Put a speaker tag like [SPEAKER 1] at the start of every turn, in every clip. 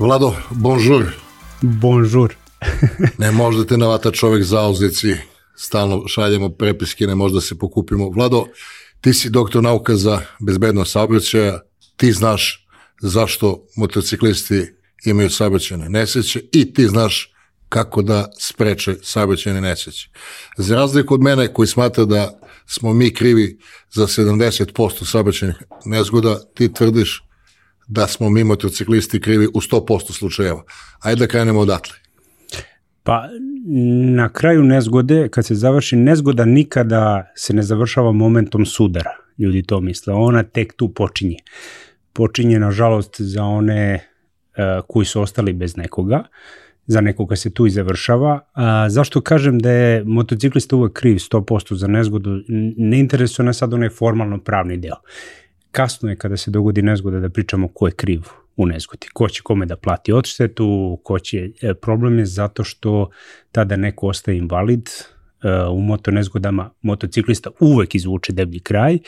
[SPEAKER 1] Vlado, bonjour.
[SPEAKER 2] Bonjour.
[SPEAKER 1] ne možda te navata čovek zauzeci, stalno šaljemo prepiske, ne možda se pokupimo. Vlado, ti si doktor nauka za bezbednost saobraćaja, ti znaš zašto motociklisti imaju saobraćajne nesreće i ti znaš kako da spreče saobraćajne nesreće. Za razliku od mene koji smatra da smo mi krivi za 70% saobraćajnih nezgoda, ti tvrdiš da smo mi motociklisti krivi u 100% slučajeva. Ajde da krenemo odatle.
[SPEAKER 2] Pa na kraju nezgode, kad se završi nezgoda, nikada se ne završava momentom sudara. Ljudi to misle. Ona tek tu počinje. Počinje, nažalost, za one uh, koji su ostali bez nekoga. Za nekoga se tu i završava. A, zašto kažem da je motociklista uvek kriv 100% za nezgodu? Ne interesuje nas sad onaj formalno pravni deo. Kasno je kada se dogodi nezgoda da pričamo ko je kriv u nezgodi. Ko će kome da plati odštetu, ko će, e, problem je zato što tada neko ostaje invalid, e, u moto nezgodama motociklista uvek izvuče deblji kraj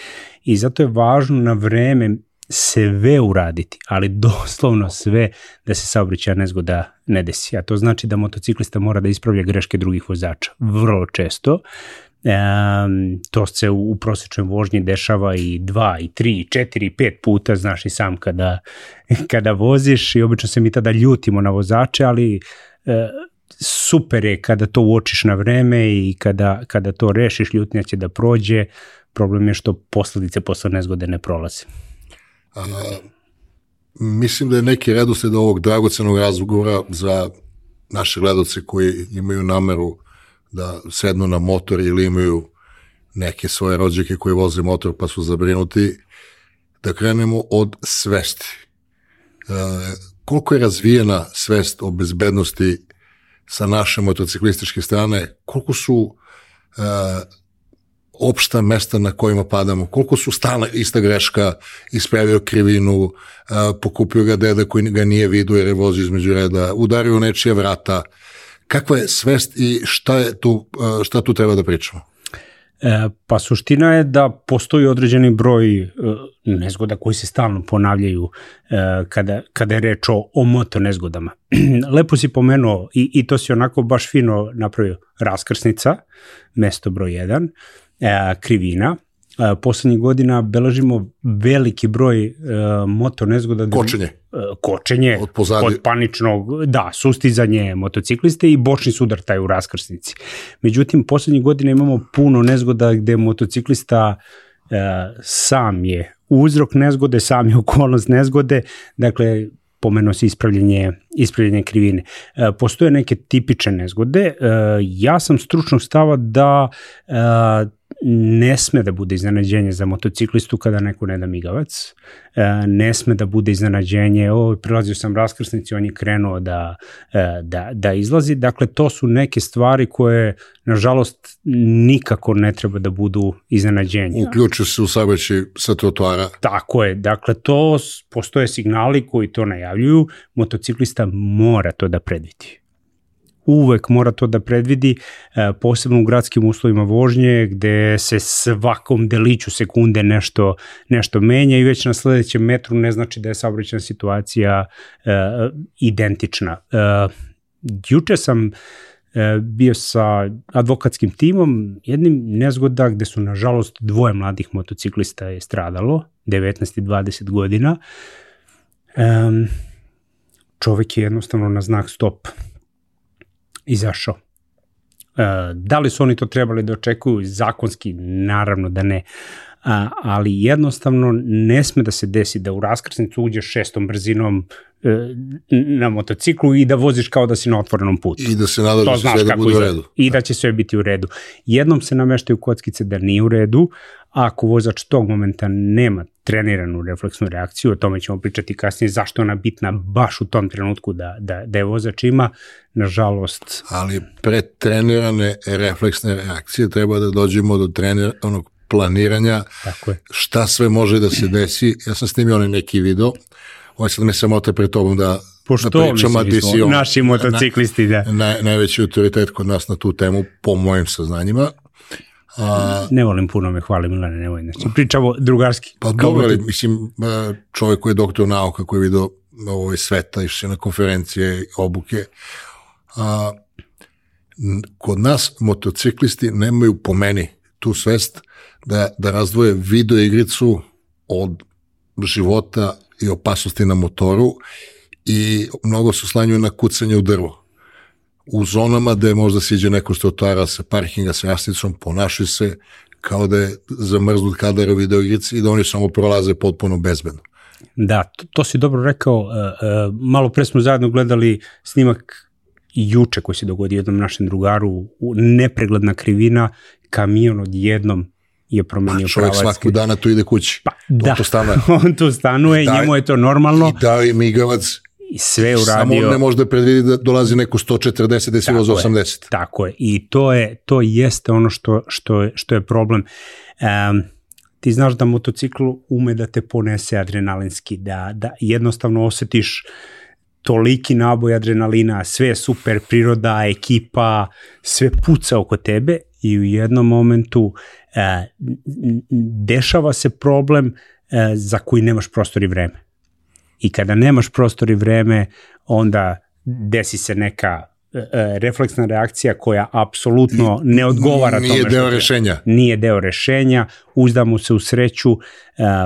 [SPEAKER 2] i zato je važno na vreme sve uraditi, ali doslovno sve da se saobraćaja nezgoda ne desi. A to znači da motociklista mora da ispravlja greške drugih vozača. Vrlo često. To se u, u prosječnoj vožnji dešava i dva, i tri, i četiri, i pet puta, znaš i sam kada, kada voziš i obično se mi tada ljutimo na vozače, ali e, super je kada to uočiš na vreme i kada, kada to rešiš, ljutnja će da prođe, problem je što posledice posle nezgode ne prolaze.
[SPEAKER 1] A, mislim da je neki redosled ovog dragocenog razgovora za naše gledalce koji imaju nameru da sednu na motor ili imaju neke svoje rođake koji voze motor pa su zabrinuti, da krenemo od svesti. E, koliko je razvijena svest o bezbednosti sa naše motociklističke strane, koliko su e, opšta mesta na kojima padamo, koliko su stala ista greška, ispravio krivinu, e, pokupio ga deda koji ga nije vidio jer je vozio između reda, udario nečije vrata, kakva je svest i šta, je tu, e, šta tu treba da pričamo?
[SPEAKER 2] E, pa suština je da postoji određeni broj e, nezgoda koji se stalno ponavljaju e, kada, kada je reč o, o moto nezgodama. Lepo si pomenuo i, i to si onako baš fino napravio. Raskrsnica, mesto broj 1, e, krivina, poslednjih godina beležimo veliki broj uh, moto nezgoda.
[SPEAKER 1] Kočenje.
[SPEAKER 2] Uh, kočenje od, pozadi. od paničnog, da, sustizanje motocikliste i bočni sudar taj u raskrsnici. Međutim, poslednjih godina imamo puno nezgoda gde motociklista uh, sam je uzrok nezgode, sam je okolnost nezgode, dakle, pomenuo se ispravljanje, ispravljanje krivine. E, postoje neke tipične nezgode. E, ja sam stručnog stava da e, ne sme da bude iznenađenje za motociklistu kada neko ne da migavac, e, ne sme da bude iznenađenje, o, prilazio sam raskrsnici, on je krenuo da, e, da, da izlazi, dakle to su neke stvari koje nažalost nikako ne treba da budu iznenađenje.
[SPEAKER 1] Uključuju se u saobraćaj sa trotoara.
[SPEAKER 2] Tako je, dakle to postoje signali koji to najavljuju, motociklista mora to da predvidi uvek mora to da predvidi, e, posebno u gradskim uslovima vožnje, gde se svakom deliću sekunde nešto, nešto menja i već na sledećem metru ne znači da je saobraćena situacija e, identična. E, juče sam bio sa advokatskim timom, jednim nezgoda gde su nažalost dvoje mladih motociklista je stradalo, 19 i 20 godina. E, čovek je jednostavno na znak stop izašao. E, da li su oni to trebali da očekuju zakonski? Naravno da ne. Ali jednostavno ne sme da se desi da u raskrsnicu uđeš šestom brzinom e, na motociklu i da voziš kao da si na otvorenom putu.
[SPEAKER 1] I da se nadaš da sve da bude u redu.
[SPEAKER 2] I da će sve biti u redu. Jednom se nameštaju kockice da nije u redu, ako vozač tog momenta nema treniranu refleksnu reakciju, o tome ćemo pričati kasnije zašto ona bitna baš u tom trenutku da, da, da je vozač ima, nažalost...
[SPEAKER 1] Ali pre trenirane refleksne reakcije treba da dođemo do trenira, onog planiranja,
[SPEAKER 2] Tako je.
[SPEAKER 1] šta sve može da se desi. Ja sam snimio onaj neki video, ovo sad me samota pred tobom da
[SPEAKER 2] Pošto da pričam, a ti si on, naši motociklisti, da.
[SPEAKER 1] Na, najveći autoritet kod nas na tu temu, po mojim saznanjima.
[SPEAKER 2] A, ne volim puno me hvali Milane, volim. Znači, pričamo drugarski.
[SPEAKER 1] Pa dobro, ali mislim, čovjek koji je doktor nauka, koji je vidio ovaj, sveta, išli na konferencije, obuke. A, kod nas motociklisti nemaju po meni tu svest da, da razdvoje video igricu od života i opasnosti na motoru i mnogo se slanjuju na kucanje u drvo. U zonama gde možda siđe neko što otvara sa parkinga sa jasnicom, ponašaju se kao da je zamrznut kadar u videoigrici i da oni samo prolaze potpuno bezbedno.
[SPEAKER 2] Da, to, to si dobro rekao. Uh, uh, malo pre smo zajedno gledali snimak juče koji se dogodio jednom našem drugaru, nepregledna krivina, kamion odjednom je promenio
[SPEAKER 1] pa, čovjek
[SPEAKER 2] pravac.
[SPEAKER 1] svakog dana tu ide kući.
[SPEAKER 2] Pa,
[SPEAKER 1] On
[SPEAKER 2] da,
[SPEAKER 1] stanuje.
[SPEAKER 2] on tu stanuje,
[SPEAKER 1] Da,
[SPEAKER 2] njemu je to normalno
[SPEAKER 1] I da i migavac
[SPEAKER 2] i sve je
[SPEAKER 1] Samo
[SPEAKER 2] uradio.
[SPEAKER 1] on ne može da predvidi da dolazi neko 140, da si voza
[SPEAKER 2] Tako je.
[SPEAKER 1] 80.
[SPEAKER 2] Tako je. I to je to jeste ono što što je što je problem. Um, ti znaš da motocikl ume da te ponese adrenalinski, da da jednostavno osetiš toliki naboj adrenalina, sve super, priroda, ekipa, sve puca oko tebe i u jednom momentu e, dešava se problem e, za koji nemaš prostor i vreme. I kada nemaš prostor i vreme, onda desi se neka e, e, refleksna reakcija koja apsolutno ne odgovara
[SPEAKER 1] Nije
[SPEAKER 2] tome što
[SPEAKER 1] deo rešenja.
[SPEAKER 2] Nije deo rešenja, uzdamo se u sreću, e,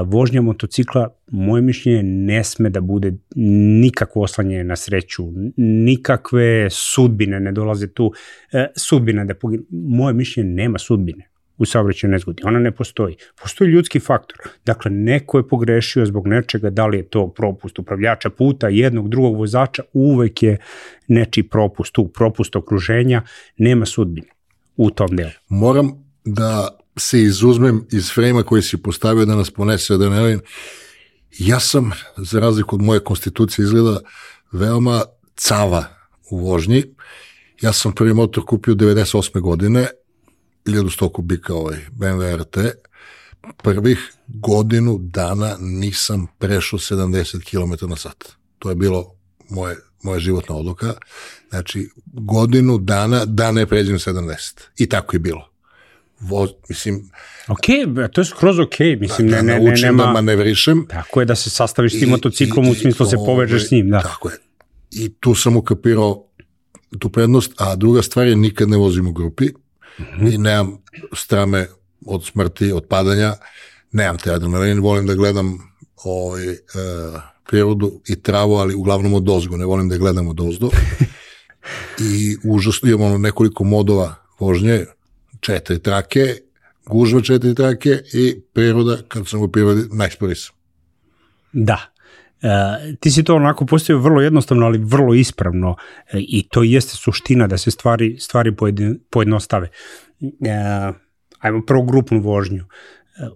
[SPEAKER 2] vožnja motocikla, moje mišljenje, ne sme da bude nikakvo oslanjanje na sreću, nikakve sudbine ne dolaze tu, sudbina da pogine, moje mišljenje nema sudbine u saobraćaju nezgodi, ona ne postoji. Postoji ljudski faktor. Dakle, neko je pogrešio zbog nečega, da li je to propust upravljača puta, jednog, drugog vozača, uvek je nečiji propust tu, propust okruženja, nema sudbine u tom delu.
[SPEAKER 1] Moram da se izuzmem iz frejma koji si postavio da nas ponese adrenalin. Ja sam, za razliku od moje konstitucije, izgleda veoma cava u vožnji. Ja sam prvi motor kupio 98. godine, 1100 kubika ovaj BMW RT. Prvih godinu dana nisam prešao 70 km na sat. To je bilo moje, moja životna odluka. Znači, godinu dana da ne pređem 70. I tako je bilo. Voz, mislim,
[SPEAKER 2] Ok, to je skroz ok, mislim,
[SPEAKER 1] da
[SPEAKER 2] ne, ne, ne,
[SPEAKER 1] naučim
[SPEAKER 2] nema...
[SPEAKER 1] da manevrišem.
[SPEAKER 2] Tako je da se sastaviš s tim motociklom
[SPEAKER 1] i-
[SPEAKER 2] u smislu se
[SPEAKER 1] ovaj,
[SPEAKER 2] povežeš s njim, da.
[SPEAKER 1] Tako je. I tu sam ukapirao tu prednost, a druga stvar je nikad ne vozim u grupi I nemam strame od smrti, od padanja, nemam te adrenalin, volim da gledam ovaj, e, prirodu i travu, ali uglavnom od dozgo, ne volim da gledam od ozdo. I užasno imamo nekoliko modova vožnje, četiri trake, gužva četiri trake i priroda, kad sam u prirodi, najspori sam.
[SPEAKER 2] Da. E, ti si to onako postavio vrlo jednostavno, ali vrlo ispravno e, i to jeste suština da se stvari, stvari pojednostave. E, ajmo prvo grupnu vožnju.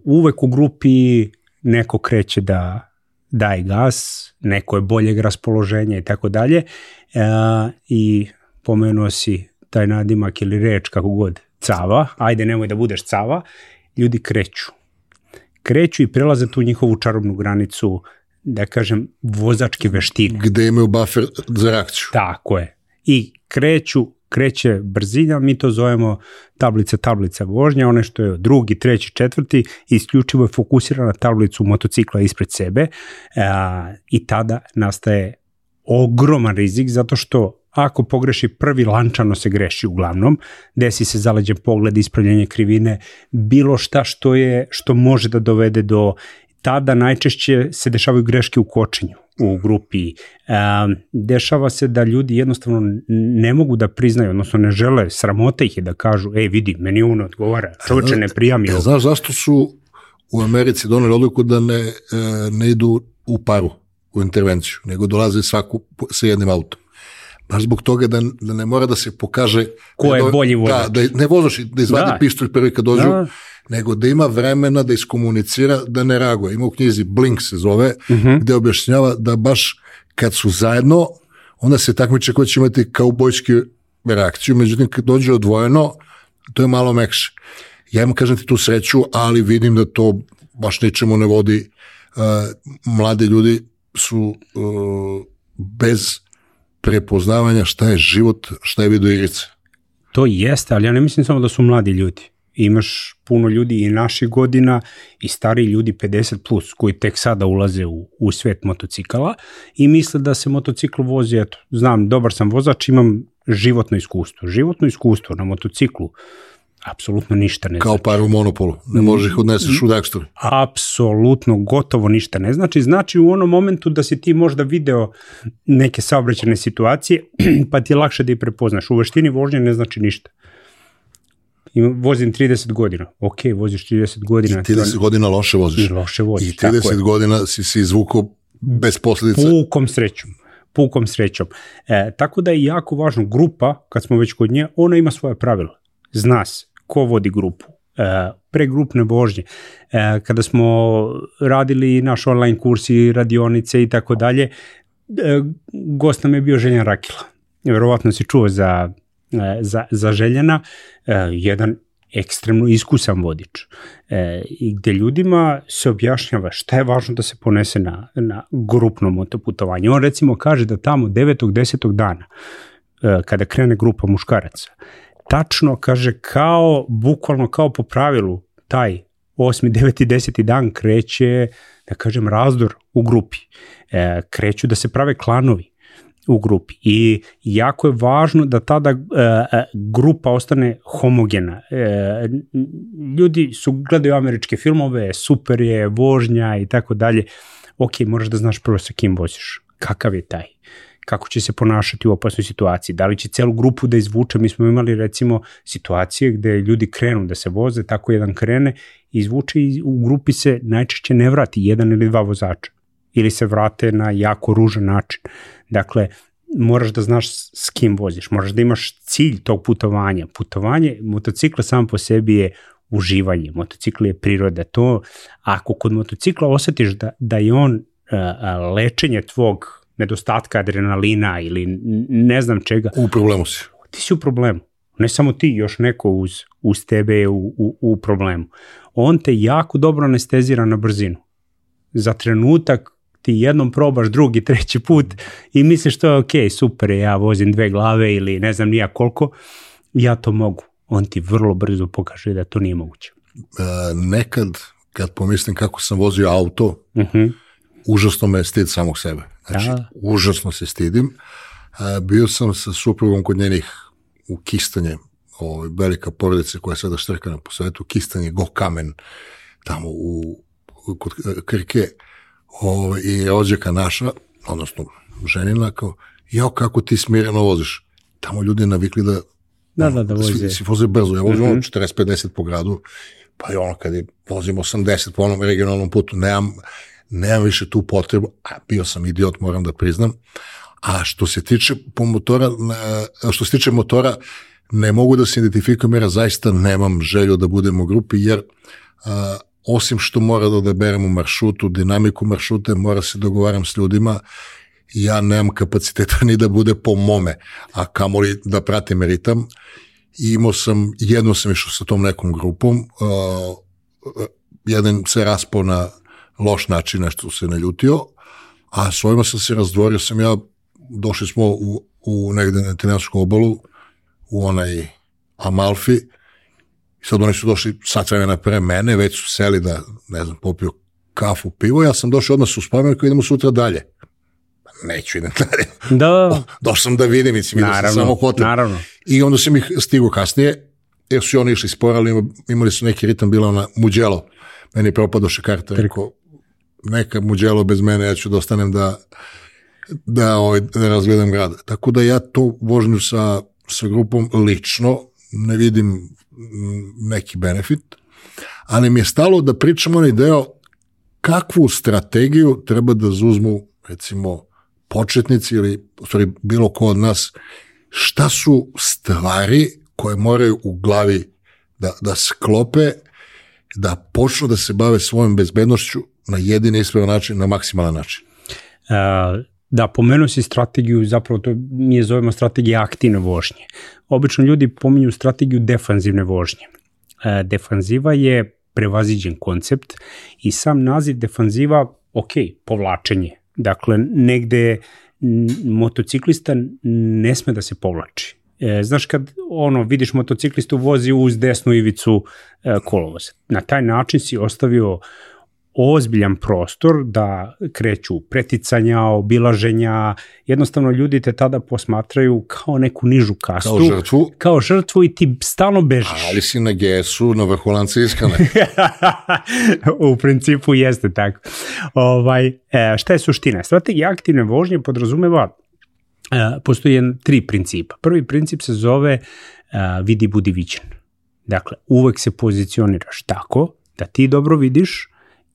[SPEAKER 2] Uvek u grupi neko kreće da daje gas, neko je boljeg raspoloženja i tako dalje i pomenuo si taj nadimak ili reč kako god, cava, ajde nemoj da budeš cava, ljudi kreću kreću i prelaze tu njihovu čarobnu granicu, da kažem, vozačke veštine.
[SPEAKER 1] Gde imaju buffer za reakciju.
[SPEAKER 2] Tako je. I kreću, kreće brzina, mi to zovemo tablica, tablica vožnja, one što je drugi, treći, četvrti, isključivo je fokusirana na tablicu motocikla ispred sebe a, i tada nastaje ogroman rizik zato što ako pogreši prvi lančano se greši uglavnom, desi se zaleđen pogled, ispravljanje krivine, bilo šta što je što može da dovede do tada najčešće se dešavaju greške u kočenju u grupi. E, dešava se da ljudi jednostavno ne mogu da priznaju, odnosno ne žele, sramota ih je da kažu, ej vidi, meni ovo ne odgovara, čovječe ne prija mi
[SPEAKER 1] Ja,
[SPEAKER 2] ovo.
[SPEAKER 1] znaš zašto su u Americi doneli odluku da ne, e, ne idu u paru u intervenciju, nego dolaze svaku sa jednim autom. Baš zbog toga da, da ne mora da se pokaže...
[SPEAKER 2] Ko je
[SPEAKER 1] da,
[SPEAKER 2] bolji vozač.
[SPEAKER 1] Da, da ne vozaš da izvadi
[SPEAKER 2] Da.
[SPEAKER 1] pištolj prvi kad dođu,
[SPEAKER 2] Da.
[SPEAKER 1] Nego da ima vremena da iskomunicira, da ne reaguje. Ima u knjizi Blink se zove,
[SPEAKER 2] Mhm.
[SPEAKER 1] gde objašnjava da baš kad su zajedno, onda se takmiče ko će imati kaubojski reakciju, međutim kad dođe odvojeno, to je malo mekše. Ja im kažem ti tu sreću, ali vidim da to baš ničemu ne vodi. Uh, mladi ljudi su uh, bez prepoznavanja šta je život, šta je video igrica.
[SPEAKER 2] To jeste, ali ja ne mislim samo da su mladi ljudi. Imaš puno ljudi i naših godina i stari ljudi 50 plus koji tek sada ulaze u, u svet motocikala i misle da se motocikl vozi, eto, znam, dobar sam vozač, imam životno iskustvo. Životno iskustvo na motociklu apsolutno ništa ne
[SPEAKER 1] Kao
[SPEAKER 2] znači.
[SPEAKER 1] par u monopolu, ne možeš ih odneseš u Dexter.
[SPEAKER 2] Apsolutno, gotovo ništa ne znači. Znači u onom momentu da si ti možda video neke saobraćene situacije, pa ti je lakše da ih prepoznaš. U veštini vožnje ne znači ništa. Ima, vozim 30 godina. Ok, voziš 30 godina.
[SPEAKER 1] 30 godina loše
[SPEAKER 2] I
[SPEAKER 1] voziš.
[SPEAKER 2] loše voziš.
[SPEAKER 1] I
[SPEAKER 2] tako je.
[SPEAKER 1] 30 godina si se izvukao bez posledica.
[SPEAKER 2] Pukom srećom. Pukom srećom. E, tako da je jako važno, grupa, kad smo već kod nje, ona ima svoje pravila. Zna se ko vodi grupu. E, pregrupne vožnje. E, kada smo radili naš online kurs i radionice i tako dalje, e, gost nam je bio Željan Rakila. Verovatno si čuo za, e, za, za Željana, e, jedan ekstremno iskusan vodič e, i gde ljudima se objašnjava šta je važno da se ponese na, na grupno motoputovanje. On recimo kaže da tamo 9. 10. dana kada krene grupa muškaraca, tačno kaže kao, bukvalno kao po pravilu, taj 8. 9. 10. dan kreće, da kažem, razdor u grupi. Kreću da se prave klanovi u grupi i jako je važno da tada e, e, grupa ostane homogena. E, ljudi su gledaju američke filmove, super je, vožnja i tako dalje. Ok, moraš da znaš prvo sa kim voziš. Kakav je taj? kako će se ponašati u opasnoj situaciji, da li će celu grupu da izvuče, mi smo imali recimo situacije gde ljudi krenu da se voze, tako jedan krene, izvuče i u grupi se najčešće ne vrati jedan ili dva vozača ili se vrate na jako ružan način. Dakle, moraš da znaš s kim voziš, moraš da imaš cilj tog putovanja. Putovanje, motocikla sam po sebi je uživanje, motocikl je priroda. To, ako kod motocikla osetiš da, da je on a, lečenje tvog nedostatka adrenalina ili ne znam čega,
[SPEAKER 1] U problemu si.
[SPEAKER 2] ti si u problemu. Ne samo ti, još neko uz, uz tebe je u, u, u problemu. On te jako dobro anestezira na brzinu. Za trenutak ti jednom probaš drugi, treći put i misliš to je ok, super, ja vozim dve glave ili ne znam nija koliko, ja to mogu. On ti vrlo brzo pokaže da to nije moguće.
[SPEAKER 1] E, nekad, kad pomislim kako sam vozio auto,
[SPEAKER 2] Uh -huh.
[SPEAKER 1] užasno me stid samog sebe. Znači,
[SPEAKER 2] Da.
[SPEAKER 1] užasno se stidim. E, bio sam sa suprugom kod njenih u Kistanje, ovaj, velika porodica koja je sada štrkana po svetu, Kistanje, Go Kamen, tamo u, kod e, Krke, ovaj, i rođaka naša, odnosno ženina, kao, jao, kako ti smireno voziš. Tamo ljudi navikli da
[SPEAKER 2] Da, da, da
[SPEAKER 1] svi,
[SPEAKER 2] voze.
[SPEAKER 1] svi voze brzo. Ja vozim
[SPEAKER 2] Mhm.
[SPEAKER 1] ono 40-50 po gradu, pa i ono kad je vozim 80 po onom regionalnom putu, nemam, nemam više tu potrebu, a bio sam idiot, moram da priznam. A što se tiče po motora, što se tiče motora, ne mogu da se identifikujem jer zaista nemam želju da budem u grupi, jer a, osim što mora da odaberem u maršrutu, dinamiku maršruta, mora se dogovaram s ljudima, ja nemam kapaciteta ni da bude po mome, a kamoli da pratim ritam. I imao sam, jedno sam išao sa tom nekom grupom, uh, jedan se raspao na loš način, nešto se naljutio, a s ovima sam se razdvorio, sam ja, došli smo u, u negde na italijansku obalu, u onaj Amalfi, i sad oni su došli sat vremena pre mene, već su seli da, ne znam, popiju kafu, pivo, ja sam došao odmah su spomenuo kao idemo sutra dalje. Neću idem dalje.
[SPEAKER 2] Da,
[SPEAKER 1] Došao sam da vidim, mislim, vidio sam samo hotel.
[SPEAKER 2] naravno.
[SPEAKER 1] I onda sam ih stigu kasnije, jer su i oni išli sporo, ali ima- imali su neki ritam, bila ona Muđelo. Meni je propadoše karta, rekao, neka Muđelo bez mene, ja ću da ostanem da, da, ovaj, da razgledam grad. Tako da ja to vožnju sa, sa grupom lično ne vidim neki benefit, ali mi je stalo da pričamo onaj deo kakvu strategiju treba da zuzmu, recimo, početnici ili, stvari, bilo ko od nas, šta su stvari koje moraju u glavi da, da sklope, da počnu da se bave svojom bezbednošću na jedini ispravan način, na maksimalan način.
[SPEAKER 2] E, Da, pomenuo si strategiju, zapravo to mi je zovemo strategija aktivne vožnje. Obično ljudi pominju strategiju defanzivne vožnje. E, defanziva je prevaziđen koncept i sam naziv defanziva, ok, povlačenje. Dakle, negde motociklista ne sme da se povlači. E, znaš kad ono vidiš motociklistu vozi uz desnu ivicu e, kolovoza. Na taj način si ostavio ozbiljan prostor da kreću preticanja, obilaženja, jednostavno ljudi te tada posmatraju kao neku nižu kastu.
[SPEAKER 1] Kao žrtvu.
[SPEAKER 2] Kao žrtvu i ti stalno bežiš.
[SPEAKER 1] Ali si na gesu, na vrhu iskane.
[SPEAKER 2] u principu jeste tako. Ovaj, e, šta je suština? Strategija aktivne vožnje podrazumeva e, postoji tri principa. Prvi princip se zove e, vidi budi viđen. Dakle, uvek se pozicioniraš tako da ti dobro vidiš,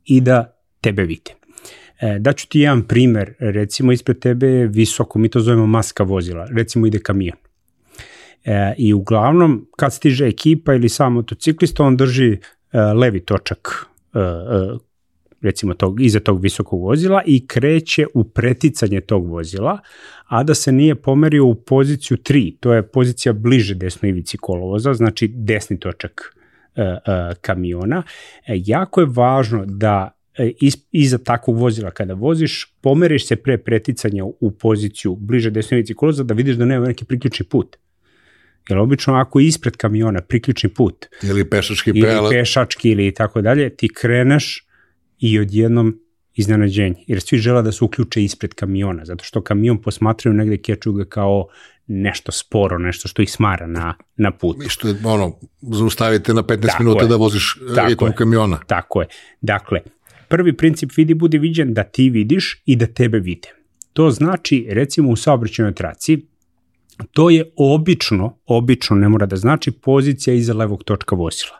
[SPEAKER 2] i da tebe vide. E, daću ti jedan primer, recimo ispred tebe je visoko, mi to zovemo maska vozila, recimo ide kamion. E, I uglavnom, kad stiže ekipa ili sam motociklista, on drži e, levi točak e, e, recimo tog, iza tog visokog vozila i kreće u preticanje tog vozila, a da se nije pomerio u poziciju 3, to je pozicija bliže desnoj ivici kolovoza, znači desni točak kamiona. E, jako je važno da iza takvog vozila kada voziš, pomeriš se pre preticanja u poziciju bliže desnovici koloza da vidiš da nema neki priključni put. Jer obično ako ispred kamiona priključni put
[SPEAKER 1] ili pešački
[SPEAKER 2] prelaz ili pešački ili tako dalje, ti kreneš i odjednom iznenađenje. Jer svi žele da se uključe ispred kamiona, zato što kamion posmatraju negde keču ga kao nešto sporo, nešto što ih smara na, na put.
[SPEAKER 1] I što je, ono, zaustavite na 15 tako minuta je. da voziš ritmom kamiona.
[SPEAKER 2] Tako je. Dakle, prvi princip vidi budi viđen da ti vidiš i da tebe vide. To znači, recimo u saobraćenoj traci, to je obično, obično ne mora da znači pozicija iza levog točka vozila.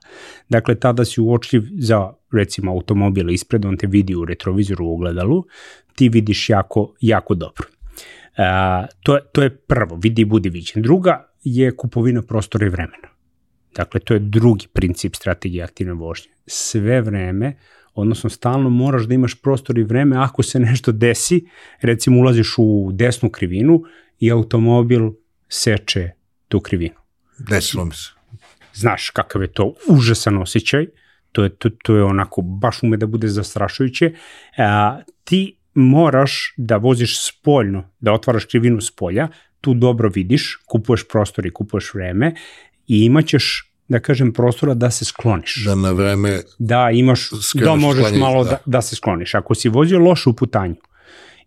[SPEAKER 2] Dakle, tada si uočljiv za recimo automobil ispred, on te vidi u retrovizoru u ogledalu, ti vidiš jako, jako dobro. A, to, je, to je prvo, vidi i budi viđen. Druga je kupovina prostora i vremena. Dakle, to je drugi princip strategije aktivne vožnje. Sve vreme, odnosno stalno moraš da imaš prostor i vreme ako se nešto desi, recimo ulaziš u desnu krivinu i automobil seče tu krivinu.
[SPEAKER 1] Desilo mi se.
[SPEAKER 2] Znaš kakav je to užasan osjećaj, to je, to, to je onako, baš ume da bude zastrašujuće. A, ti moraš da voziš spoljno, da otvaraš krivinu s polja, tu dobro vidiš, kupuješ prostor i kupuješ vreme i imaćeš da kažem prostora da se skloniš.
[SPEAKER 1] Da na vreme
[SPEAKER 2] da imaš da možeš sklanješ, malo da. da. da se skloniš. Ako si vozio lošu putanju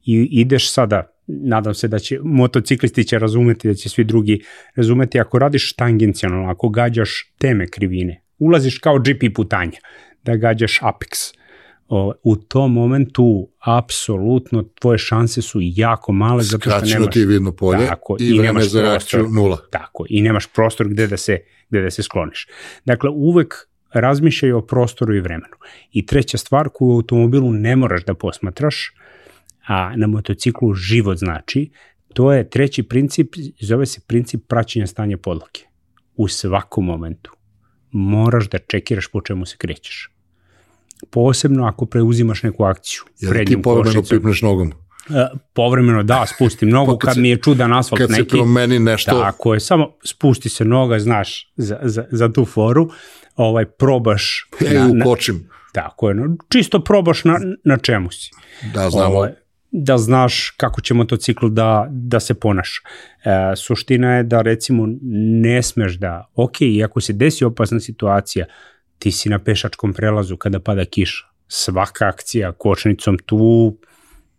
[SPEAKER 2] i ideš sada nadam se da će motociklisti će razumeti da će svi drugi razumeti ako radiš tangencijalno, ako gađaš teme krivine, ulaziš kao GP putanja, da gađaš apex u tom momentu apsolutno tvoje šanse su jako male zato što nemaš
[SPEAKER 1] ti vidno polje tako, i, i vreme za reakciju nula.
[SPEAKER 2] Tako, i nemaš prostor gde da se gde da se skloniš. Dakle, uvek razmišljaj o prostoru i vremenu. I treća stvar koju u automobilu ne moraš da posmatraš, a na motociklu život znači, to je treći princip, zove se princip praćenja stanja podloge. U svakom momentu moraš da čekiraš po čemu se krećeš posebno ako preuzimaš neku akciju.
[SPEAKER 1] Jel ti povremeno pipneš nogom?
[SPEAKER 2] E, povremeno da, spustim nogu pa kad, kad mi je čudan asfalt
[SPEAKER 1] kad
[SPEAKER 2] neki.
[SPEAKER 1] Kad se promeni nešto.
[SPEAKER 2] Tako je, samo spusti se noga, znaš, za, za, za tu foru, ovaj, probaš.
[SPEAKER 1] Ja na, ukočim.
[SPEAKER 2] tako je, no, čisto probaš na, na čemu si.
[SPEAKER 1] Da, znamo. Ovaj,
[SPEAKER 2] da znaš kako će motocikl da, da se ponaša. E, suština je da recimo ne smeš da, ok, ako se desi opasna situacija, ti si na pešačkom prelazu kada pada kiša. Svaka akcija kočnicom tu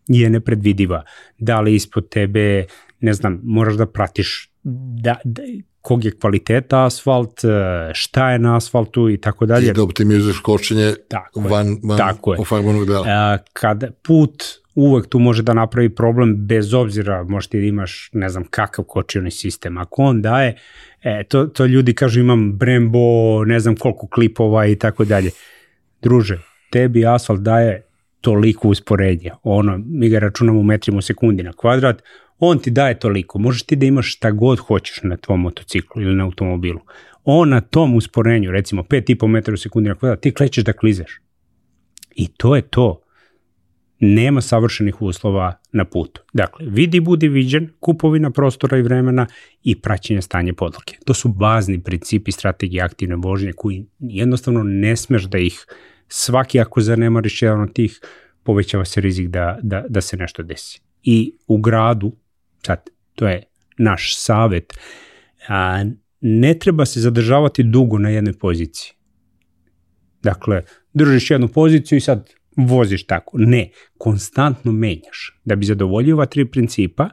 [SPEAKER 2] je nepredvidiva. Da li ispod tebe, ne znam, moraš da pratiš da, da, kog je kvaliteta asfalt, e, šta je na asfaltu i tako dalje.
[SPEAKER 1] I da optimizuješ kočenje
[SPEAKER 2] tako
[SPEAKER 1] van, van tako ofarbanog dela.
[SPEAKER 2] A, e, kad put uvek tu može da napravi problem bez obzira možete da imaš ne znam kakav kočioni sistem. Ako on daje, e, to, to ljudi kažu imam Brembo, ne znam koliko klipova i tako dalje. Druže, tebi asfalt daje toliko usporednja. Ono, mi ga računamo u metrima u sekundi na kvadrat, on ti daje toliko. Možeš ti da imaš šta god hoćeš na tvom motociklu ili na automobilu. On na tom usporenju, recimo 5,5 metara u sekundi na kvadrat, ti klećeš da klizeš. I to je to nema savršenih uslova na putu. Dakle, vidi, budi viđen, kupovina prostora i vremena i praćenje stanje podloge. To su bazni principi strategije aktivne vožnje koji jednostavno ne smeš da ih svaki ako zanemariš jedan od tih, povećava se rizik da, da, da se nešto desi. I u gradu, sad, to je naš savet, A, ne treba se zadržavati dugo na jednoj poziciji. Dakle, držiš jednu poziciju i sad voziš tako. Ne, konstantno menjaš. Da bi zadovoljio ova tri principa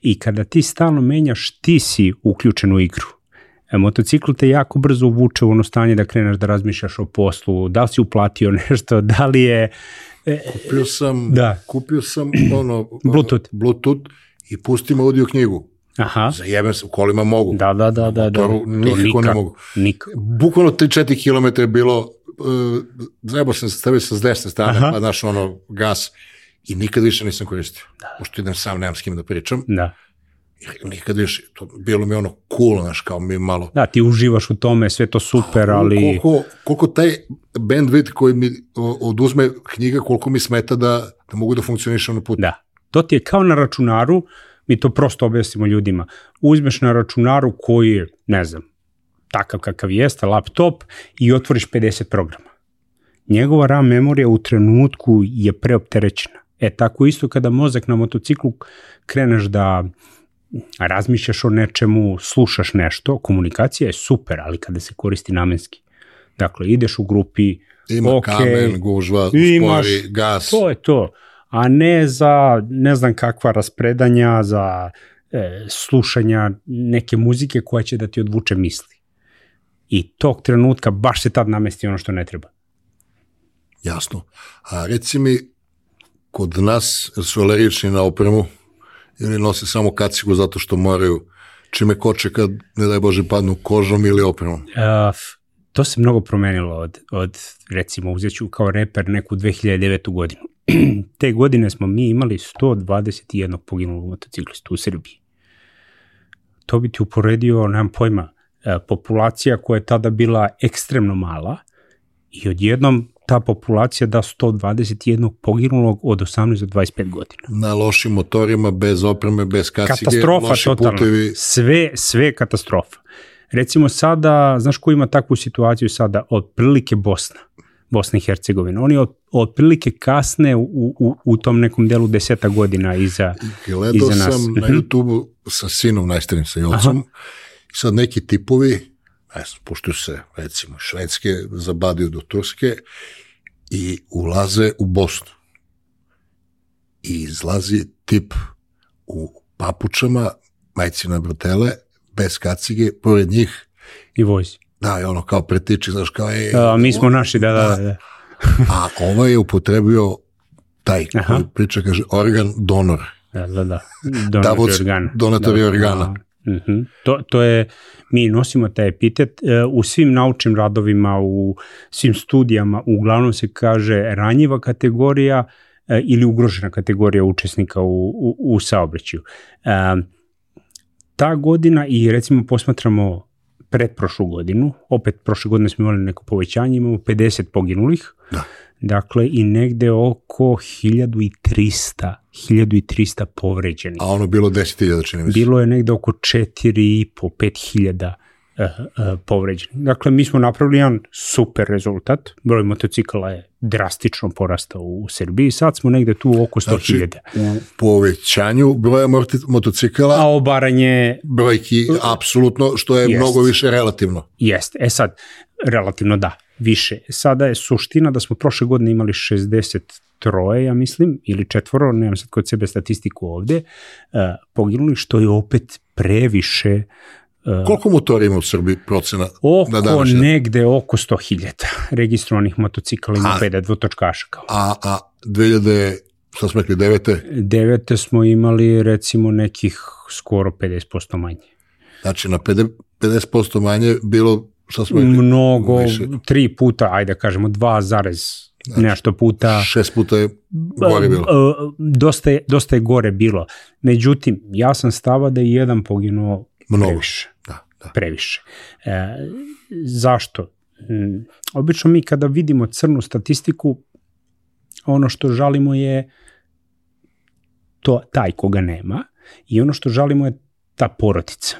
[SPEAKER 2] i kada ti stalno menjaš, ti si uključen u igru. E, motocikl te jako brzo uvuče u ono stanje da kreneš da razmišljaš o poslu, da li si uplatio nešto, da li je...
[SPEAKER 1] E, kupio sam,
[SPEAKER 2] da.
[SPEAKER 1] kupio sam ono,
[SPEAKER 2] Bluetooth.
[SPEAKER 1] Bluetooth i pustim audio knjigu.
[SPEAKER 2] Aha.
[SPEAKER 1] Zajebem se, u kolima mogu.
[SPEAKER 2] Da, da, da, da. da.
[SPEAKER 1] Nikako nikak, ne mogu.
[SPEAKER 2] Nikak.
[SPEAKER 1] Bukvalno 3-4 km je bilo, uh, zajebao sam se stavio sa s desne strane, Aha. pa znaš ono, gas, i nikad više nisam koristio. Da. Pošto idem sam, nemam s kim da pričam.
[SPEAKER 2] Da.
[SPEAKER 1] Nikad više, to bilo mi ono cool, znaš, kao mi malo...
[SPEAKER 2] Da, ti uživaš u tome, sve to super, ali...
[SPEAKER 1] Koliko, koliko taj bandwidth koji mi oduzme knjiga, koliko mi smeta da, da mogu da funkcionišem na putu.
[SPEAKER 2] Da, to ti je kao na računaru, mi to prosto objasnimo ljudima. Uzmeš na računaru koji je, ne znam, takav kakav jeste, laptop i otvoriš 50 programa. Njegova RAM memorija u trenutku je preopterećena. E, tako isto kada mozak na motociklu kreneš da razmišljaš o nečemu, slušaš nešto, komunikacija je super, ali kada se koristi namenski. Dakle, ideš u grupi,
[SPEAKER 1] Ima
[SPEAKER 2] okay,
[SPEAKER 1] kamen, gužva,
[SPEAKER 2] imaš,
[SPEAKER 1] spori, gas.
[SPEAKER 2] To je to. A ne za ne znam kakva raspredanja, za e, slušanja neke muzike koja će da ti odvuče misli. I tog trenutka baš se tad namesti ono što ne treba.
[SPEAKER 1] Jasno. A reci mi, kod nas su alergični na opremu ili nose samo kacigu zato što moraju čime koče kad, ne daj Bože, padnu kožom ili opremom?
[SPEAKER 2] Uh, to se mnogo promenilo od, od recimo, uzet ću kao reper neku 2009. godinu. Te godine smo mi imali 121 poginulog motociklistu u Srbiji. To bi ti uporedio, nemam pojma, populacija koja je tada bila ekstremno mala i odjednom ta populacija da 121 poginulog od 18 do 25 godina.
[SPEAKER 1] Na lošim motorima, bez opreme, bez kacige,
[SPEAKER 2] katastrofa
[SPEAKER 1] loši
[SPEAKER 2] totalno.
[SPEAKER 1] putevi.
[SPEAKER 2] Sve, sve katastrofa. Recimo sada, znaš ko ima takvu situaciju sada? Otprilike Bosna. Bosna i Hercegovina. Oni od, otprilike kasne u, u, u tom nekom delu deseta godina iza,
[SPEAKER 1] Gledao
[SPEAKER 2] iza nas.
[SPEAKER 1] sam na YouTube sa sinom najstarim, sa Jocom, i sad neki tipovi, ne znam, puštuju se, recimo, švedske, zabaduju do Turske i ulaze u Bosnu. I izlazi tip u papučama, majcina bratele, bez kacige, pored njih,
[SPEAKER 2] I vozi.
[SPEAKER 1] Da, i ono kao pretiči, znaš, kao je...
[SPEAKER 2] A, mi smo naši, da, da, da.
[SPEAKER 1] A ovaj je upotrebio taj
[SPEAKER 2] Aha.
[SPEAKER 1] koji priča, kaže, organ donor.
[SPEAKER 2] Da, da, da. Donator organa.
[SPEAKER 1] donatori
[SPEAKER 2] Da,
[SPEAKER 1] organa.
[SPEAKER 2] da. Mhm. To, to je, mi nosimo taj epitet e, u svim naučnim radovima, u svim studijama, uglavnom se kaže ranjiva kategorija e, ili ugrožena kategorija učesnika u, u, u saobraćaju. E, ta godina i recimo posmatramo pretprošlu godinu, opet prošle godine smo imali neko povećanje, imamo 50 poginulih,
[SPEAKER 1] Da.
[SPEAKER 2] dakle i negde oko 1300, 1300 povređenih.
[SPEAKER 1] A ono bilo 10.000, čini mi se.
[SPEAKER 2] Bilo je negde oko 4,5, 5000 uh, uh, povređenih. Dakle, mi smo napravili jedan super rezultat. Broj motocikala je drastično porastao u Srbiji. Sad smo negde tu oko 100.000.
[SPEAKER 1] Znači, u povećanju broja motocikala,
[SPEAKER 2] A obaranje
[SPEAKER 1] brojki apsolutno, što je
[SPEAKER 2] Jest.
[SPEAKER 1] mnogo više relativno.
[SPEAKER 2] jeste. E sad, relativno da, više. Sada je suština da smo prošle godine imali 60 troje, ja mislim, ili četvoro, nemam sad kod sebe statistiku ovde, uh, poginuli, što je opet previše
[SPEAKER 1] Koliko motora ima u Srbiji procena na
[SPEAKER 2] Oko
[SPEAKER 1] dan?
[SPEAKER 2] negde oko 100.000 registrovanih motocikala ima peda dvotočkaša kao.
[SPEAKER 1] A, a 2000, šta smo rekli, devete,
[SPEAKER 2] Devete smo imali recimo nekih skoro 50% manje.
[SPEAKER 1] znači na 50 50% manje bilo, šta smo rekli,
[SPEAKER 2] Mnogo,
[SPEAKER 1] više.
[SPEAKER 2] tri puta, ajde da kažemo, dva zarez nešto puta.
[SPEAKER 1] šest puta je gore bilo.
[SPEAKER 2] Uh, Dosta je, dosta je gore bilo. Međutim, ja sam stava da je jedan poginuo
[SPEAKER 1] Mnogo.
[SPEAKER 2] previše.
[SPEAKER 1] Da, da.
[SPEAKER 2] previše. E, zašto? Mm, Obično mi kada vidimo crnu statistiku, ono što žalimo je to taj koga nema i ono što žalimo je ta porodica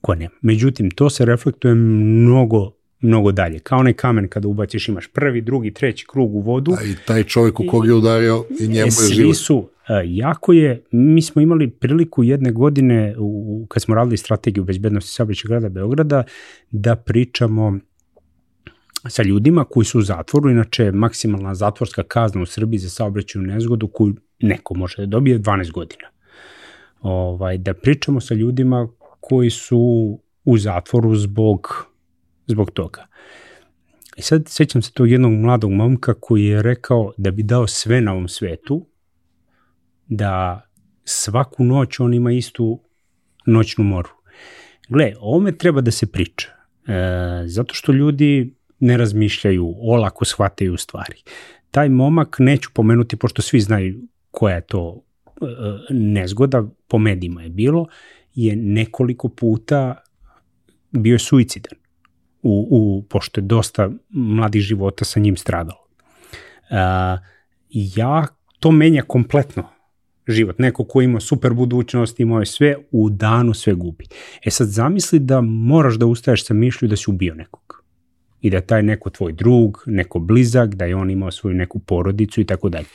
[SPEAKER 2] koja nema. Međutim, to se reflektuje mnogo mnogo dalje. Kao onaj kamen kada ubaciš imaš prvi, drugi, treći krug u vodu.
[SPEAKER 1] A i taj čovjek u kog je udario i njemu
[SPEAKER 2] E,
[SPEAKER 1] je
[SPEAKER 2] svi
[SPEAKER 1] život.
[SPEAKER 2] su, jako je, mi smo imali priliku jedne godine, u, kad smo radili strategiju bezbednosti saobraćaja grada Beograda, da pričamo sa ljudima koji su u zatvoru, inače maksimalna zatvorska kazna u Srbiji za saobraćaju nezgodu koju neko može da dobije 12 godina. Ovaj, da pričamo sa ljudima koji su u zatvoru zbog, zbog toga. I sad sećam se tog jednog mladog momka koji je rekao da bi dao sve na ovom svetu, da svaku noć on ima istu noćnu moru. Gle, ovome treba da se priča, e, zato što ljudi ne razmišljaju, olako shvataju stvari. Taj momak, neću pomenuti, pošto svi znaju koja je to e, nezgoda, po medijima je bilo, je nekoliko puta bio je suicidan, u, u, pošto je dosta mladih života sa njim stradalo. A, ja, to menja kompletno život. Neko ko ima super budućnost, imao je sve, u danu sve gubi. E sad zamisli da moraš da ustaješ sa mišlju da si ubio nekog. I da taj neko tvoj drug, neko blizak, da je on imao svoju neku porodicu i tako dalje.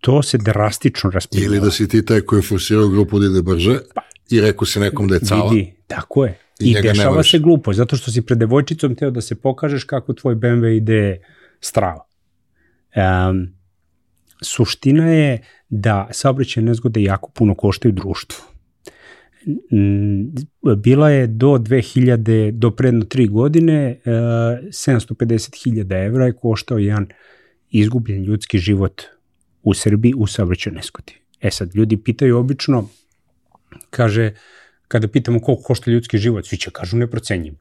[SPEAKER 2] To se drastično raspredilo.
[SPEAKER 1] Ili da si ti taj koji je forsirao grupu da ide brže pa, i rekao si nekom da je cala. Vidi,
[SPEAKER 2] tako je. I, I dešava se glupo, zato što si pred devojčicom teo da se pokažeš kako tvoj BMW ide strava. Um, suština je da saobraćaj nezgode jako puno koštaju društvu. Bila je do 2000, do predno 3 godine, 750.000 evra je koštao jedan izgubljen ljudski život u Srbiji u saobraćaju nezgodi. E sad, ljudi pitaju obično, kaže, kada pitamo koliko košta ljudski život, svi će kažu neprocenjivo.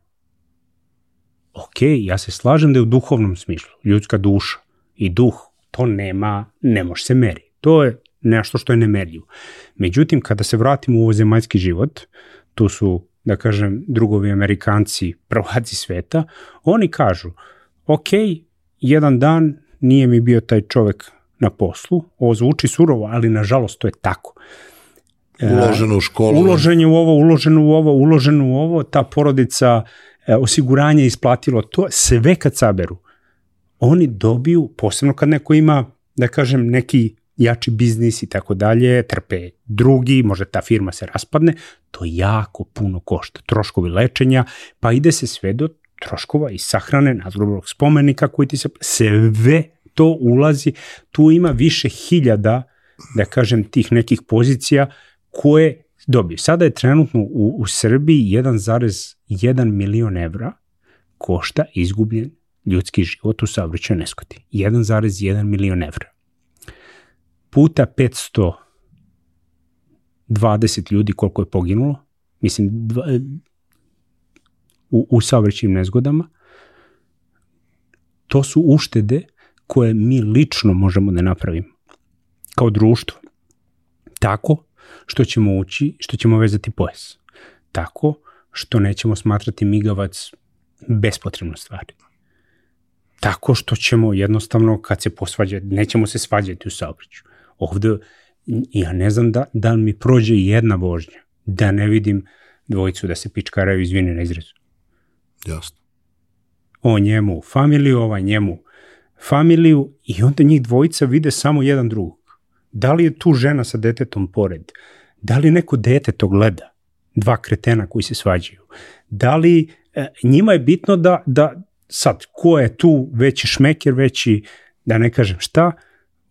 [SPEAKER 2] Ok, ja se slažem da je u duhovnom smislu, ljudska duša i duh, to nema, ne može se meri. To je nešto što je nemerljivo. Međutim, kada se vratimo u ovo zemaljski život, tu su, da kažem, drugovi Amerikanci, prvaci sveta, oni kažu, ok, jedan dan nije mi bio taj čovek na poslu, ovo zvuči surovo, ali nažalost to je tako.
[SPEAKER 1] Uloženo u školu.
[SPEAKER 2] Uloženje u ovo, uloženo u ovo, uloženo u ovo, ta porodica, e, osiguranje isplatilo to, sve kad saberu, oni dobiju, posebno kad neko ima, da kažem, neki jači biznis i tako dalje, trpe drugi, može ta firma se raspadne, to jako puno košta. Troškovi lečenja, pa ide se sve do troškova i sahrane nadgrobnog spomenika koji ti se, sve to ulazi, tu ima više hiljada, da kažem, tih nekih pozicija koje dobiju. Sada je trenutno u, u Srbiji 1,1 milion evra košta izgubljen ljudski život u saobraćaju neskoti. 1,1 milion evra. Puta 520 ljudi koliko je poginulo, mislim, dva, u, u saobraćajnim nezgodama, to su uštede koje mi lično možemo da napravimo kao društvo. Tako što ćemo ući, što ćemo vezati pojas. Tako što nećemo smatrati migavac bespotrebno stvari. Tako što ćemo jednostavno kad se posvađati, nećemo se svađati u saobraćaju. Ovde ja ne znam da, da mi prođe jedna vožnja, da ne vidim dvojicu da se pičkaraju izvini na izrezu.
[SPEAKER 1] Jasno.
[SPEAKER 2] O njemu familiju, ova njemu familiju i onda njih dvojica vide samo jedan drugog. Da li je tu žena sa detetom pored? Da li neko dete to gleda? Dva kretena koji se svađaju. Da li e, njima je bitno da, da sad, ko je tu veći šmeker, veći, da ne kažem šta,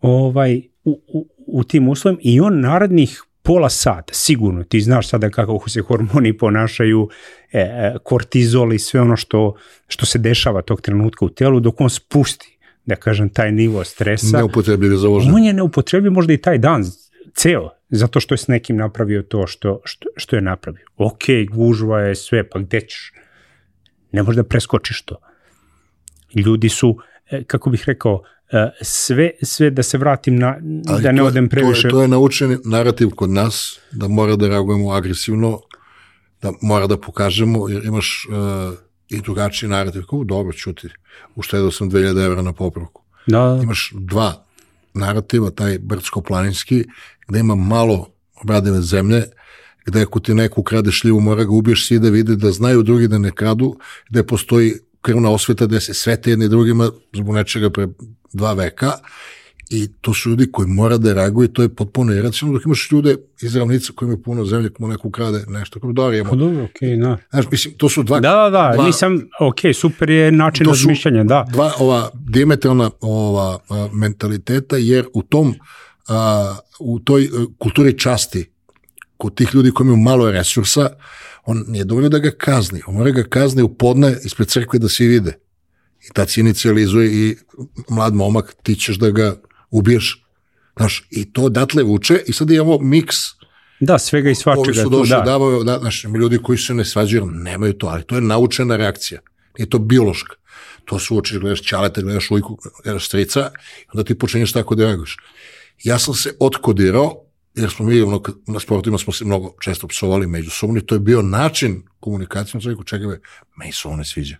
[SPEAKER 2] ovaj, u, u, u tim uslovima i on narednih pola sata, sigurno, ti znaš sada kako se hormoni ponašaju, e, e, kortizol i sve ono što, što se dešava tog trenutka u telu, dok on spusti, da kažem, taj nivo stresa.
[SPEAKER 1] Neupotrebljiv za vožnju.
[SPEAKER 2] On je neupotrebljiv možda i taj dan, ceo, zato što je s nekim napravio to što, što, što je napravio. Ok, gužva je sve, pa gde ćeš? Ne možeš da preskočiš to. Ljudi su, e, kako bih rekao, e, sve, sve da se vratim na, Ali da ne to, odem previše.
[SPEAKER 1] To je, to je naučen narativ kod nas, da mora da reagujemo agresivno, da mora da pokažemo, jer imaš uh, i drugačiji narativ, kao dobro, čuti, uštedio sam 2000 evra na popravku.
[SPEAKER 2] Da.
[SPEAKER 1] Imaš dva narativa, taj brdsko-planinski, gde ima malo obradive zemlje, gde ako ti neko ukrade šljivu, mora ga ubiješ svi da vide da znaju drugi da ne kradu, gde postoji krvna osveta gde se svete jedni drugima zbog nečega pre dva veka I to su ljudi koji mora da reaguju, to je potpuno iracionalno, dok imaš ljude iz ravnica koji imaju puno zemlje, koji mu neko ukrade nešto, dobro
[SPEAKER 2] Pa
[SPEAKER 1] imamo.
[SPEAKER 2] dobro, okej, da.
[SPEAKER 1] Znaš, mislim, to su dva,
[SPEAKER 2] Da, da, da,
[SPEAKER 1] dva,
[SPEAKER 2] nisam, okej, super je način
[SPEAKER 1] To su-
[SPEAKER 2] razmišljanja, da.
[SPEAKER 1] dva ova diametralna ova a, mentaliteta, jer u tom, a, u toj a, kulturi časti, kod tih ljudi koji imaju malo resursa, on nije dovoljno da ga kazni, on mora ga kazni u podne ispred crkve da svi vide. I tad se inicijalizuje i mlad momak, ti ćeš da ga ubiješ. Znaš, i to datle vuče i sad imamo miks
[SPEAKER 2] Da, svega i
[SPEAKER 1] ovi
[SPEAKER 2] svačega
[SPEAKER 1] su
[SPEAKER 2] tu,
[SPEAKER 1] došli
[SPEAKER 2] da.
[SPEAKER 1] da. davaju, da, znaš, ljudi koji se ne svađaju, nemaju to, ali to je naučena reakcija. Nije to biološka. To su uočiš, gledaš ćaleta, gledaš ujku, gledaš strica, onda ti počinješ tako da reaguješ. Ja sam se otkodirao, jer smo mi ono, na sportima smo se mnogo često psovali međusobno i to je bio način komunikacije, čovjeku, čekaj, meni se ovo ne sviđa.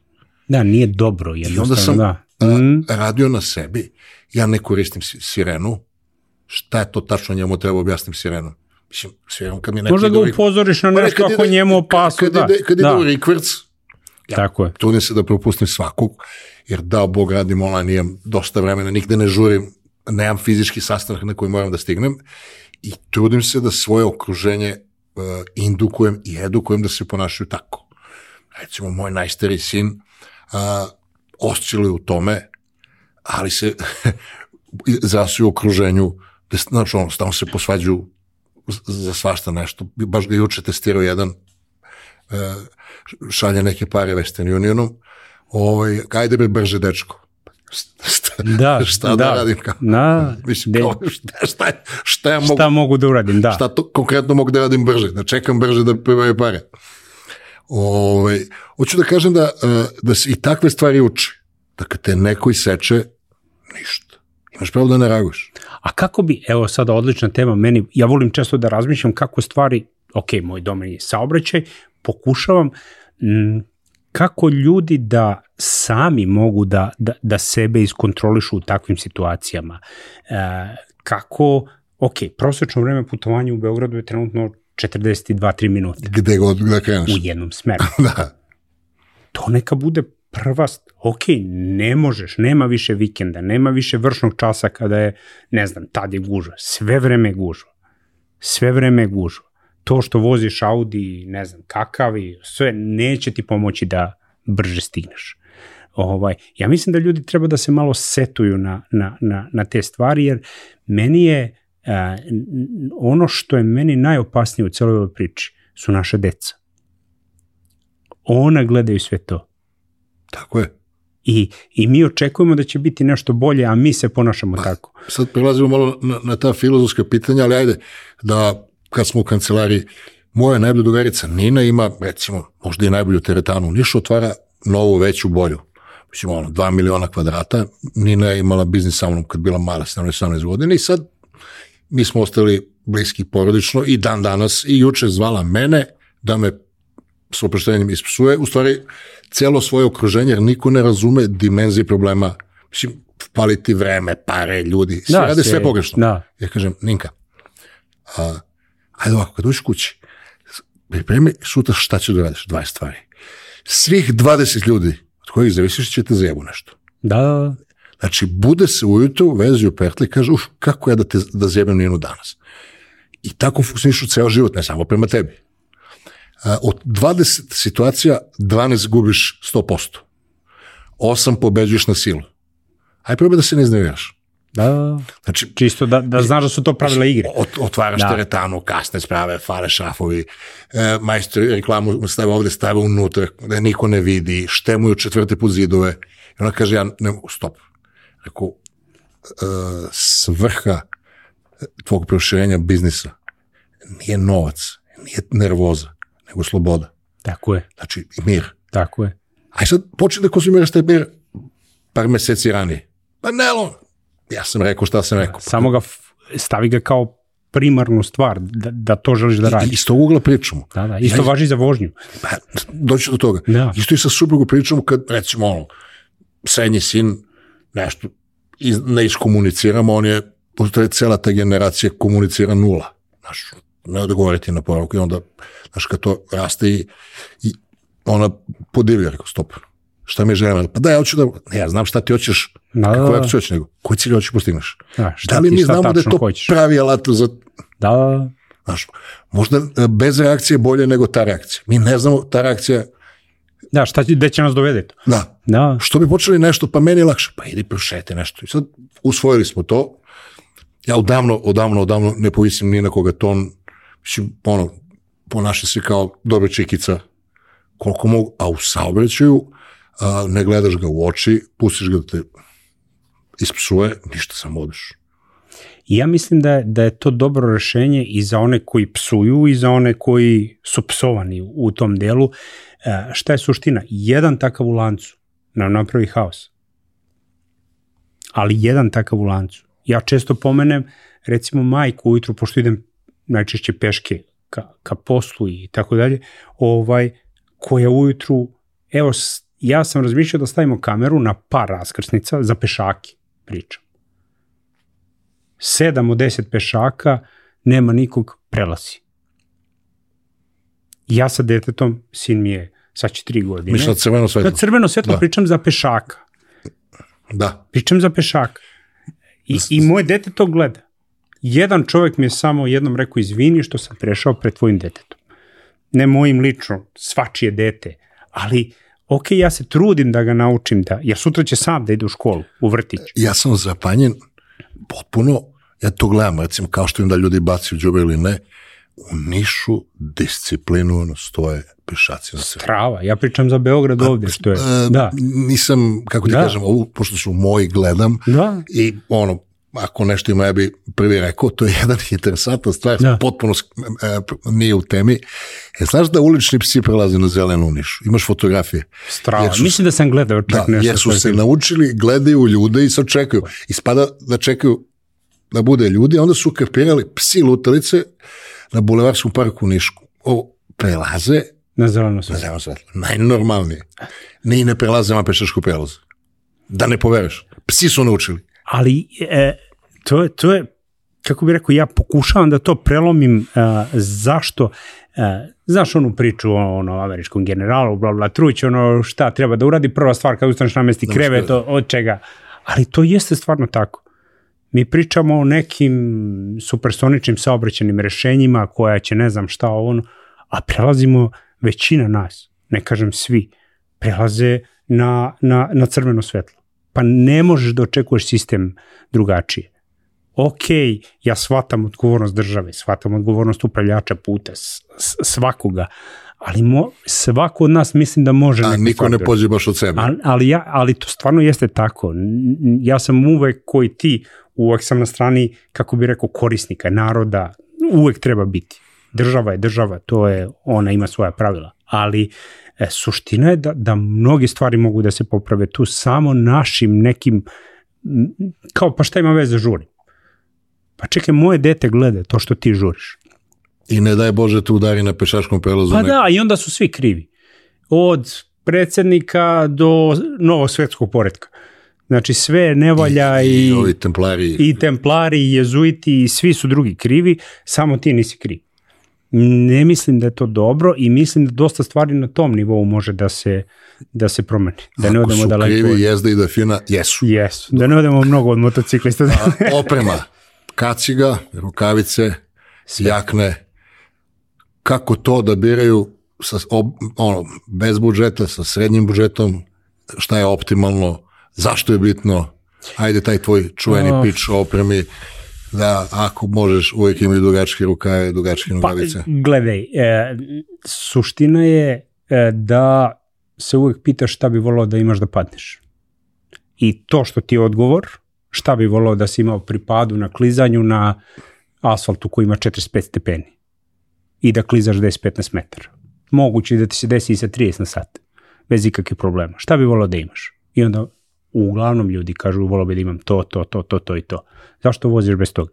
[SPEAKER 2] Da, nije dobro,
[SPEAKER 1] I onda
[SPEAKER 2] jednostavno,
[SPEAKER 1] sam
[SPEAKER 2] da.
[SPEAKER 1] a,
[SPEAKER 2] Mm,
[SPEAKER 1] radio na sebi, ja ne koristim si- sirenu, šta je to tačno njemu treba objasnim sirenom? Mislim, sirenu kad mi neki
[SPEAKER 2] Možda ga upozoriš na
[SPEAKER 1] Pa ne,
[SPEAKER 2] nešto ako
[SPEAKER 1] ide-
[SPEAKER 2] njemu opasno,
[SPEAKER 1] kad,
[SPEAKER 2] da.
[SPEAKER 1] Kad kad ide
[SPEAKER 2] da.
[SPEAKER 1] u rikvrc, ja.
[SPEAKER 2] Tako je.
[SPEAKER 1] trudim se da propustim svakog, jer dao Bog radim online, imam dosta vremena, nigde ne žurim, nemam fizički sastanak na koji moram da stignem i trudim se da svoje okruženje uh, indukujem i edukujem da se ponašaju tako. Recimo, moj najstari sin uh, osciluje u tome, ali se zrasuje u okruženju, da, znaš, ono, stalno se posvađaju z- za svašta nešto. Baš ga juče testirao jedan e, šalje neke pare Western Unionom, ovaj, ajde bre brže dečko. Šta,
[SPEAKER 2] Da,
[SPEAKER 1] šta da,
[SPEAKER 2] da.
[SPEAKER 1] radim? Kao?
[SPEAKER 2] Da,
[SPEAKER 1] Mislim,
[SPEAKER 2] de-
[SPEAKER 1] kao, šta, šta, šta ja mogu,
[SPEAKER 2] Šta mogu da uradim, da.
[SPEAKER 1] šta to konkretno mogu da radim brže, da čekam brže da pribaju pare. Ovaj, hoću da kažem da, e, da se i takve stvari uče. Da kad te neko iseče, ništa. Imaš pravo da ne reaguješ.
[SPEAKER 2] A kako bi, evo sada odlična tema, meni, ja volim često da razmišljam kako stvari, ok, moj domen je saobraćaj, pokušavam m, kako ljudi da sami mogu da, da, da sebe iskontrolišu u takvim situacijama. E, kako, ok, prosečno vreme putovanja u Beogradu je trenutno 42-3 minuta
[SPEAKER 1] Gde god da kreneš.
[SPEAKER 2] u jednom smeru.
[SPEAKER 1] Da.
[SPEAKER 2] to neka bude prva, ok, ne možeš, nema više vikenda, nema više vršnog časa kada je, ne znam, tad je gužva, sve vreme je gužva, sve vreme je gužva. To što voziš Audi, ne znam, kakav i sve, neće ti pomoći da brže stigneš. Ovaj, ja mislim da ljudi treba da se malo setuju na, na, na, na te stvari, jer meni je, a, ono što je meni najopasnije u celoj ovoj priči su naše deca. Ona gledaju sve to.
[SPEAKER 1] Tako je.
[SPEAKER 2] I, I mi očekujemo da će biti nešto bolje, a mi se ponašamo tako.
[SPEAKER 1] sad prelazimo malo na, na ta filozofska pitanja, ali ajde, da kad smo u kancelariji, moja najbolja drugarica Nina ima, recimo, možda i najbolju teretanu u Nišu, otvara novu, veću, bolju. Mislim, ono, 2 miliona kvadrata. Nina je imala biznis sa mnom kad bila mala, 17-18 godina i sad mi smo ostali bliski porodično i dan danas i juče zvala mene da me s oproštenjem ispsuje, u stvari celo svoje okruženje, jer niko ne razume dimenzije problema. Mislim, paliti vreme, pare, ljudi, svi rade sve pogrešno.
[SPEAKER 2] Da.
[SPEAKER 1] Ja kažem, Ninka, a, ajde ovako, kad uđeš kući, pripremi sutra šta ćeš da radiš, 20 stvari. Svih 20 ljudi od kojih zavisiš će te zajebu nešto.
[SPEAKER 2] Da, da, da.
[SPEAKER 1] Znači, bude se ujutru, vezi u pertli i kaže, uf, kako ja da te da zjebem njenu danas. I tako funkcionišu ceo život, ne samo prema tebi. A, od 20 situacija, 12 gubiš 100%. 8 pobeđuješ na silu. Aj probaj da se ne izneviraš.
[SPEAKER 2] Da.
[SPEAKER 1] Znači,
[SPEAKER 2] Čisto da, da znaš da su to pravila igre.
[SPEAKER 1] Ot, otvaraš
[SPEAKER 2] Da.
[SPEAKER 1] teretanu, kasne sprave, fale šrafovi, e, majstori reklamu stave ovde, stave unutra, da niko ne vidi, štemuju četvrte put zidove. I ona kaže, ja ne stop. Rekao, e, svrha tvog proširenja biznisa nije novac, nije nervoza, nego sloboda.
[SPEAKER 2] Tako je,
[SPEAKER 1] Znači, mir.
[SPEAKER 2] tako je.
[SPEAKER 1] Aj sad počni da konzumiraš taj mir par meseci ranije. Pa ne, ja sam rekao šta sam rekao.
[SPEAKER 2] Samo ga, stavi ga kao primarnu stvar, da, da to želiš da radiš.
[SPEAKER 1] iz tog ugla pričamo.
[SPEAKER 2] Da, da, isto
[SPEAKER 1] Ja-
[SPEAKER 2] važi za vožnju.
[SPEAKER 1] Pa, doći do toga.
[SPEAKER 2] Da.
[SPEAKER 1] Isto i sa suprugom pričamo kad, recimo, ono, srednji sin nešto iz, ne iskomuniciramo, on je, to je cela ta generacija komunicira nula. Znaš, ne odgovoriti na poruku i onda, znaš, kad to raste i, i ona podivlja, rekao, stop, šta mi želim? Pa da, ja hoću da, ne, ja znam šta ti hoćeš
[SPEAKER 2] Da,
[SPEAKER 1] Kako
[SPEAKER 2] da,
[SPEAKER 1] ću reći nego? Koji cilj hoćeš postigneš?
[SPEAKER 2] da, šta
[SPEAKER 1] Da li mi znamo da je to
[SPEAKER 2] hoćeš?
[SPEAKER 1] pravi alat za...
[SPEAKER 2] Da, da,
[SPEAKER 1] Znaš, možda e, bez reakcije bolje nego ta reakcija. Mi ne znamo ta reakcija,
[SPEAKER 2] da, šta će, gde će nas dovede to?
[SPEAKER 1] da,
[SPEAKER 2] Da,
[SPEAKER 1] što bi počeli nešto, pa meni je lakše, pa idi prošete nešto. I sad usvojili smo to. Ja odavno, odavno, odavno ne povisim ni na koga ton. Mislim, ono, ponaša se kao dobra čikica koliko mogu, a u saobraćaju a, ne gledaš ga u oči, pustiš ga da te ispsuje, ništa samo odeš.
[SPEAKER 2] Ja mislim da da je to dobro rešenje i za one koji psuju i za one koji su psovani u, tom delu. E, šta je suština? Jedan takav u lancu nam napravi haos. Ali jedan takav u lancu. Ja često pomenem, recimo majku ujutru, pošto idem najčešće peške ka, ka poslu i tako dalje, ovaj, koja ujutru, evo, ja sam razmišljao da stavimo kameru na par raskrsnica za pešake, pričam. Sedam od deset pešaka, nema nikog, prelazi. Ja sa detetom, sin mi je, sad će tri godine.
[SPEAKER 1] Miš na crveno svetlo.
[SPEAKER 2] Na crveno svetlo
[SPEAKER 1] Da.
[SPEAKER 2] pričam za pešaka.
[SPEAKER 1] Da.
[SPEAKER 2] Pričam za pešaka. I, I moje dete to gleda. Jedan čovek mi je samo jednom rekao izvini što sam prešao pred tvojim detetom. Ne mojim lično, svačije dete. Ali, ok, ja se trudim da ga naučim da, jer sutra će sam da ide u školu, u vrtić.
[SPEAKER 1] Ja sam zapanjen potpuno, ja to gledam, recimo, kao što im da ljudi bacaju džube ili ne, u Nišu disciplinovano stoje pešaci na crveno.
[SPEAKER 2] Trava, ja pričam za Beograd ovde, što je.
[SPEAKER 1] E,
[SPEAKER 2] Da,
[SPEAKER 1] Nisam, kako ti
[SPEAKER 2] Da.
[SPEAKER 1] kažem, ovu, pošto su moji gledam
[SPEAKER 2] da,
[SPEAKER 1] i ono, ako nešto ima, ja bi prvi rekao, to je jedan interesantan stvar,
[SPEAKER 2] Da.
[SPEAKER 1] potpuno e, nije u temi. E, znaš da ulični psi prelaze na zelenu Nišu? Imaš fotografije?
[SPEAKER 2] strava.
[SPEAKER 1] Su-
[SPEAKER 2] Mislim da sam gledao čak
[SPEAKER 1] Da,
[SPEAKER 2] nešto.
[SPEAKER 1] jer su
[SPEAKER 2] sa
[SPEAKER 1] se naučili, gledaju ljude i sad čekaju. Ispada da čekaju da bude ljudi, onda su kapirali psi lutalice na Bulevarskom parku u Nišku. O, prelaze
[SPEAKER 2] Na zeleno
[SPEAKER 1] na
[SPEAKER 2] sve.
[SPEAKER 1] zeleno svetlo. Najnormalnije. Ne i ne prelaze na pešačku prelazu. Da ne povereš. Psi su naučili.
[SPEAKER 2] ali e, to, je, to je, kako bih rekao, ja pokušavam da to prelomim a, zašto, a, znaš onu priču o ono, američkom generalu, bla, bla, truć, ono šta treba da uradi, prva stvar kad ustaneš namesti krevet, od, od čega, ali to jeste stvarno tako. Mi pričamo o nekim supersoničnim saobraćenim rešenjima koja će ne znam šta ono, a prelazimo većina nas, ne kažem svi, prelaze na, na, na crveno svetlo. Pa ne možeš da očekuješ sistem drugačije. Ok, ja shvatam odgovornost države, shvatam odgovornost upravljača puta, svakoga, ali mo, svako od nas mislim da može
[SPEAKER 1] A niko ne
[SPEAKER 2] stvar
[SPEAKER 1] pođe baš od sebe.
[SPEAKER 2] Ali, ali, ja, ali to stvarno jeste tako. Ja sam uvek koji ti, uvek sam na strani, kako bi rekao, korisnika, naroda, uvek treba biti. Država je država, to je, ona ima svoja pravila. Ali e, suština je da, da mnoge stvari mogu da se poprave tu samo našim nekim, kao pa šta ima veze žuri. Pa čekaj, moje dete gleda to što ti žuriš.
[SPEAKER 1] I ne daj Bože te udari na pešačkom prelazu.
[SPEAKER 2] Pa
[SPEAKER 1] nek-
[SPEAKER 2] da, i onda su svi krivi. Od predsednika do novog svetskog poredka. Znači sve ne valja i,
[SPEAKER 1] I ovi templari.
[SPEAKER 2] i templari i jezuiti i svi su drugi krivi, samo ti nisi kriv. Ne mislim da je to dobro i mislim da dosta stvari na tom nivou može da se, da se promeni. Da ne
[SPEAKER 1] Ako
[SPEAKER 2] odemo
[SPEAKER 1] su
[SPEAKER 2] daleko.
[SPEAKER 1] krivi,
[SPEAKER 2] od-
[SPEAKER 1] jezda i da fina, jesu.
[SPEAKER 2] Jesu. Da ne odemo mnogo od motociklista.
[SPEAKER 1] A, oprema, kaciga, rukavice, jakne, kako to da biraju sa, ob, ono, bez budžeta, sa srednjim budžetom, šta je optimalno, zašto je bitno, ajde taj tvoj čuveni
[SPEAKER 2] Oh.
[SPEAKER 1] pič opremi, da ako možeš uvijek imaju dugačke rukave, dugačke
[SPEAKER 2] Pa,
[SPEAKER 1] nogavice.
[SPEAKER 2] gledaj, e, suština je e, da se uvek pitaš šta bi volao da imaš da padneš. I to što ti je odgovor, šta bi volao da si imao pri padu na klizanju na asfaltu koji ima 45 stepeni i da klizaš 10-15 metara. Moguće da ti se desi i sa 30 na sat, bez ikakvih problema. Šta bi volao da imaš? I onda uglavnom ljudi kažu volao bi da imam to, to, to, to, to i to. Zašto voziš bez toga?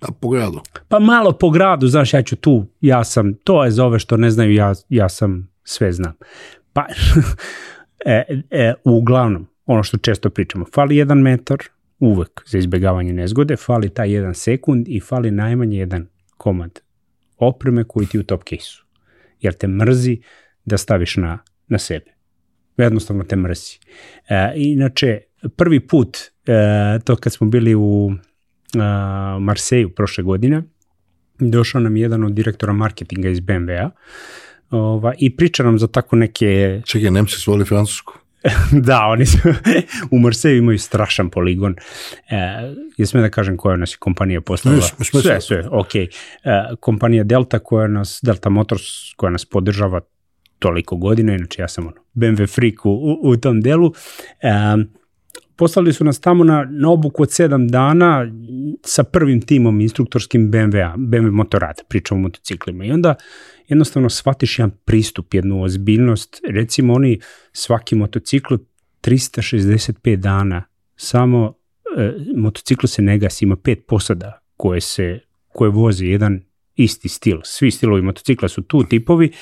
[SPEAKER 1] A po gradu.
[SPEAKER 2] Pa malo po gradu, znaš, ja ću tu, ja sam, to je za ove što ne znaju, ja, ja sam sve znam. Pa, e, e, uglavnom, ono što često pričamo, fali jedan metar, uvek za izbjegavanje nezgode, fali taj jedan sekund i fali najmanje jedan komad opreme koji ti u top case-u. Jer te mrzi da staviš na, na sebe. Jednostavno te mrzi. E, inače, prvi put, e, to kad smo bili u a, Marseju prošle godine, došao nam jedan od direktora marketinga iz BMW-a ova, i priča nam za tako neke...
[SPEAKER 1] Čekaj, Nemci su voli francusku.
[SPEAKER 2] da, oni su, u Marseju imaju strašan poligon. E, jesme da kažem koja nas je kompanija poslala?
[SPEAKER 1] Sme, sme,
[SPEAKER 2] sve, sve, ok. E, kompanija Delta koja nas, Delta Motors koja nas podržava toliko godina, inače ja sam ono, BMW freak u, u, u tom delu. E, poslali su nas tamo na, na obuku od sedam dana sa prvim timom instruktorskim BMW-a, BMW motorata, pričamo o motociklima. I onda jednostavno shvatiš jedan pristup, jednu ozbiljnost. Recimo oni svaki motocikl 365 dana samo e, motocikl se ne gasi, ima pet posada koje se koje vozi jedan isti stil. Svi stilovi motocikla su tu tipovi,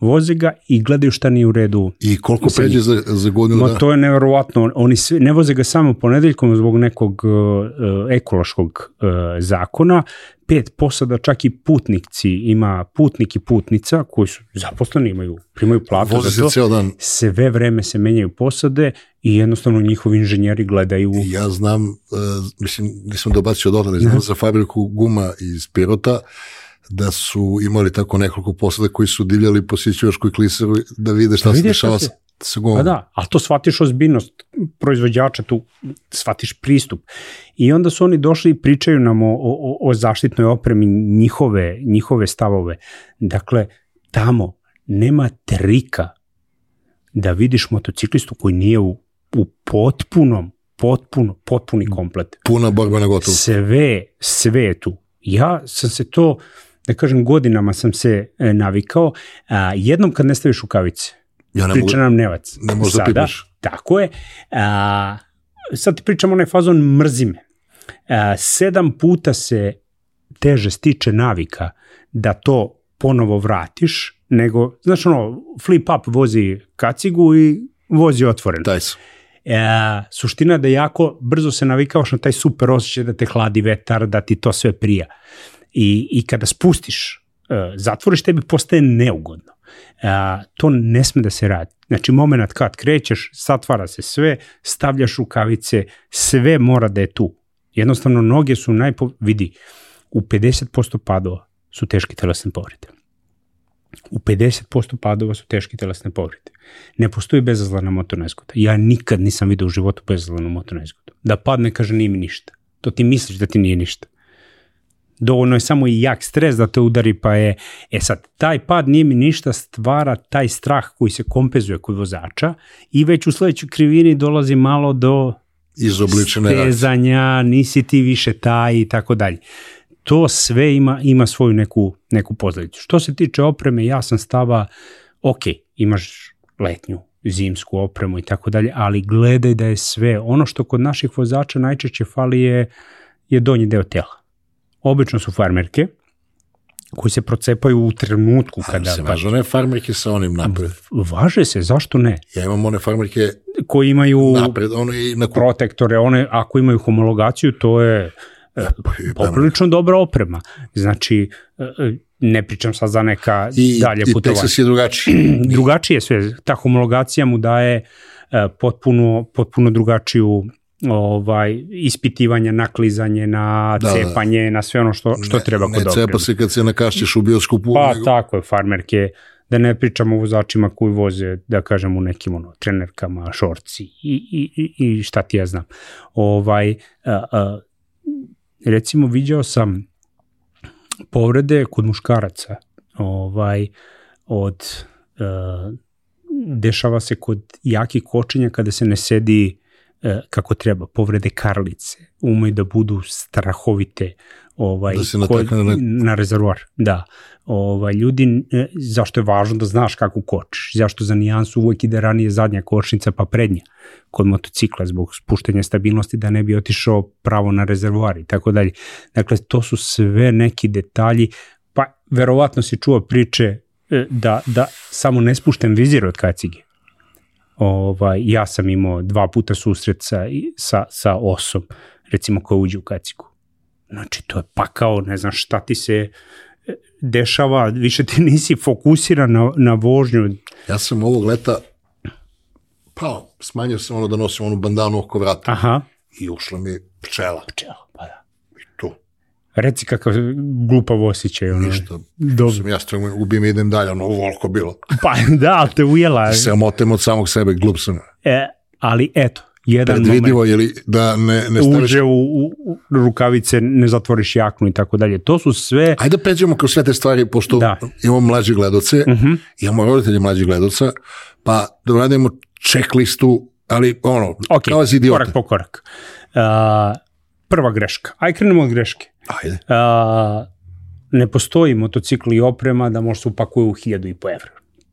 [SPEAKER 2] voze ga i gledaju šta nije u redu.
[SPEAKER 1] I koliko pređe za, za godinu
[SPEAKER 2] Ma to je neverovatno. Oni sve, ne voze ga samo ponedeljkom zbog nekog uh, ekološkog uh, zakona. Pet posada, čak i putnici, ima putnik i putnica koji su zaposleni, imaju, primaju platu
[SPEAKER 1] Voze
[SPEAKER 2] to.
[SPEAKER 1] se ceo dan.
[SPEAKER 2] Sve vreme se menjaju posade i jednostavno njihovi inženjeri gledaju
[SPEAKER 1] ja znam, uh, mislim, nisam dobacio dotle, znam za fabriku guma iz Pirota, da su imali tako nekoliko posada koji su divljali po Sićevaškoj kliseru da vide šta
[SPEAKER 2] Da
[SPEAKER 1] se dešava sa, sa gumom.
[SPEAKER 2] Pa da, ali to shvatiš ozbiljnost proizvođača, tu shvatiš pristup. I onda su oni došli i pričaju nam o, o, o zaštitnoj opremi, njihove, njihove stavove. Dakle, tamo nema trika da vidiš motociklistu koji nije u, u potpunom, potpuno, potpuni komplet.
[SPEAKER 1] Puna borba na gotovo.
[SPEAKER 2] Sve, sve je tu. Ja sam se to, da kažem, godinama sam se e, navikao. A, jednom kad ne staviš rukavice,
[SPEAKER 1] Ja ne
[SPEAKER 2] priča
[SPEAKER 1] mogu,
[SPEAKER 2] nam Nevac.
[SPEAKER 1] ne možeš da pipneš.
[SPEAKER 2] Tako je. A, sad ti pričamo onaj fazon mrzi me. A, sedam puta se teže stiče navika da to ponovo vratiš, nego, znaš ono, flip up vozi kacigu i vozi otvoren.
[SPEAKER 1] Taj su.
[SPEAKER 2] E, suština je da jako brzo se navikavaš na taj super osjećaj da te hladi vetar, da ti to sve prija. I, i kada spustiš, e, zatvoriš, tebi postaje neugodno. E, to ne sme da se radi. Znači, moment kad krećeš, satvara se sve, stavljaš rukavice, sve mora da je tu. Jednostavno, noge su najpo... Vidi, u 50% padova su teške telesne povrede. U 50% padova su teške telesne povrede. Ne postoji bezazlana motorna nezgoda. Ja nikad nisam vidio u životu bezazlanu motornu nezgodu. Da padne, kaže, nije mi ništa. To ti misliš da ti nije ništa. Dovoljno je samo i jak stres da te udari, pa je... E sad, taj pad nije mi ništa stvara taj strah koji se kompenzuje kod vozača i već u sledećoj krivini dolazi malo do
[SPEAKER 1] Izobličene
[SPEAKER 2] stezanja, nisi ti više taj i tako dalje. To sve ima, ima svoju neku, neku pozdravicu. Što se tiče opreme, ja sam stava, ok, imaš letnju, zimsku opremu i tako dalje, ali gledaj da je sve, ono što kod naših vozača najčešće fali je, je donji deo tela. Obično su farmerke, koji se procepaju u trenutku
[SPEAKER 1] Kada
[SPEAKER 2] kada...
[SPEAKER 1] se važu one farmerke sa onim napred.
[SPEAKER 2] Važe se, zašto ne?
[SPEAKER 1] Ja imam one farmerke
[SPEAKER 2] Koji imaju
[SPEAKER 1] napred, ono i na kup.
[SPEAKER 2] protektore, one ako imaju homologaciju, to je e, poprilično dobra oprema. Znači, e, e, ne pričam sad za neka
[SPEAKER 1] I,
[SPEAKER 2] dalje
[SPEAKER 1] i
[SPEAKER 2] putovanja.
[SPEAKER 1] Texas je drugačiji.
[SPEAKER 2] Drugačije sve, ta homologacija mu daje e, potpuno, potpuno drugačiju ovaj ispitivanje, naklizanje na
[SPEAKER 1] Da, da.
[SPEAKER 2] cepanje, na sve ono što, što treba kod
[SPEAKER 1] Ne
[SPEAKER 2] opreme.
[SPEAKER 1] cepa se kad se nakašćeš u bioskopu.
[SPEAKER 2] Pa
[SPEAKER 1] nego-
[SPEAKER 2] tako je, farmerke, da ne pričamo o vozačima koji voze, da kažem, u nekim ono, trenerkama, šorci i, i, i- šta ti ja znam. Ovaj, a, a, recimo, viđao sam povrede kod muškaraca, ovaj, od, a, dešava se kod jakih kočenja kada se ne sedi kako treba, povrede karlice, umeju da budu strahovite, ovaj,
[SPEAKER 1] Da se
[SPEAKER 2] kod-
[SPEAKER 1] natakne na-
[SPEAKER 2] na rezervoar, da. Ovaj, ljudi, e, zašto je važno da znaš kako kočiš, zašto za nijansu uvek ide ranije zadnja kočnica pa prednja kod motocikla zbog spuštenja stabilnosti da ne bi otišao pravo na rezervoar i tako dalje. Dakle, to su sve neki detalji, pa verovatno si čuo priče e, da, da samo ne spuštem vizir od kacige. Ovaj, ja sam imao dva puta susret sa, sa, sa osom, recimo koja uđe u kacigu. Znači, to je pakao, ne znam šta ti se e, dešava, više ti nisi fokusiran na, na vožnju.
[SPEAKER 1] Ja sam ovog leta Pa, smanjio sam ono da nosim onu bandanu oko vrata
[SPEAKER 2] Aha,
[SPEAKER 1] i ušla mi pčela.
[SPEAKER 2] pčela, pa da. Reci kakav glupav osjećaj. Ono.
[SPEAKER 1] ništa.
[SPEAKER 2] Dobro.
[SPEAKER 1] Sam ja strano ubijem i idem dalje, ono ovoliko bilo.
[SPEAKER 2] Pa da, ali te ujela.
[SPEAKER 1] Sramotem od samog sebe, glup sam.
[SPEAKER 2] E, ali eto, jedan moment.
[SPEAKER 1] Predvidivo je li da ne, ne staviš...
[SPEAKER 2] uđe u, u, rukavice, ne zatvoriš jaknu i tako dalje. To su sve...
[SPEAKER 1] Ajde da pređemo kroz sve te stvari, pošto
[SPEAKER 2] Da.
[SPEAKER 1] imamo mlađe gledoce,
[SPEAKER 2] Mhm.
[SPEAKER 1] imamo roditelje mlađih gledoca, pa da uradimo checklistu, ali ono,
[SPEAKER 2] Ok,
[SPEAKER 1] kao idiota.
[SPEAKER 2] korak po korak. Uh, prva greška. Aj krenemo od greške.
[SPEAKER 1] Ajde.
[SPEAKER 2] Uh, ne postoji motocikl i oprema da može se upakuje u hiljadu i po evra.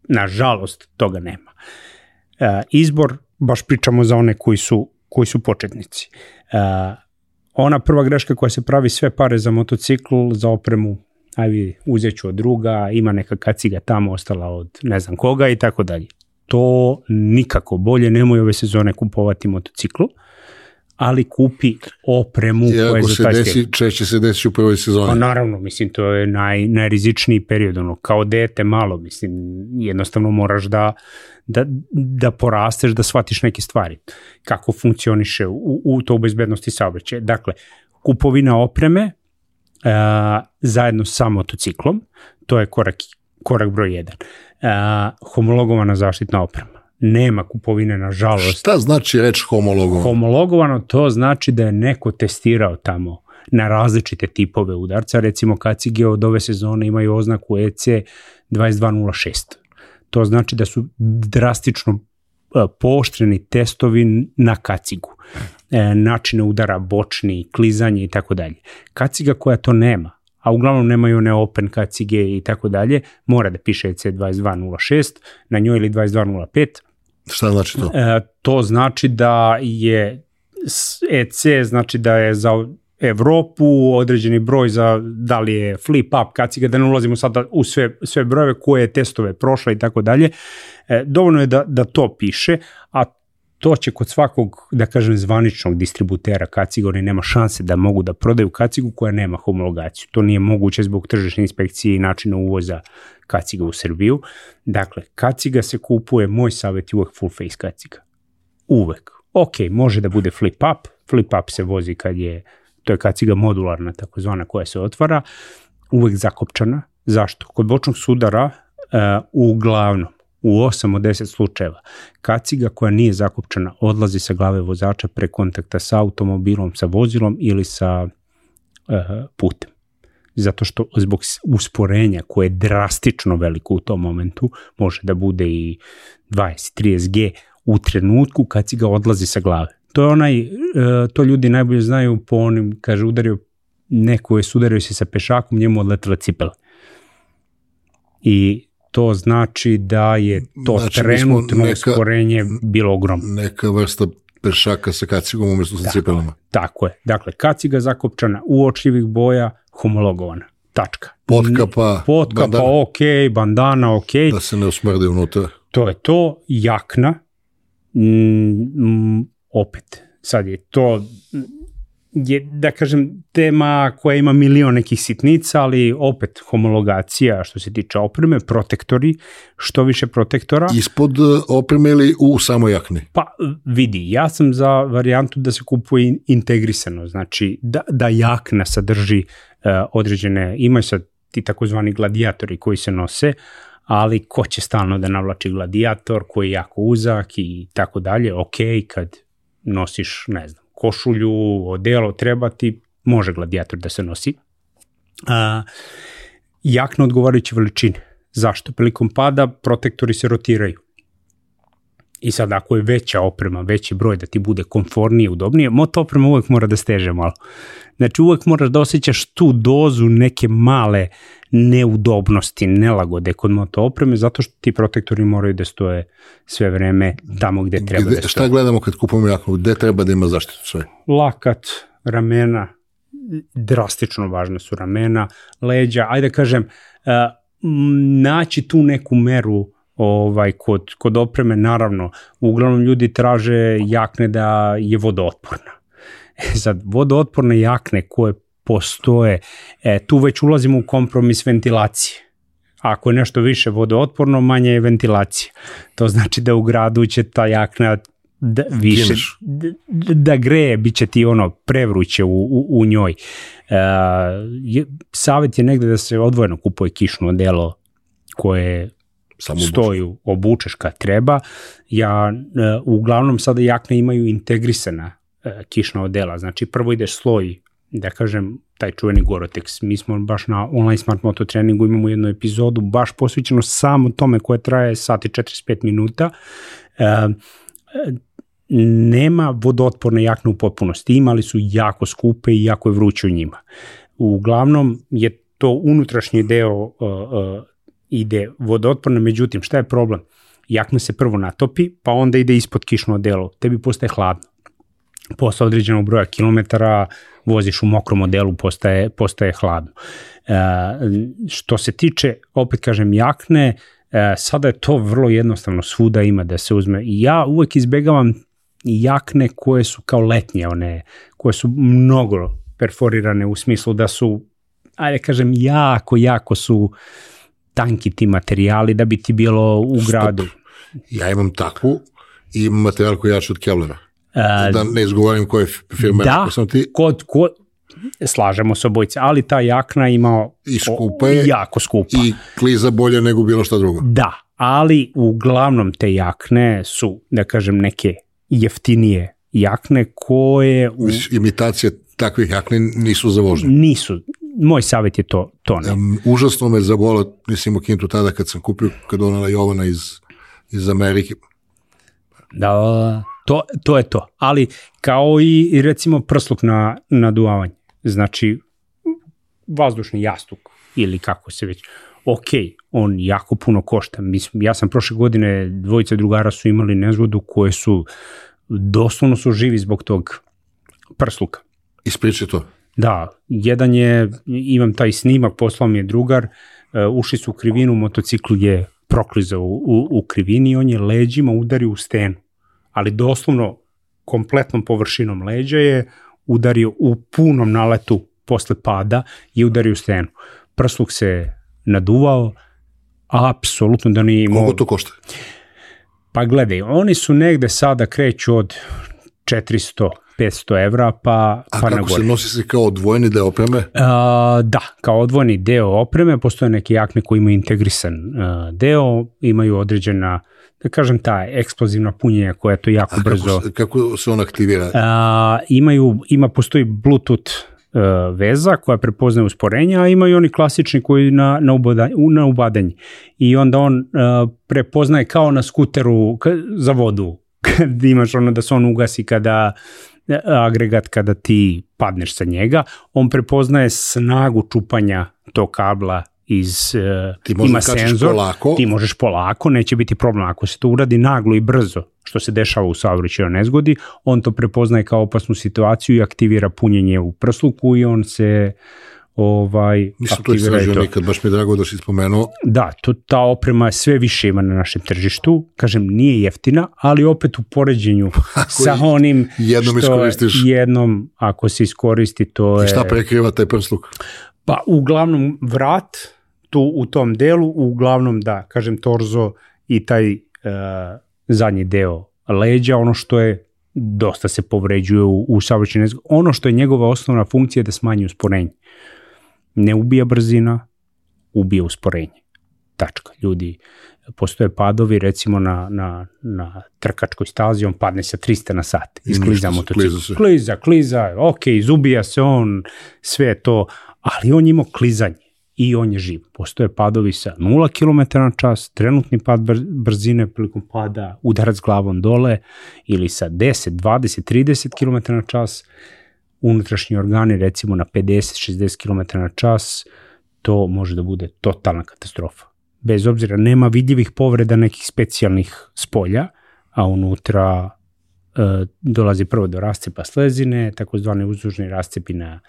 [SPEAKER 2] Nažalost, toga nema. Uh, izbor, baš pričamo za one koji su, koji su početnici. Uh, ona prva greška koja se pravi sve pare za motocikl, za opremu, aj vidi, uzet ću od druga, ima neka kaciga tamo ostala od ne znam koga i tako dalje. To nikako bolje, nemoj ove sezone kupovati motociklu, ali kupi opremu
[SPEAKER 1] I
[SPEAKER 2] koja je za taj stil.
[SPEAKER 1] desi, češće se desi u prvoj sezoni.
[SPEAKER 2] Pa naravno, mislim, to je naj, najrizičniji period, ono, kao dete malo, mislim, jednostavno moraš da, da, da porasteš, da shvatiš neke stvari, kako funkcioniše u, u to bezbednosti saobraćaja. Dakle, kupovina opreme a, zajedno sa motociklom, to je korak, korak broj jedan. A, homologovana zaštitna oprema. Nema kupovine, nažalost,
[SPEAKER 1] Šta znači reč homologovan?
[SPEAKER 2] Homologovano to znači da je neko testirao tamo na različite tipove udarca, recimo kacige od ove sezone imaju oznaku EC 2206. To znači da su drastično e, pooštreni testovi na kacigu. E, načine udara, bočni, klizanje i tako dalje. Kaciga koja to nema, a uglavnom nemaju one open kacige i tako dalje, mora da piše E EC 2206 na njoj ili 2205,
[SPEAKER 1] Šta znači to?
[SPEAKER 2] E, to znači da je EC, znači da je za Evropu određeni broj za da li je flip up, kaciga, da ne ulazimo sada u sve, sve brojeve koje je testove prošla i tako dalje. E, dovoljno je da, da to piše, a to će kod svakog, da kažem, zvaničnog distributera kaciga, oni nema šanse da mogu da prodaju kacigu koja nema homologaciju. To nije moguće zbog tržišne inspekcije i načina uvoza kaciga u Srbiju. Dakle, kaciga se kupuje, moj savjet je uvek full face kaciga. Uvek. Ok, može da bude flip up, flip up se vozi kad je, to je kaciga modularna takozvana koja se otvara, uvek zakopčana. Zašto? Kod bočnog sudara uh, uglavnom u 8 od 10 slučajeva kaciga koja nije zakopčana odlazi sa glave vozača pre kontakta sa automobilom, sa vozilom ili sa uh, putem zato što zbog usporenja koje je drastično veliko u tom momentu, može da bude i 20-30 G u trenutku kad si ga odlazi sa glave. To je onaj, e, to ljudi najbolje znaju po onim, kaže, udario neko je sudario se sa pešakom, njemu odletela cipela. I to znači da je to
[SPEAKER 1] Znači,
[SPEAKER 2] trenutno
[SPEAKER 1] neka-
[SPEAKER 2] usporenje bilo ogromno.
[SPEAKER 1] Neka vrsta pešaka sa kacigom umjesto sa
[SPEAKER 2] Tako
[SPEAKER 1] cipelama.
[SPEAKER 2] Tako je. Dakle, kaciga zakopčana, uočljivih boja, homologovana. Tačka.
[SPEAKER 1] Potkapa,
[SPEAKER 2] Potkapa,
[SPEAKER 1] bandana,
[SPEAKER 2] ok, bandana, ok,
[SPEAKER 1] da se ne usmrde unutra.
[SPEAKER 2] to je to, jakna, mm, opet, sad je to, je, da kažem, tema koja ima milion nekih sitnica, ali opet homologacija što se tiče opreme, protektori, što više protektora.
[SPEAKER 1] Ispod e, opreme ili u samoj jakni?
[SPEAKER 2] Pa vidi, ja sam za varijantu da se kupuje in- integrisano, znači da, da jakna sadrži uh, određene, imaju sad ti takozvani gladijatori koji se nose, ali ko će stalno da navlači gladijator koji je jako uzak i tako dalje, ok, kad nosiš, ne znam, košulju, odelo, treba ti, može gladijator da se nosi. A, jakna odgovarajuće veličine. Zašto? Prilikom pada protektori se rotiraju. I sad ako je veća oprema, veći broj da ti bude komfornije, udobnije, moto oprema uvek mora da steže malo. Znači uvek moraš da osjećaš tu dozu neke male neudobnosti, nelagode kod moto opreme, zato što ti protektori moraju da stoje sve vreme tamo gde treba
[SPEAKER 1] Gde,
[SPEAKER 2] da stoje.
[SPEAKER 1] šta gledamo kad kupujemo jaknu? Gde treba da ima zaštitu sve?
[SPEAKER 2] Lakat, ramena, drastično važna su ramena, leđa, ajde da kažem, m, naći tu neku meru ovaj kod kod opreme naravno uglavnom ljudi traže jakne da je vodootporna. E sad vodootporne jakne koje postoje, e, tu već ulazimo u kompromis ventilacije. Ako je nešto više vodootporno, manje je ventilacija. To znači da u gradu će ta jakna da, više, da, da greje, bit će ti ono prevruće u, u, u njoj. E, je, savjet je negde da se odvojeno kupuje kišno delo koje Samo stoju, obučeš kad treba. Ja, e, uglavnom sada jakne imaju integrisana e, kišna odela, znači prvo ide sloj, da kažem, taj čuveni Gorotex. Mi smo baš na online smart moto treningu imamo jednu epizodu baš posvećeno samo tome koja traje sati 45 minuta. E, nema vodootporne jakne u potpunosti, imali su jako skupe i jako je vruće u njima. Uglavnom je to unutrašnji deo uh, uh, ide vodootporno, međutim šta je problem? Jakna se prvo natopi, pa onda ide ispod kišno delo, tebi postaje hladno. Posle određenog broja kilometara voziš u mokrom modelu, postaje, postaje hladno. E, što se tiče, opet kažem, jakne, e, sada je to vrlo jednostavno, svuda ima da se uzme. Ja uvek izbegavam jakne koje su kao letnje, one koje su mnogo perforirane u smislu da su, ajde kažem, jako, jako su tanki ti materijali da bi ti bilo u gradu. Stop.
[SPEAKER 1] Ja imam takvu i imam materijal koji je jači od Kevlera. Uh, da ne izgovorim koje firme.
[SPEAKER 2] Da, sam ti... kod, kod, slažemo se obojce, ali ta jakna ima
[SPEAKER 1] I skupa je,
[SPEAKER 2] jako skupa.
[SPEAKER 1] I kliza bolje nego bilo šta drugo.
[SPEAKER 2] Da, ali uglavnom te jakne su, da kažem, neke jeftinije jakne koje... U...
[SPEAKER 1] Imitacije takvih jakne nisu za vožnju.
[SPEAKER 2] Nisu. Moj savjet je to, to ne. Um,
[SPEAKER 1] užasno me zabolo, mislim u Kintu tada kad sam kupio, kad donala Jovana iz, iz Amerike.
[SPEAKER 2] Da, to, to je to. Ali kao i, recimo prsluk na, na duvavanje. Znači, vazdušni jastuk ili kako se već ok, on jako puno košta. Mislim, ja sam prošle godine, dvojica drugara su imali nezgodu koje su, doslovno su živi zbog tog prsluka.
[SPEAKER 1] Ispričaj to.
[SPEAKER 2] Da, jedan je, imam taj snimak, poslao mi je drugar, uh, ušli su u krivinu, motocikl je proklizao u, u, u krivini i on je leđima udario u stenu. Ali doslovno kompletnom površinom leđa je udario u punom naletu posle pada i udario u stenu. Prsluk se naduvao, apsolutno da nije imao...
[SPEAKER 1] Koliko to košta?
[SPEAKER 2] Pa gledaj, oni su negde sada kreću od 400 500 evra, pa,
[SPEAKER 1] A
[SPEAKER 2] pa
[SPEAKER 1] kako
[SPEAKER 2] na gore.
[SPEAKER 1] se nosi se kao odvojeni deo opreme?
[SPEAKER 2] A, da, kao odvojeni deo opreme, postoje neke jakne koji imaju integrisan a, deo, imaju određena, da kažem, ta eksplozivna punjenja koja to jako
[SPEAKER 1] A
[SPEAKER 2] brzo...
[SPEAKER 1] Kako, kako se on aktivira?
[SPEAKER 2] A, imaju, ima, postoji Bluetooth E, veza koja prepoznaje usporenja, a imaju oni klasični koji na, na, ubadanje, na ubadanje. I onda on uh, prepoznaje kao na skuteru za vodu, kad imaš ono da se on ugasi kada e, agregat kada ti padneš sa njega, on prepoznaje snagu čupanja tog kabla iz uh,
[SPEAKER 1] ti
[SPEAKER 2] ima senzor, polako. ti možeš polako, neće biti problem ako se to uradi naglo i brzo, što se dešava u saobraćaju nezgodi, on to prepoznaje kao opasnu situaciju i aktivira punjenje u prsluku i on se ovaj
[SPEAKER 1] Nisam to istražio nikad, baš mi je drago da si spomenuo.
[SPEAKER 2] Da, to, ta oprema sve više ima na našem tržištu, kažem nije jeftina, ali opet u poređenju sa onim
[SPEAKER 1] jednom što iskoristiš.
[SPEAKER 2] jednom ako se iskoristi to je...
[SPEAKER 1] I šta prekriva taj prsluk?
[SPEAKER 2] Pa uglavnom vrat, tu u tom delu, uglavnom da, kažem torzo i taj uh, zadnji deo leđa, ono što je dosta se povređuje u, u saobraćaju Ono što je njegova osnovna funkcija je da smanji usporenje. Ne ubija brzina, ubija usporenje. Tačka. Ljudi, postoje padovi recimo na, na, na trkačkoj stazi, on padne sa 300 na sat, iskliza motocikl. Kliza, kliza, ok, izubija se on, sve to, ali on imao klizanje i on je živ. Postoje padovi sa 0 km na čas, trenutni pad brzine prilikom pada, udarac glavom dole ili sa 10, 20, 30 km na čas, unutrašnji organi recimo na 50-60 km na čas, to može da bude totalna katastrofa. Bez obzira, nema vidljivih povreda nekih specijalnih spolja, a unutra e, dolazi prvo do rascepa slezine, takozvane uzdužni rascepi na,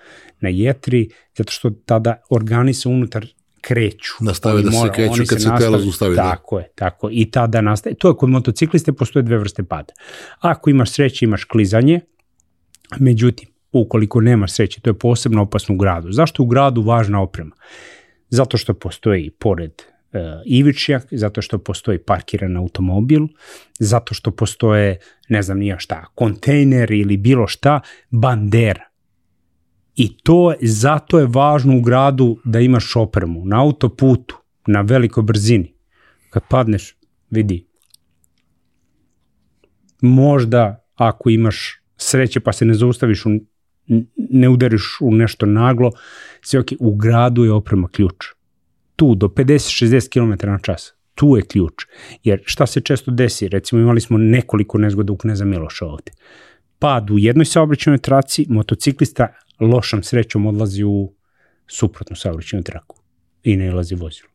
[SPEAKER 2] na jetri, zato što tada organi se unutar kreću.
[SPEAKER 1] Nastave da mora, se kreću kad se, se telo zustavi.
[SPEAKER 2] Da. Tako da. je, tako. I tada nastaje. To je kod motocikliste postoje dve vrste pada. Ako imaš sreće, imaš klizanje, međutim, ukoliko nemaš sreće, to je posebno opasno u gradu. Zašto u gradu važna oprema? Zato što postoji pored ivičnjak, zato što postoji parkiran automobil, zato što postoje, ne znam nija šta, kontejner ili bilo šta, bandera. I to, zato je važno u gradu da imaš opremu, na autoputu, na velikoj brzini. Kad padneš, vidi, možda ako imaš sreće pa se ne zaustaviš, u, ne udariš u nešto naglo, sve ok, u gradu je oprema ključ. Tu, do 50-60 km na čas, tu je ključ. Jer šta se često desi, recimo imali smo nekoliko nezgoda u Kneza Miloša ovde. Pad u jednoj saobraćenoj traci, motociklista lošom srećom odlazi u suprotnu saobraćenju traku i ne ilazi vozilo.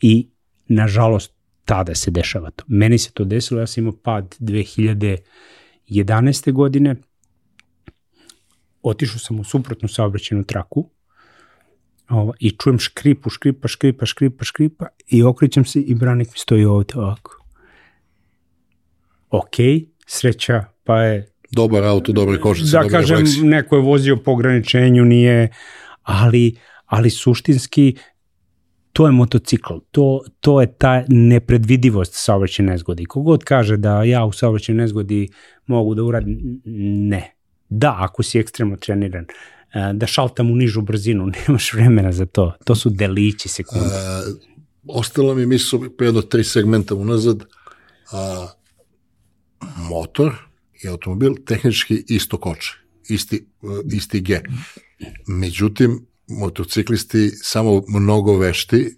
[SPEAKER 2] I, nažalost, tada se dešava to. Meni se to desilo, ja sam imao pad 2011. godine, otišao sam u suprotnu saobraćenu traku ova, i čujem škripu, škripa, škripa, škripa, škripa i okrećem se i branik mi stoji ovde ovako. Ok, sreća, pa je...
[SPEAKER 1] Dobar auto, dobre košice,
[SPEAKER 2] da kažem, refleksi. neko je vozio po ograničenju, nije, ali, ali suštinski to je motocikl, to, to je ta nepredvidivost saobraćajne nezgode. I kogod kaže da ja u saobraćajnoj nezgodi mogu da uradim, ne. Da, ako si ekstremno treniran, e, da šaltam u nižu brzinu, nemaš vremena za to. To su delići sekunde. E,
[SPEAKER 1] ostalo mi mislo pre jedno tri segmenta unazad, a, motor i automobil tehnički isto koče, isti, isti G. Međutim, motociklisti samo mnogo vešti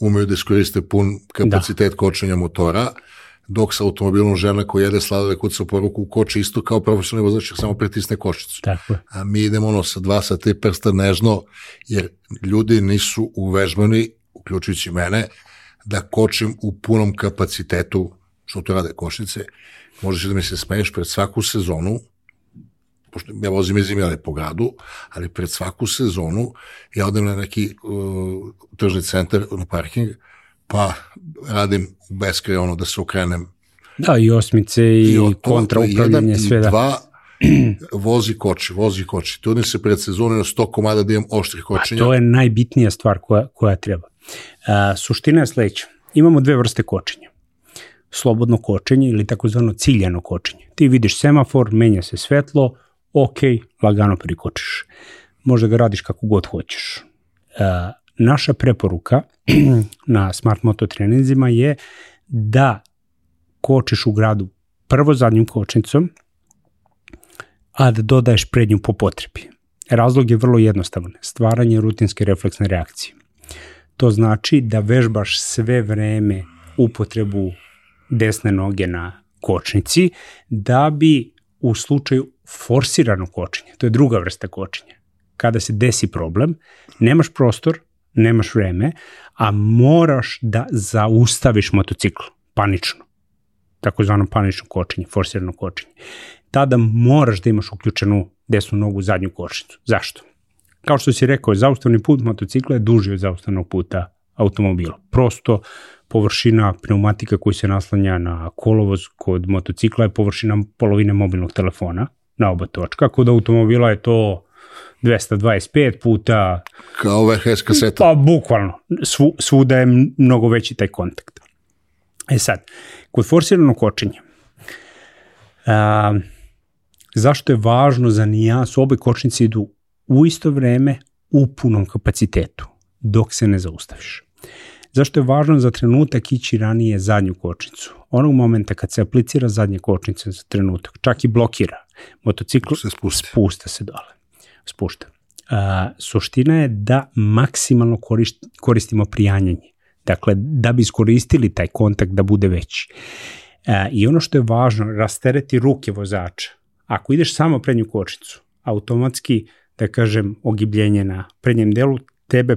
[SPEAKER 1] umeju da iskoriste pun kapacitet da. kočenja motora, dok sa automobilom žena koja jede sladole kuca po ruku koči isto kao profesionalni vozač, samo pritisne košicu.
[SPEAKER 2] Tako.
[SPEAKER 1] A mi idemo ono sa dva, sa tri prsta nežno, jer ljudi nisu uvežbani, uključujući mene, da kočim u punom kapacitetu, što to rade košnice. Možeš da mi se smeješ pred svaku sezonu, pošto ja vozim iz Imjale po gradu, ali pred svaku sezonu ja odem na neki uh, tržni centar na parking, pa radim u beskraj ono da se okrenem.
[SPEAKER 2] Da, i osmice i, i kontra upravljanje, sve da.
[SPEAKER 1] dva, vozi koči, vozi koči. Trudim se pred sezonom na 100 komada da imam oštrih kočenja.
[SPEAKER 2] A to je najbitnija stvar koja, koja treba. A, suština je sledeća. Imamo dve vrste kočenja. Slobodno kočenje ili takozvano ciljano kočenje. Ti vidiš semafor, menja se svetlo, ok, lagano prikočiš. Možda ga radiš kako god hoćeš. E, naša preporuka na Smart Moto treninzima je da kočiš u gradu prvo zadnjim kočnicom, a da dodaješ prednju po potrebi. Razlog je vrlo jednostavan, stvaranje rutinske refleksne reakcije. To znači da vežbaš sve vreme upotrebu desne noge na kočnici da bi u slučaju forsirano kočenje, to je druga vrsta kočenja. Kada se desi problem, nemaš prostor, nemaš vreme, a moraš da zaustaviš motocikl panično. Takozvano panično kočenje, forsirano kočenje. Tada moraš da imaš uključenu desnu nogu u zadnju kočnicu. Zašto? Kao što si rekao, zaustavni put motocikla je duži od zaustavnog puta automobila. Prosto površina pneumatika koji se naslanja na kolovoz kod motocikla je površina polovine mobilnog telefona, na oba točka. Kod automobila je to 225 puta...
[SPEAKER 1] Kao VHS kaseta.
[SPEAKER 2] Pa, bukvalno. Svu, svuda je mnogo veći taj kontakt. E sad, kod forsiranog kočenja, a, zašto je važno za nijansu, obe kočnice idu u isto vreme u punom kapacitetu, dok se ne zaustaviš. Zašto je važno za trenutak ići ranije zadnju kočnicu? Onog momenta kad se aplicira zadnja kočnica za trenutak, čak i blokira, motocikl se spuste. spušta se dole. Spušta. A, suština je da maksimalno korist, koristimo prijanjanje. Dakle, da bi iskoristili taj kontakt da bude veći. A, I ono što je važno, rastereti ruke vozača. Ako ideš samo prednju kočnicu, automatski, da kažem, ogibljenje na prednjem delu, tebe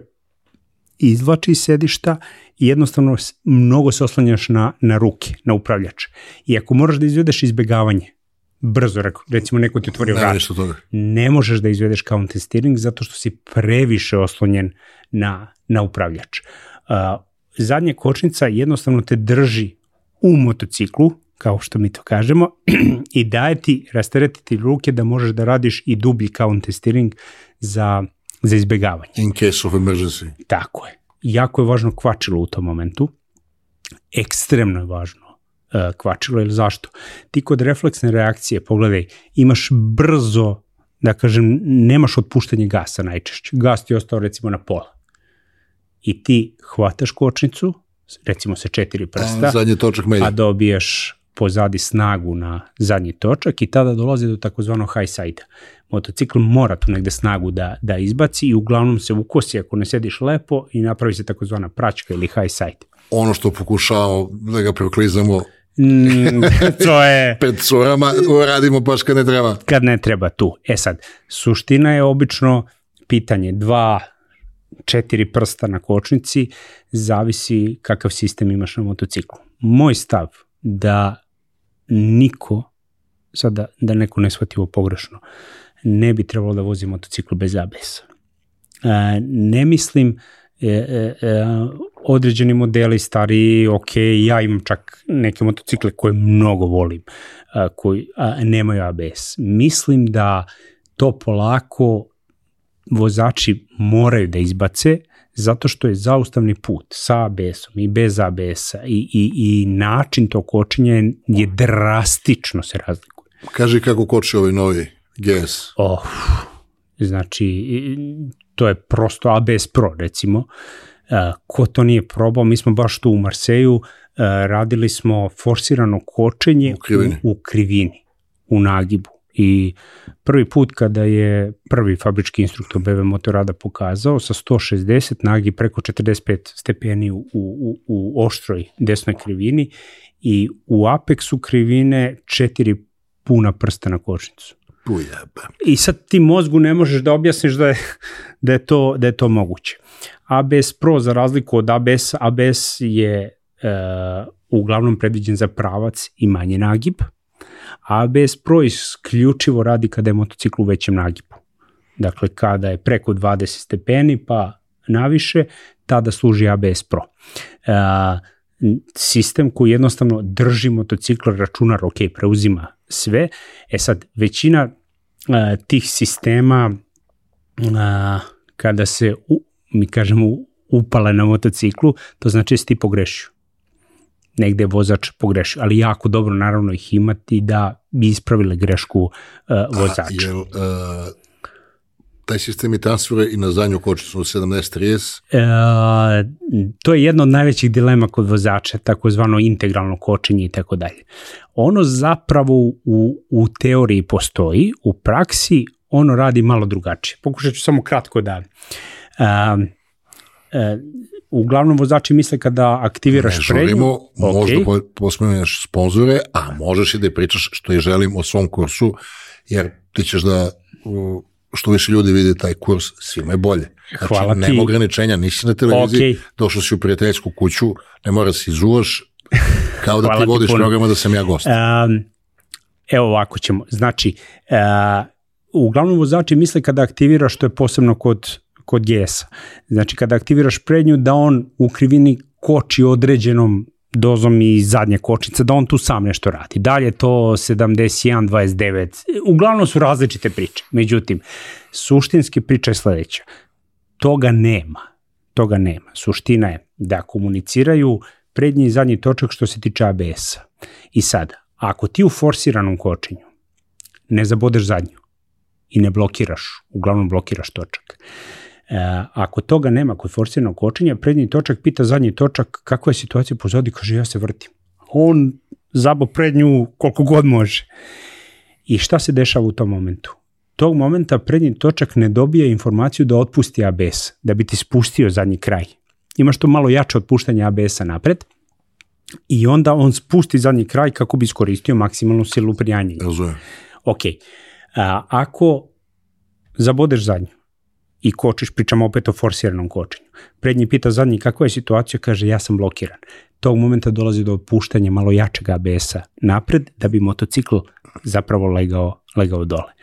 [SPEAKER 2] izvlači iz sedišta i jednostavno mnogo se oslanjaš na, na ruke, na upravljač. I ako moraš da izvedeš izbegavanje, brzo, recimo neko ti otvorio vrat, ne možeš da izvedeš counter steering zato što si previše oslonjen na, na upravljač. Uh, zadnja kočnica jednostavno te drži u motociklu, kao što mi to kažemo, i daje ti, rasteretiti ruke da možeš da radiš i dublji counter steering za za izbegavanje.
[SPEAKER 1] In case of emergency.
[SPEAKER 2] Tako je. jako je važno kvačilo u tom momentu, ekstremno je važno kvačilo, ili zašto? Ti kod refleksne reakcije, pogledaj, imaš brzo, da kažem, nemaš otpuštanje gasa najčešće. Gas ti je ostao recimo na pola. I ti hvataš kočnicu, recimo sa četiri prsta,
[SPEAKER 1] A,
[SPEAKER 2] a dobiješ pozadi snagu na zadnji točak i tada dolazi do takozvanog high side. Motocikl mora tu negde snagu da, da izbaci i uglavnom se ukosi ako ne sediš lepo i napravi se takozvana praćka ili high side.
[SPEAKER 1] Ono što pokušavamo da ga preklizamo
[SPEAKER 2] Mm, to je
[SPEAKER 1] pred curama, radimo baš kad ne treba.
[SPEAKER 2] kad ne treba tu. E sad, suština je obično pitanje dva, četiri prsta na kočnici, zavisi kakav sistem imaš na motociklu. Moj stav da niko, sad da, da neko ne shvati ovo pogrešno, ne bi trebalo da vozi motocikl bez ABS-a. E, ne mislim, e, e, e, određeni modeli stariji, ok, ja imam čak neke motocikle koje mnogo volim, a, koji a, nemaju ABS. Mislim da to polako vozači moraju da izbace, zato što je zaustavni put sa ABS-om i bez ABS-a i, i, i način tog kočenja je drastično se razlikuje.
[SPEAKER 1] Kaži kako koči ovaj novi GS.
[SPEAKER 2] Oh, znači, to je prosto ABS Pro, recimo. E, ko to nije probao, mi smo baš tu u Marseju, e, radili smo forsirano kočenje
[SPEAKER 1] U krivini.
[SPEAKER 2] u, u krivini, u nagibu. I prvi put kada je prvi fabrički instruktor BV Motorada pokazao sa 160 nagi preko 45 stepeni u, u, u oštroj desnoj krivini i u apeksu krivine četiri puna prsta na kočnicu.
[SPEAKER 1] Ujebe.
[SPEAKER 2] I sad ti mozgu ne možeš da objasniš da je, da je, to, da je to moguće. ABS Pro za razliku od ABS, ABS je e, uglavnom predviđen za pravac i manje nagib. ABS Pro isključivo radi kada je motocikl u većem nagibu. Dakle, kada je preko 20 stepeni pa naviše, tada služi ABS Pro. E, sistem koji jednostavno drži motocikl, računar, ok, preuzima sve. E sad, većina a, tih sistema a, kada se, u, mi kažemo, upale na motociklu, to znači da si ti pogrešio. Negde je vozač pogrešio, ali jako dobro naravno ih imati da bi ispravile grešku uh, vozača.
[SPEAKER 1] Jel, uh, taj sistem i transfere i na zadnju kočnicu 70-30,
[SPEAKER 2] E, to je jedna od najvećih dilema kod vozača, takozvano integralno kočenje i tako dalje. Ono zapravo u, u teoriji postoji, u praksi ono radi malo drugačije. Pokušat ću samo kratko da... A, e, uglavnom vozači misle kada aktiviraš
[SPEAKER 1] ne
[SPEAKER 2] prednju...
[SPEAKER 1] žurimo, možda
[SPEAKER 2] ok,
[SPEAKER 1] po, posmenuješ sponzore, a možeš i da pričaš što i želim o svom kursu, jer ti ćeš da u, što više ljudi vidi taj kurs, svima je bolje. Znači,
[SPEAKER 2] Hvala ti.
[SPEAKER 1] nema ograničenja, nisi na televiziji,
[SPEAKER 2] Ok.
[SPEAKER 1] došao si u prijateljsku kuću, ne mora se izuvaš, kao da ti vodiš programa da sam ja gost.
[SPEAKER 2] Um, evo ovako ćemo. Znači, uh, uglavnom vozači misle kada aktiviraš, što je posebno kod, kod GS-a. Znači, kada aktiviraš prednju, da on u krivini koči određenom dozom i zadnje kočnice, da on tu sam nešto radi. Dalje to 71, 29, uglavnom su različite priče. Međutim, suštinski priča je sledeća. Toga nema. Toga nema. Suština je da komuniciraju prednji i zadnji točak što se tiče ABS-a. I sad, ako ti u forsiranom kočenju ne zabodeš zadnju i ne blokiraš, uglavnom blokiraš točak, E, ako toga nema kod forsiranog kočenja, prednji točak pita zadnji točak kakva je situacija pozadi, kaže ja se vrtim. On zabo prednju koliko god može. I šta se dešava u tom momentu? Tog momenta prednji točak ne dobija informaciju da otpusti ABS, da bi ti spustio zadnji kraj. Imaš to malo jače otpuštanje ABS-a napred i onda on spusti zadnji kraj kako bi iskoristio maksimalnu silu prijanja.
[SPEAKER 1] Razumem.
[SPEAKER 2] Ok, a, ako zabodeš zadnju i kočiš, pričamo opet o forsiranom kočenju, prednji pita zadnji kakva je situacija, kaže ja sam blokiran. Tog momenta dolazi do opuštanja malo jačeg ABS-a napred da bi motocikl zapravo legao, legao dole.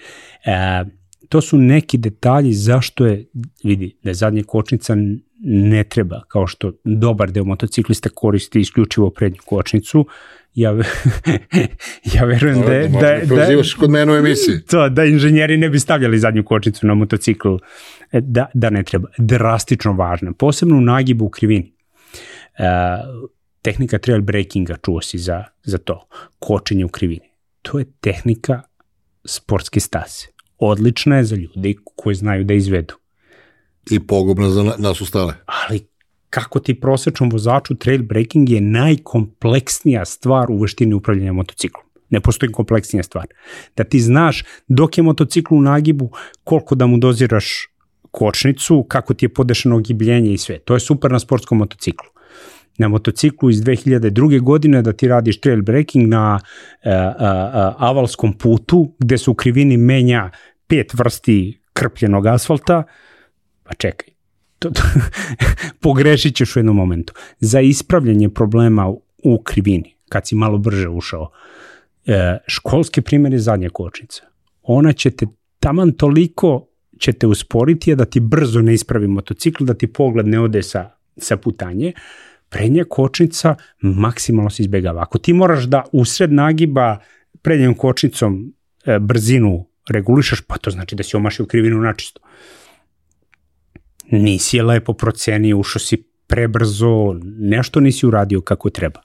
[SPEAKER 2] E, to su neki detalji zašto je, vidi, da je zadnja kočnica ne treba, kao što dobar deo motociklista koristi isključivo prednju kočnicu, ja, ja verujem da, da,
[SPEAKER 1] da, da, da, kod mene u emisiji.
[SPEAKER 2] To, da inženjeri ne bi stavljali zadnju kočnicu na motociklu, e, da, da ne treba. Drastično važno, posebno u nagibu u krivini. E, tehnika trail breakinga, čuo si za, za to, kočenje u krivini. To je tehnika sportske stase. Odlična je za ljude koji znaju da izvedu.
[SPEAKER 1] I pogubna za nas ustale.
[SPEAKER 2] Ali kako ti prosečnom vozaču trail breaking je najkompleksnija stvar u veštini upravljanja motociklom. Ne postoji kompleksnija stvar. Da ti znaš dok je motocikl u nagibu, koliko da mu doziraš kočnicu, kako ti je podešeno ogibljenje i sve. To je super na sportskom motociklu. Na motociklu iz 2002. godine da ti radiš trail breaking na uh, uh, avalskom putu gde se u krivini menja pet vrsti krpljenog asfalta, pa čekaj, to, to, pogrešit ćeš u jednom momentu. Za ispravljanje problema u krivini, kad si malo brže ušao, e, školski primjer je zadnja kočnica. Ona će te taman toliko će te usporiti da ti brzo ne ispravi motocikl, da ti pogled ne ode sa, sa putanje, prednja kočnica maksimalno se izbegava. Ako ti moraš da usred nagiba prednjom kočnicom e, brzinu regulišaš, pa to znači da si omašio krivinu načisto nisi je lepo procenio, ušao si prebrzo, nešto nisi uradio kako treba.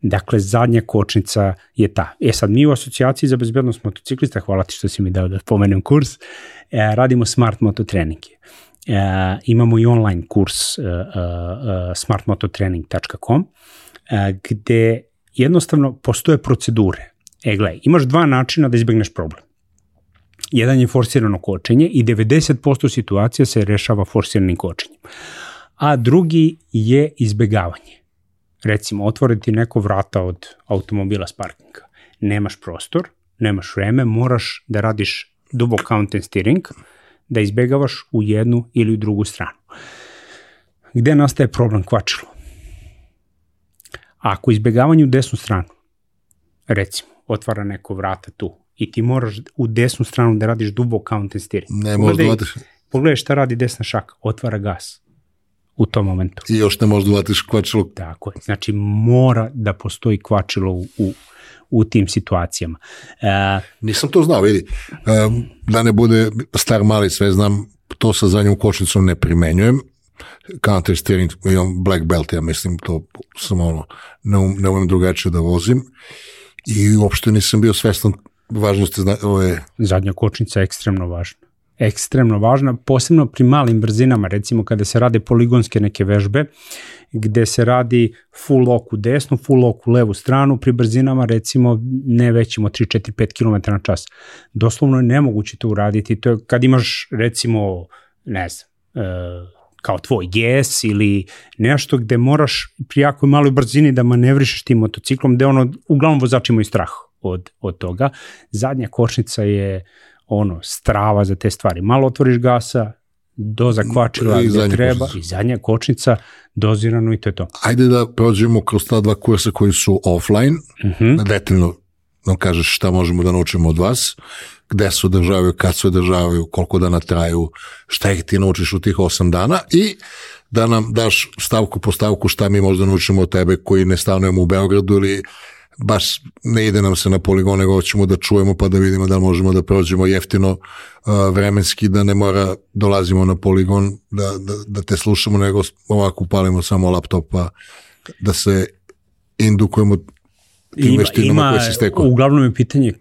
[SPEAKER 2] Dakle, zadnja kočnica je ta. E sad, mi u asocijaciji za bezbednost motociklista, hvala ti što si mi dao da pomenem kurs, e, radimo smart mototreninge. E, imamo i online kurs e, e, smartmototrening.com gde jednostavno postoje procedure. E, gledaj, imaš dva načina da izbegneš problem. Jedan je forsirano kočenje i 90% situacija se rešava forsiranim kočenjem. A drugi je izbegavanje. Recimo, otvoriti neko vrata od automobila s parkinga. Nemaš prostor, nemaš vreme, moraš da radiš double count and steering, da izbegavaš u jednu ili u drugu stranu. Gde nastaje problem kvačilo? Ako izbegavanje u desnu stranu, recimo, otvara neko vrata tu, i ti moraš u desnu stranu da radiš dubok counter steering.
[SPEAKER 1] Ne možeš da vatiš.
[SPEAKER 2] Pogledaj šta radi desna šaka, otvara gas u tom momentu.
[SPEAKER 1] I još ne možeš da vatiš kvačilo.
[SPEAKER 2] Tako je, znači mora da postoji kvačilo u, u, u tim situacijama.
[SPEAKER 1] E, Nisam to znao, vidi. E, da ne bude star mali, sve znam, to sa zadnjom kočnicom ne primenjujem. Counter steering, imam black belt, ja mislim, to sam ono, ne, um, ne umem drugačije da vozim. I uopšte nisam bio svestan važnosti zna, ove...
[SPEAKER 2] Zadnja kočnica je ekstremno važna. Ekstremno važna, posebno pri malim brzinama, recimo kada se rade poligonske neke vežbe, gde se radi full lock u desnu, full lock u levu stranu, pri brzinama recimo ne većimo 3, 4, 5 km na čas. Doslovno je nemoguće to uraditi, to je kad imaš recimo, ne znam, e, kao tvoj GS ili nešto gde moraš pri jako maloj brzini da manevrišeš tim motociklom, gde ono, uglavnom vozači imaju strah od, od toga. Zadnja kočnica je ono, strava za te stvari. Malo otvoriš gasa, doza kvačila I gde treba kočnica. i zadnja kočnica dozirano i to je to.
[SPEAKER 1] Ajde da prođemo kroz ta dva kursa koji su offline, uh mhm. -huh. detaljno nam kažeš šta možemo da naučimo od vas, gde se održavaju, kad se održavaju, koliko dana traju, šta ih ti naučiš u tih osam dana i da nam daš stavku po stavku šta mi možda naučimo od tebe koji ne stanujemo u Beogradu ili baš ne ide nam se na poligon, nego hoćemo da čujemo pa da vidimo da možemo da prođemo jeftino uh, vremenski, da ne mora dolazimo na poligon, da, da, da te slušamo, nego ovako upalimo samo laptop pa da se indukujemo tim ima, veštinama koje se stekao.
[SPEAKER 2] Uglavnom je pitanje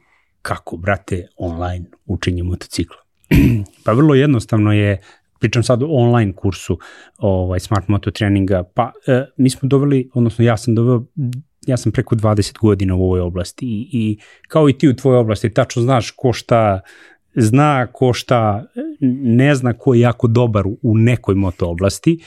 [SPEAKER 2] kako, brate, online učenje motocikla. pa vrlo jednostavno je pričam sad o online kursu ovaj, smart moto treninga, pa e, mi smo doveli, odnosno ja sam doveo ja sam preko 20 godina u ovoj oblasti i, i kao i ti u tvojoj oblasti, tačno znaš ko šta zna, ko šta ne zna ko je jako dobar u nekoj moto oblasti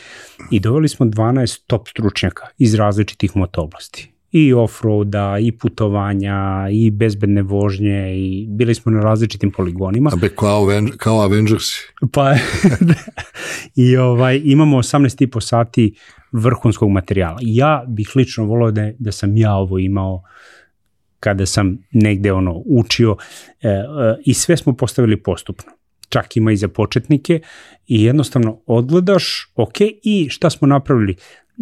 [SPEAKER 2] i doveli smo 12 top stručnjaka iz različitih moto oblasti i offroada, i putovanja, i bezbedne vožnje, i bili smo na različitim poligonima.
[SPEAKER 1] A be, kao, kao Avengers.
[SPEAKER 2] Pa, i ovaj, imamo 18,5 sati vrhunskog materijala. Ja bih lično volao da, da sam ja ovo imao kada sam negde ono učio e, e, i sve smo postavili postupno. čak ima i za početnike i jednostavno odgledaš, ok, i šta smo napravili?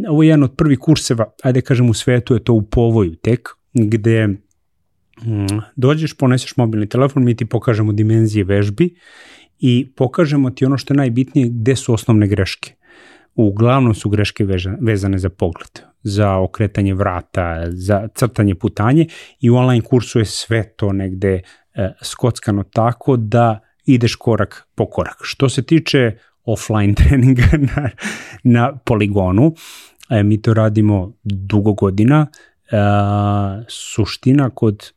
[SPEAKER 2] Ovo je jedan od prvih kurseva, ajde kažem u svetu je to u povoju tek, gde mm, dođeš, poneseš mobilni telefon, mi ti pokažemo dimenzije vežbi i pokažemo ti ono što je najbitnije gde su osnovne greške. Uglavnom su greške vezane za pogled, za okretanje vrata, za crtanje putanje i u online kursu je sve to negde e, skockano tako da ideš korak po korak. Što se tiče offline treninga na, na poligonu, e, mi to radimo dugo godina, e, suština kod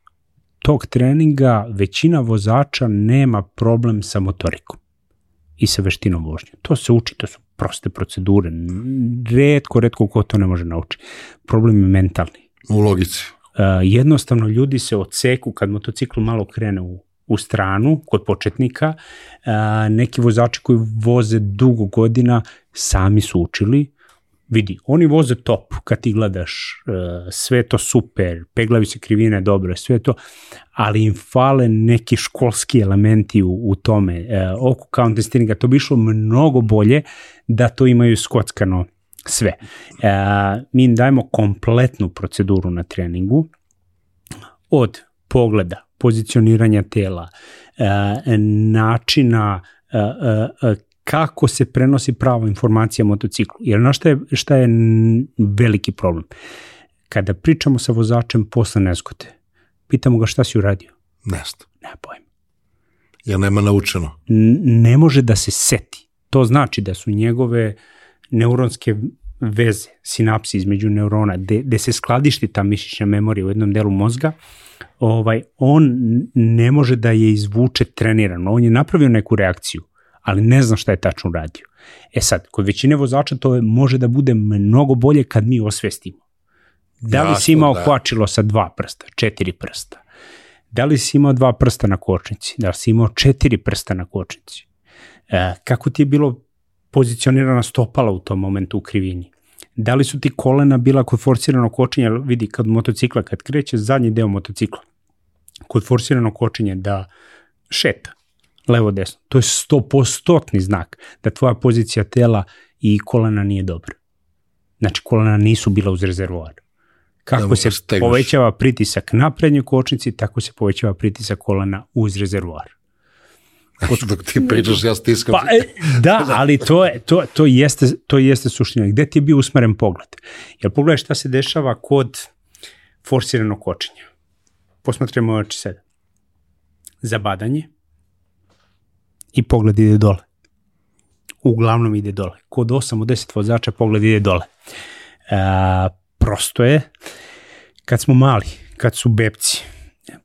[SPEAKER 2] tog treninga većina vozača nema problem sa motorikom i sa veštinom vožnje. To se uči, to su proste procedure. Redko, redko ko to ne može naučiti. Problem je mentalni.
[SPEAKER 1] U logici.
[SPEAKER 2] Uh, jednostavno ljudi se odseku kad motocikl malo krene u, u stranu kod početnika. Uh, neki vozači koji voze dugo godina sami su učili vidi, oni voze top kad ti gledaš, uh, sve to super, peglavi se krivine dobro, sve to, ali im fale neki školski elementi u, u tome. Uh, oko count testinga to bi išlo mnogo bolje da to imaju skockano sve. Uh, mi im dajemo kompletnu proceduru na treningu od pogleda, pozicioniranja tela, načina kako se prenosi prava informacija o motociklu. Jer na šta je, šta je veliki problem? Kada pričamo sa vozačem posle nezgode, pitamo ga šta si uradio?
[SPEAKER 1] Nest.
[SPEAKER 2] Ne pojem.
[SPEAKER 1] Jer nema naučeno.
[SPEAKER 2] N ne može da se seti. To znači da su njegove neuronske veze, sinapsi između neurona, gde, gde se skladišti ta mišićna memorija u jednom delu mozga, ovaj, on ne može da je izvuče trenirano. On je napravio neku reakciju, ali ne znam šta je tačno uradio. E sad, kod većine vozača to može da bude mnogo bolje kad mi osvestimo. Da li si imao da. kvačilo sa dva prsta, četiri prsta? Da li si imao dva prsta na kočnici? Da li si imao četiri prsta na kočnici? E, kako ti je bilo pozicionirana stopala u tom momentu u krivini? Da li su ti kolena bila kod forsiranog kočenja, vidi kad motocikla, kad kreće zadnji deo motocikla, kod forsiranog kočenja da šeta, levo desno. To je 100% znak da tvoja pozicija tela i kolena nije dobra. Znači kolena nisu bila uz rezervoar. Kako da se stegnuš. povećava pritisak na prednjoj kočnici, tako se povećava pritisak kolena uz rezervoar.
[SPEAKER 1] Dok ti pričaš, ja stiskam.
[SPEAKER 2] Pa, e, da, ali to, je, to, to, jeste, to jeste suština. Gde ti je bio usmeren pogled? Jer pogledaj šta se dešava kod forsiranog kočenja. Posmatramo oči sada. Zabadanje, i pogled ide dole. Uglavnom ide dole. Kod 8 od 10 vozača pogled ide dole. E, prosto je, kad smo mali, kad su bebci,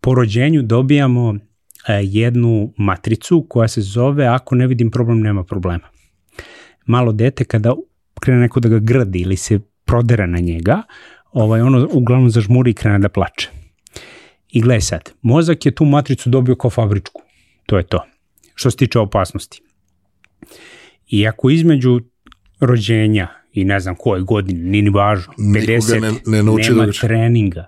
[SPEAKER 2] po rođenju dobijamo e, jednu matricu koja se zove ako ne vidim problem, nema problema. Malo dete kada krene neko da ga gradi ili se prodera na njega, ovaj, ono uglavnom zažmuri i krene da plače. I gledaj sad, mozak je tu matricu dobio kao fabričku. To je to što se tiče opasnosti. I ako između rođenja i ne znam koje godine, nije ni važno, 50, ne, ne nema da treninga,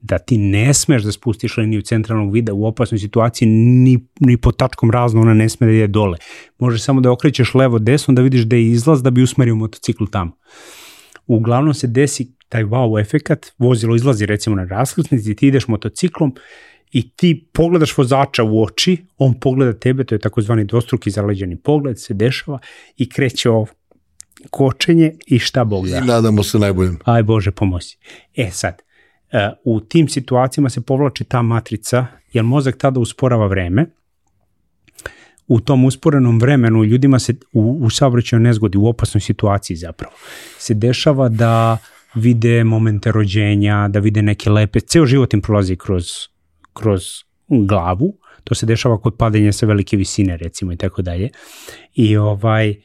[SPEAKER 2] da ti ne smeš da spustiš liniju centralnog vida u opasnoj situaciji ni, ni po tačkom razno ona ne sme da ide dole. Možeš samo da okrećeš levo desno da vidiš da je izlaz da bi usmerio motocikl tamo. Uglavnom se desi taj wow efekat, vozilo izlazi recimo na raskrsnici, ti ideš motociklom i ti pogledaš vozača u oči, on pogleda tebe, to je takozvani dvostruki zaleđeni pogled, se dešava i kreće ovo kočenje i šta Bog da.
[SPEAKER 1] I nadamo se najboljim.
[SPEAKER 2] Aj Bože pomozi. E sad, e, u tim situacijama se povlači ta matrica, jer mozak tada usporava vreme, u tom usporenom vremenu ljudima se u, u saobraćaju nezgodi, u opasnoj situaciji zapravo, se dešava da vide momente rođenja, da vide neke lepe, ceo život im prolazi kroz kroz glavu, to se dešava kod padanja sa velike visine recimo i tako dalje. I ovaj, e,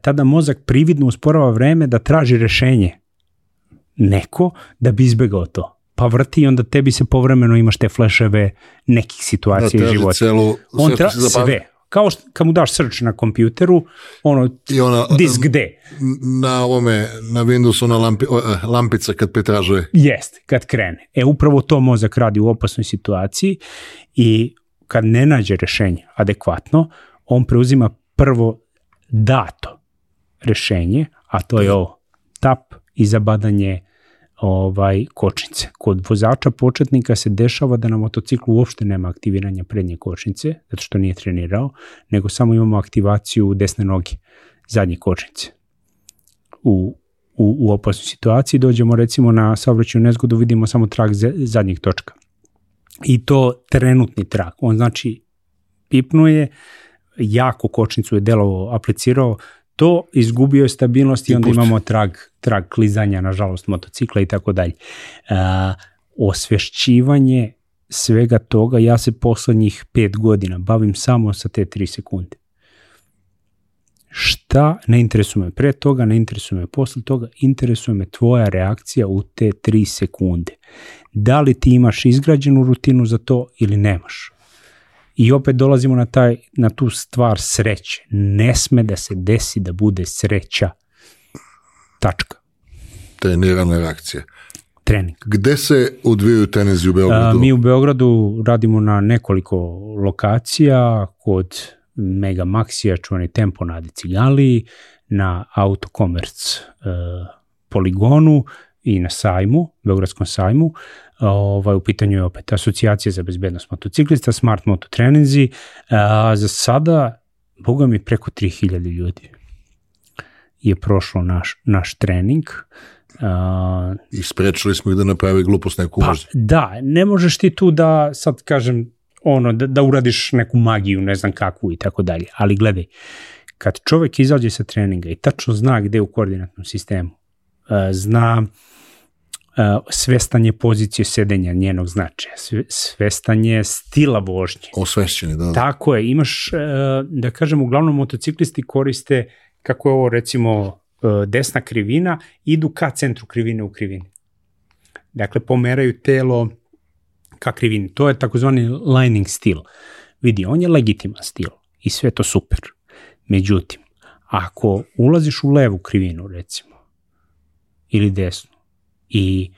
[SPEAKER 2] tada mozak prividno usporava vreme da traži rešenje neko da bi izbegao to. Pa vrti i onda tebi se povremeno imaš te fleševe nekih situacija da, u životu.
[SPEAKER 1] Celu,
[SPEAKER 2] On tra sve, kao što, kad mu daš search na kompjuteru, ono, I ona, disk gde?
[SPEAKER 1] Na ovome, na Windowsu, na lampi, eh, lampica kad pretražuje.
[SPEAKER 2] Jest, kad krene. E, upravo to mozak radi u opasnoj situaciji i kad ne nađe rešenje adekvatno, on preuzima prvo dato rešenje, a to je ovo, tap i zabadanje ovaj kočnice. Kod vozača početnika se dešava da na motociklu uopšte nema aktiviranja prednje kočnice, zato što nije trenirao, nego samo imamo aktivaciju desne noge, zadnje kočnice. U, u, u opasnoj situaciji dođemo recimo na saobraćaju nezgodu, vidimo samo trak zadnjih točka. I to trenutni trak. On znači pipnuje, jako kočnicu je delovo aplicirao, to izgubio je stabilnost i, I onda pust. imamo trag, trag klizanja, nažalost, motocikla i tako dalje. Osvešćivanje svega toga, ja se poslednjih pet godina bavim samo sa te tri sekunde. Šta ne interesuje me pre toga, ne interesuje me posle toga, interesuje me tvoja reakcija u te tri sekunde. Da li ti imaš izgrađenu rutinu za to ili nemaš? I opet dolazimo na, taj, na tu stvar sreće. Ne sme da se desi da bude sreća. Tačka.
[SPEAKER 1] Trenirana reakcija.
[SPEAKER 2] Trening.
[SPEAKER 1] Gde se odvijaju tenezi u Beogradu?
[SPEAKER 2] A, mi u Beogradu radimo na nekoliko lokacija, kod Mega Maxija, čuvani Tempo na Cigali, na Autokomerc e, poligonu i na sajmu, Beogradskom sajmu. Ovaj, u pitanju je opet asocijacija za bezbednost motociklista, Smart Moto Treninzi. A, za sada, boga mi, preko 3000 ljudi je prošlo naš, naš trening.
[SPEAKER 1] Uh, I sprečili smo ih da napravi glupost neku
[SPEAKER 2] pa, možda. Da, ne možeš ti tu da, sad kažem, ono, da, da uradiš neku magiju, ne znam kakvu i tako dalje. Ali gledaj, kad čovek izađe sa treninga i tačno zna gde je u koordinatnom sistemu, uh, zna uh, svestanje pozicije sedenja njenog značaja, svestanje stila vožnje.
[SPEAKER 1] Osvešćeni, da, da.
[SPEAKER 2] Tako je, imaš, da kažem, uglavnom motociklisti koriste, kako je ovo recimo desna krivina, idu ka centru krivine u krivini. Dakle, pomeraju telo ka krivini. To je takozvani lining stil. Vidi, on je legitiman stil i sve to super. Međutim, ako ulaziš u levu krivinu, recimo, ili desnu, i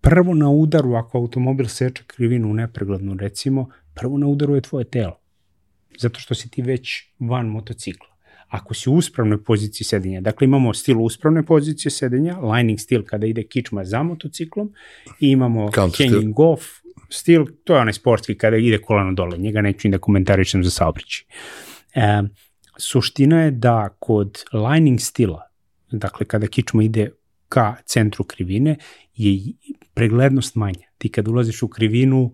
[SPEAKER 2] prvo na udaru, ako automobil seče krivinu nepreglednu, recimo, prvo na udaru je tvoje telo. Zato što si ti već van motocikla. Ako si u uspravnoj poziciji sedenja, dakle imamo stil uspravne pozicije sedenja, lining stil kada ide kičma za motociklom i imamo Counter hanging stil. off stil, to je onaj sportski kada ide kolano dole, njega neću da komentarišem za saobraćaj. E, suština je da kod lining stila, dakle kada kičma ide ka centru krivine je preglednost manja. Ti kad ulaziš u krivinu,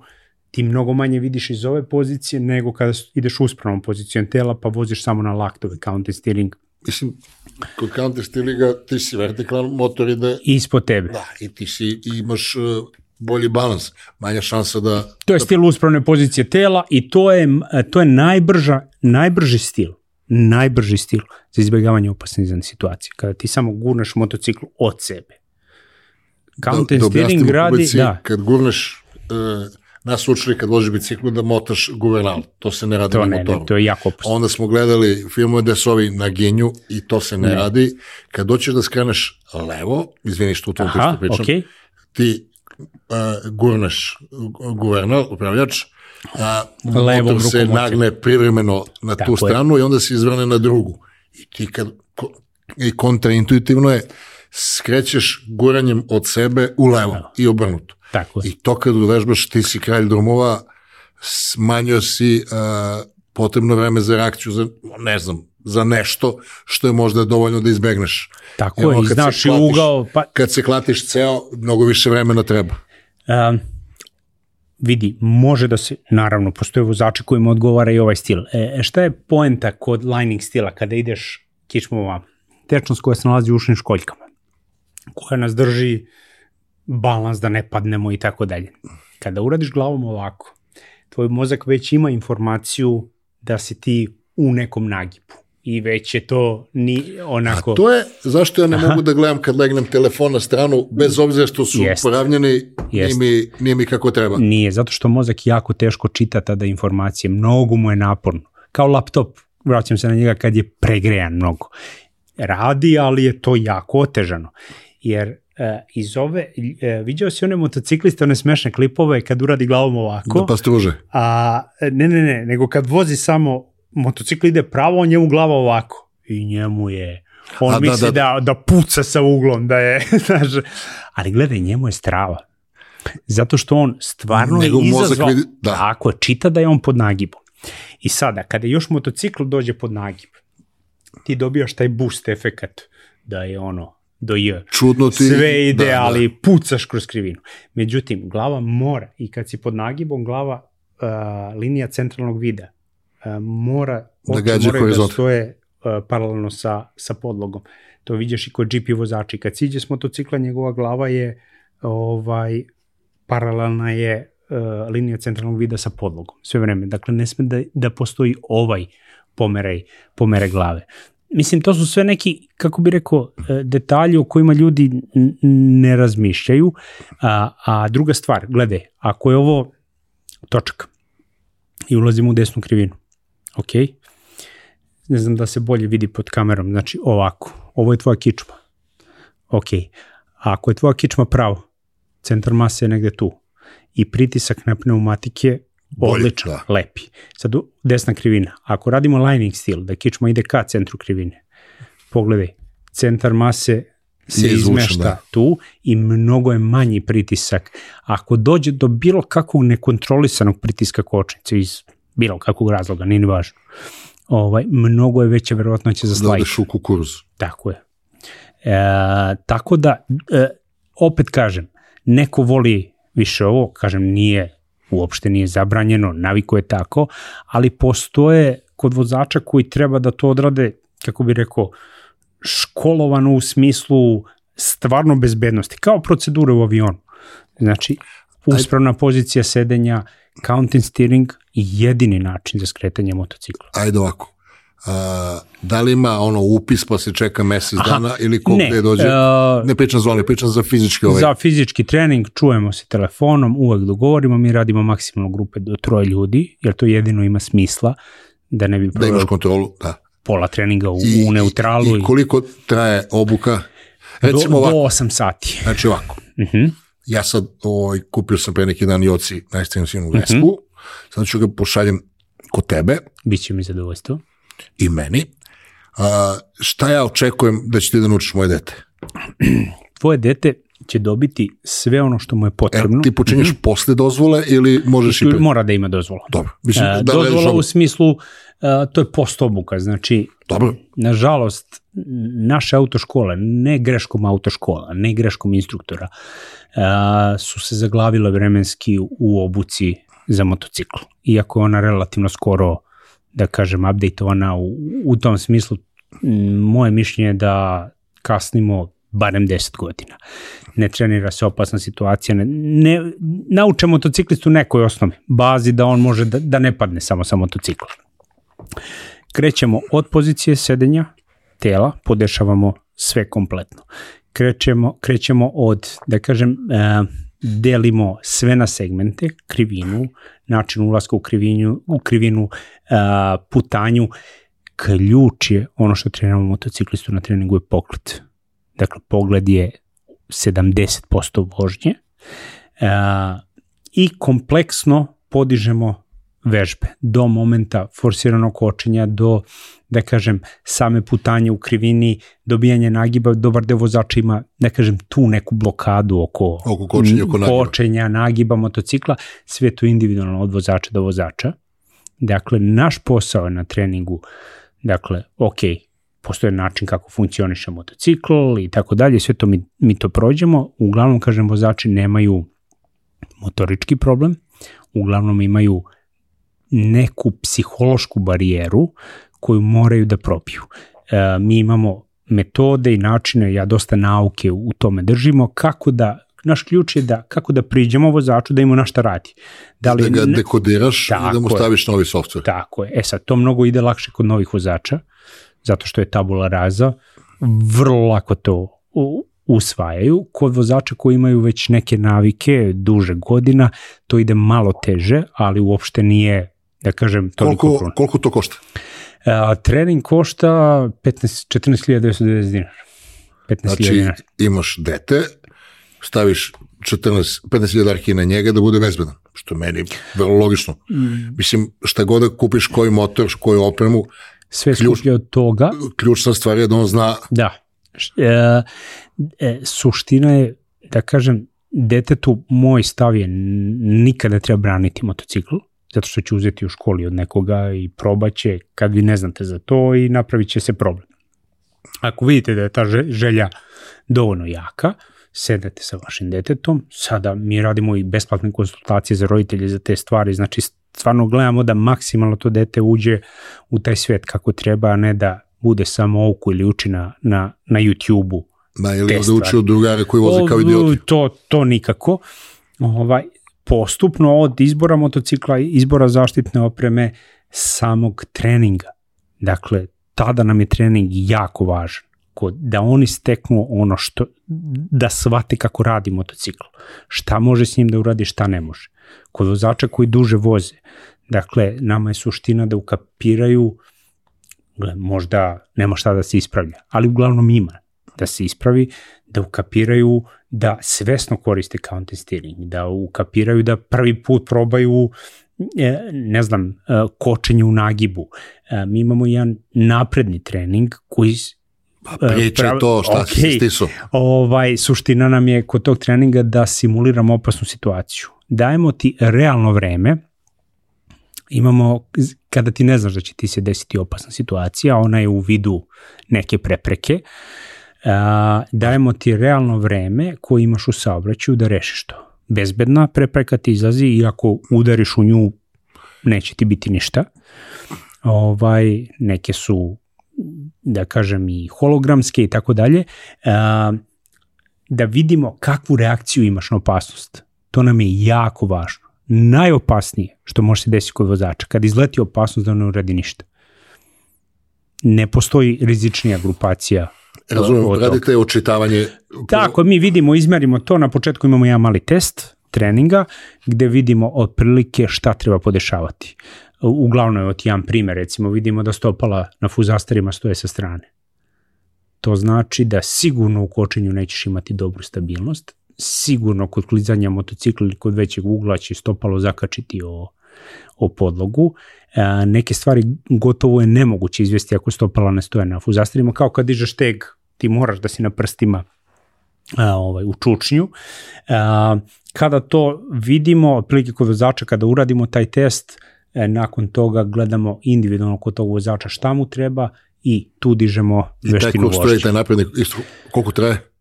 [SPEAKER 2] ti mnogo manje vidiš iz ove pozicije nego kada ideš uspravnom pozicijom tela pa voziš samo na laktove, counter steering.
[SPEAKER 1] Mislim, kod counter steeringa ti si vertikalan motor i da...
[SPEAKER 2] Ispod tebe.
[SPEAKER 1] Da, i ti si, imaš uh, bolji balans, manja šansa da...
[SPEAKER 2] To je stil uspravne pozicije tela i to je, to je najbrža, najbrži stil najbrži stil za izbjegavanje opasnih situacija. Kada ti samo gurneš motocikl od sebe.
[SPEAKER 1] Counter da, steering da radi, da. Kad gurneš, uh, nas učili kad loži biciklu da motaš guvernal. To se ne radi
[SPEAKER 2] to
[SPEAKER 1] na
[SPEAKER 2] ne,
[SPEAKER 1] motoru.
[SPEAKER 2] Ne, to je jako opasno.
[SPEAKER 1] Onda smo gledali filmove gde su ovi na genju i to se ne, ne. radi. Kad doćeš da skreneš levo, izvini što u tom Aha, pričam, okay. ti uh, gurneš guvernal, upravljač, a motor se nagne privremeno na Tako tu stranu je. i onda se izvrne na drugu. I ti kad, i kontraintuitivno je, skrećeš guranjem od sebe u levo no. i obrnuto.
[SPEAKER 2] Tako
[SPEAKER 1] je. I to kad uvežbaš, ti si kralj drumova, smanjio si uh, potrebno vreme za reakciju, za, ne znam, za nešto što je možda dovoljno da izbegneš.
[SPEAKER 2] Tako Evo, je, i znaš i ugao.
[SPEAKER 1] Pa... Kad se klatiš ceo, mnogo više vremena treba. Um,
[SPEAKER 2] vidi, može da se, naravno, postoje vozači kojima odgovara i ovaj stil. E, šta je poenta kod lining stila kada ideš kičmova? Tečnost koja se nalazi u ušnim školjkama, koja nas drži balans da ne padnemo i tako dalje. Kada uradiš glavom ovako, tvoj mozak već ima informaciju da si ti u nekom nagibu i već je to ni onako...
[SPEAKER 1] A to je zašto ja ne Aha. mogu da gledam kad legnem telefon na stranu, bez obzira što su Jest. poravnjeni, Jest. Nije, mi, nije mi kako treba.
[SPEAKER 2] Nije, zato što mozak jako teško čita tada informacije, mnogo mu je naporno. Kao laptop, vraćam se na njega kad je pregrejan mnogo. Radi, ali je to jako otežano. Jer e, iz ove, e, viđao si one motocikliste, one smešne klipove kad uradi glavom ovako.
[SPEAKER 1] Da pa struže.
[SPEAKER 2] A, ne, ne, ne, nego kad vozi samo, motocikl ide pravo, on njemu glava ovako. I njemu je, on
[SPEAKER 1] A, da,
[SPEAKER 2] misli da,
[SPEAKER 1] da.
[SPEAKER 2] da, da, puca sa uglom, da je, znaš, ali gledaj, njemu je strava. Zato što on stvarno
[SPEAKER 1] Njegov
[SPEAKER 2] je izazvao,
[SPEAKER 1] vidi- da.
[SPEAKER 2] tako čita da je on pod nagibom. I sada, kada još motocikl dođe pod nagib, ti dobijaš taj boost efekat da je ono do J.
[SPEAKER 1] Čudno ti...
[SPEAKER 2] Sve ide,
[SPEAKER 1] da, da.
[SPEAKER 2] ali pucaš kroz krivinu. Međutim, glava mora, i kad si pod nagibom, glava, uh, linija centralnog vida, mora,
[SPEAKER 1] Da
[SPEAKER 2] oči
[SPEAKER 1] gađa
[SPEAKER 2] moraju da
[SPEAKER 1] horizont.
[SPEAKER 2] stoje uh, paralelno sa, sa podlogom. To vidiš i kod GP vozača. I kad siđe s motocikla, njegova glava je ovaj paralelna je uh, linija centralnog vida sa podlogom. Sve vreme. Dakle, ne sme da, da postoji ovaj pomeraj, pomere glave. Mislim, to su sve neki, kako bi rekao, e, detalji o kojima ljudi ne razmišljaju. A, a druga stvar, gledaj, ako je ovo točak i ulazimo u desnu krivinu, ok, ne znam da se bolje vidi pod kamerom, znači ovako, ovo je tvoja kičma, ok, a ako je tvoja kičma pravo, centar mase je negde tu i pritisak na pneumatike odličan,
[SPEAKER 1] da.
[SPEAKER 2] lepi. Sad desna krivina. Ako radimo lining stil, da kičma ide ka centru krivine, pogledaj, centar mase se
[SPEAKER 1] Je izvučen,
[SPEAKER 2] izmešta
[SPEAKER 1] da.
[SPEAKER 2] tu i mnogo je manji pritisak. Ako dođe do bilo kakvog nekontrolisanog pritiska kočnice iz bilo kakvog razloga, nije ni važno, ovaj, mnogo je veća verovatnoća za
[SPEAKER 1] Da
[SPEAKER 2] slajk.
[SPEAKER 1] odeš u kukuruz.
[SPEAKER 2] Tako je. E, tako da, e, opet kažem, neko voli više ovo, kažem, nije, uopšte nije zabranjeno, naviko je tako, ali postoje kod vozača koji treba da to odrade, kako bi rekao, školovano u smislu stvarno bezbednosti, kao procedure u avionu. Znači, uspravna pozicija sedenja, counting steering i jedini način za skretanje motocikla.
[SPEAKER 1] Ajde ovako. A, da li ima ono upis pa se čeka mesec
[SPEAKER 2] Aha,
[SPEAKER 1] dana ili ko
[SPEAKER 2] ne,
[SPEAKER 1] gde dođe?
[SPEAKER 2] e,
[SPEAKER 1] ne pričam za oni, pričam za fizički ovaj.
[SPEAKER 2] Za fizički trening čujemo se telefonom, uvek dogovorimo, mi radimo maksimalno grupe do troje ljudi, jer to jedino ima smisla da ne bi
[SPEAKER 1] da imaš kontrolu, da.
[SPEAKER 2] pola treninga u,
[SPEAKER 1] I,
[SPEAKER 2] u neutralu.
[SPEAKER 1] I koliko traje obuka?
[SPEAKER 2] do,
[SPEAKER 1] Recimo
[SPEAKER 2] do
[SPEAKER 1] ovako,
[SPEAKER 2] 8 sati.
[SPEAKER 1] znači ovako.
[SPEAKER 2] Mhm.
[SPEAKER 1] Ja sad ovaj, kupio sam pre neki dan Joci najstavljenu
[SPEAKER 2] Mhm.
[SPEAKER 1] Vespu, sad ću ga pošaljem kod tebe
[SPEAKER 2] Biće mi zadovoljstvo.
[SPEAKER 1] i meni. A, šta ja očekujem da će ti da naučiš moje dete?
[SPEAKER 2] Tvoje dete će dobiti sve ono što mu je potrebno.
[SPEAKER 1] ti počinješ posle dozvole ili možeš i pre?
[SPEAKER 2] Mora da ima dozvolu.
[SPEAKER 1] Dobro. Mislim,
[SPEAKER 2] E,
[SPEAKER 1] da,
[SPEAKER 2] dozvola u smislu, e, to je post obuka, znači
[SPEAKER 1] Dobro,
[SPEAKER 2] nažalost, naše autoškole, ne greškom autoškola, ne greškom instruktora, a, su se zaglavile vremenski u obuci za motocikl. Iako je ona relativno skoro, da kažem, updateovana u, u tom smislu, moje mišljenje je da kasnimo barem 10 godina. Ne trenira se opasna situacija, ne, ne nauče motociklistu nekoj osnovi, bazi da on može da, da ne padne samo sa motocikla. Krećemo od pozicije sedenja tela, podešavamo sve kompletno. Krećemo, krećemo od, da kažem, e, delimo sve na segmente, krivinu, način ulaska u krivinu, u krivinu e, putanju. Ključ je ono što treniramo motociklistu na treningu je pogled. Dakle, pogled je 70% vožnje e, i kompleksno podižemo vežbe do momenta forsiranog kočenja, do, da kažem, same putanje u krivini, dobijanje nagiba, dobar deo vozača ima, da kažem, tu neku blokadu oko,
[SPEAKER 1] Oko kočenja, oko nagiba.
[SPEAKER 2] kočenja, nagiba motocikla, sve to individualno od vozača do vozača. Dakle, naš posao je na treningu, dakle, ok, postoje način kako funkcioniše motocikl i tako dalje, sve to mi, mi to prođemo. Uglavnom, kažem, vozači nemaju motorički problem, uglavnom imaju neku psihološku barijeru koju moraju da probiju. E, mi imamo metode i načine, ja dosta nauke u tome držimo, kako da, naš ključ je da, kako da priđemo vozaču da ima na šta radi. Da
[SPEAKER 1] da ga dekodiraš i da mu
[SPEAKER 2] Tako je.
[SPEAKER 1] staviš novi software.
[SPEAKER 2] Tako je. E sad, to mnogo ide lakše kod novih vozača, zato što je tabula raza, vrlo lako to usvajaju. Kod vozača koji imaju već neke navike duže godina, to ide malo teže, ali uopšte nije, da kažem, toliko
[SPEAKER 1] Koliko,
[SPEAKER 2] kruna.
[SPEAKER 1] koliko to košta?
[SPEAKER 2] A, trening košta 15, 14.990 dinara. 15.000
[SPEAKER 1] Znači,
[SPEAKER 2] dinara.
[SPEAKER 1] imaš dete, staviš 14, 15.000 arki na njega da bude bezbedan, što je meni vrlo logično. Mm. Mislim, šta god da kupiš koji motor, koju opremu,
[SPEAKER 2] sve skuplje od toga.
[SPEAKER 1] Ključna stvar je da on zna...
[SPEAKER 2] Da. E, e, suština je, da kažem, detetu moj stav je nikada treba braniti motocikl, zato što će uzeti u školi od nekoga i probaće kad vi ne znate za to i napravit će se problem. Ako vidite da je ta želja dovoljno jaka, sedete sa vašim detetom, sada mi radimo i besplatne konsultacije za roditelje za te stvari, znači stvarno gledamo da maksimalno to dete uđe u taj svet kako treba, a ne da bude samo oku ili uči na, na, na YouTube-u.
[SPEAKER 1] Da, ili da uči od drugara koji voze kao idioti.
[SPEAKER 2] To, to nikako. Ovaj, postupno od izbora motocikla, izbora zaštitne opreme, samog treninga. Dakle, tada nam je trening jako važan kod, da oni steknu ono što, da shvate kako radi motocikl. Šta može s njim da uradi, šta ne može. Kod vozača koji duže voze, dakle, nama je suština da ukapiraju, možda nema šta da se ispravlja, ali uglavnom ima da se ispravi, da ukapiraju da svesno koriste counter steering, da ukapiraju da prvi put probaju e, ne znam, e, kočenje u nagibu. E, mi imamo jedan napredni trening koji
[SPEAKER 1] Pa pričaj to šta okay. si stisu.
[SPEAKER 2] Ovaj, suština nam je kod tog treninga da simuliramo opasnu situaciju. Dajemo ti realno vreme, imamo, kada ti ne znaš da će ti se desiti opasna situacija, ona je u vidu neke prepreke, a, dajemo ti realno vreme koje imaš u saobraćaju da rešiš to. Bezbedna prepreka ti izlazi i ako udariš u nju neće ti biti ništa. Ovaj, neke su da kažem i hologramske i tako dalje, da vidimo kakvu reakciju imaš na opasnost. To nam je jako važno. Najopasnije što može se desiti kod vozača, kad izleti opasnost da ne uradi ništa. Ne postoji rizičnija grupacija
[SPEAKER 1] Razumem, radite očitavanje.
[SPEAKER 2] Tako, mi vidimo, izmerimo to, na početku imamo jedan mali test treninga gde vidimo otprilike šta treba podešavati uglavnom od jedan primer, recimo vidimo da stopala na fuzastarima stoje sa strane. To znači da sigurno u kočenju nećeš imati dobru stabilnost, sigurno kod klizanja motocikla ili kod većeg ugla će stopalo zakačiti o, o podlogu. E, neke stvari gotovo je nemoguće izvesti ako stopala ne stoje na fuzastarima, kao kad dižeš teg, ti moraš da si na prstima a, ovaj, u čučnju. A, kada to vidimo, otprilike kod vozača, kada uradimo taj test, e, nakon toga gledamo individualno kod tog vozača šta mu treba i tu dižemo I veštinu vožnje. I taj
[SPEAKER 1] koji taj naprednik, isto, koliko traje?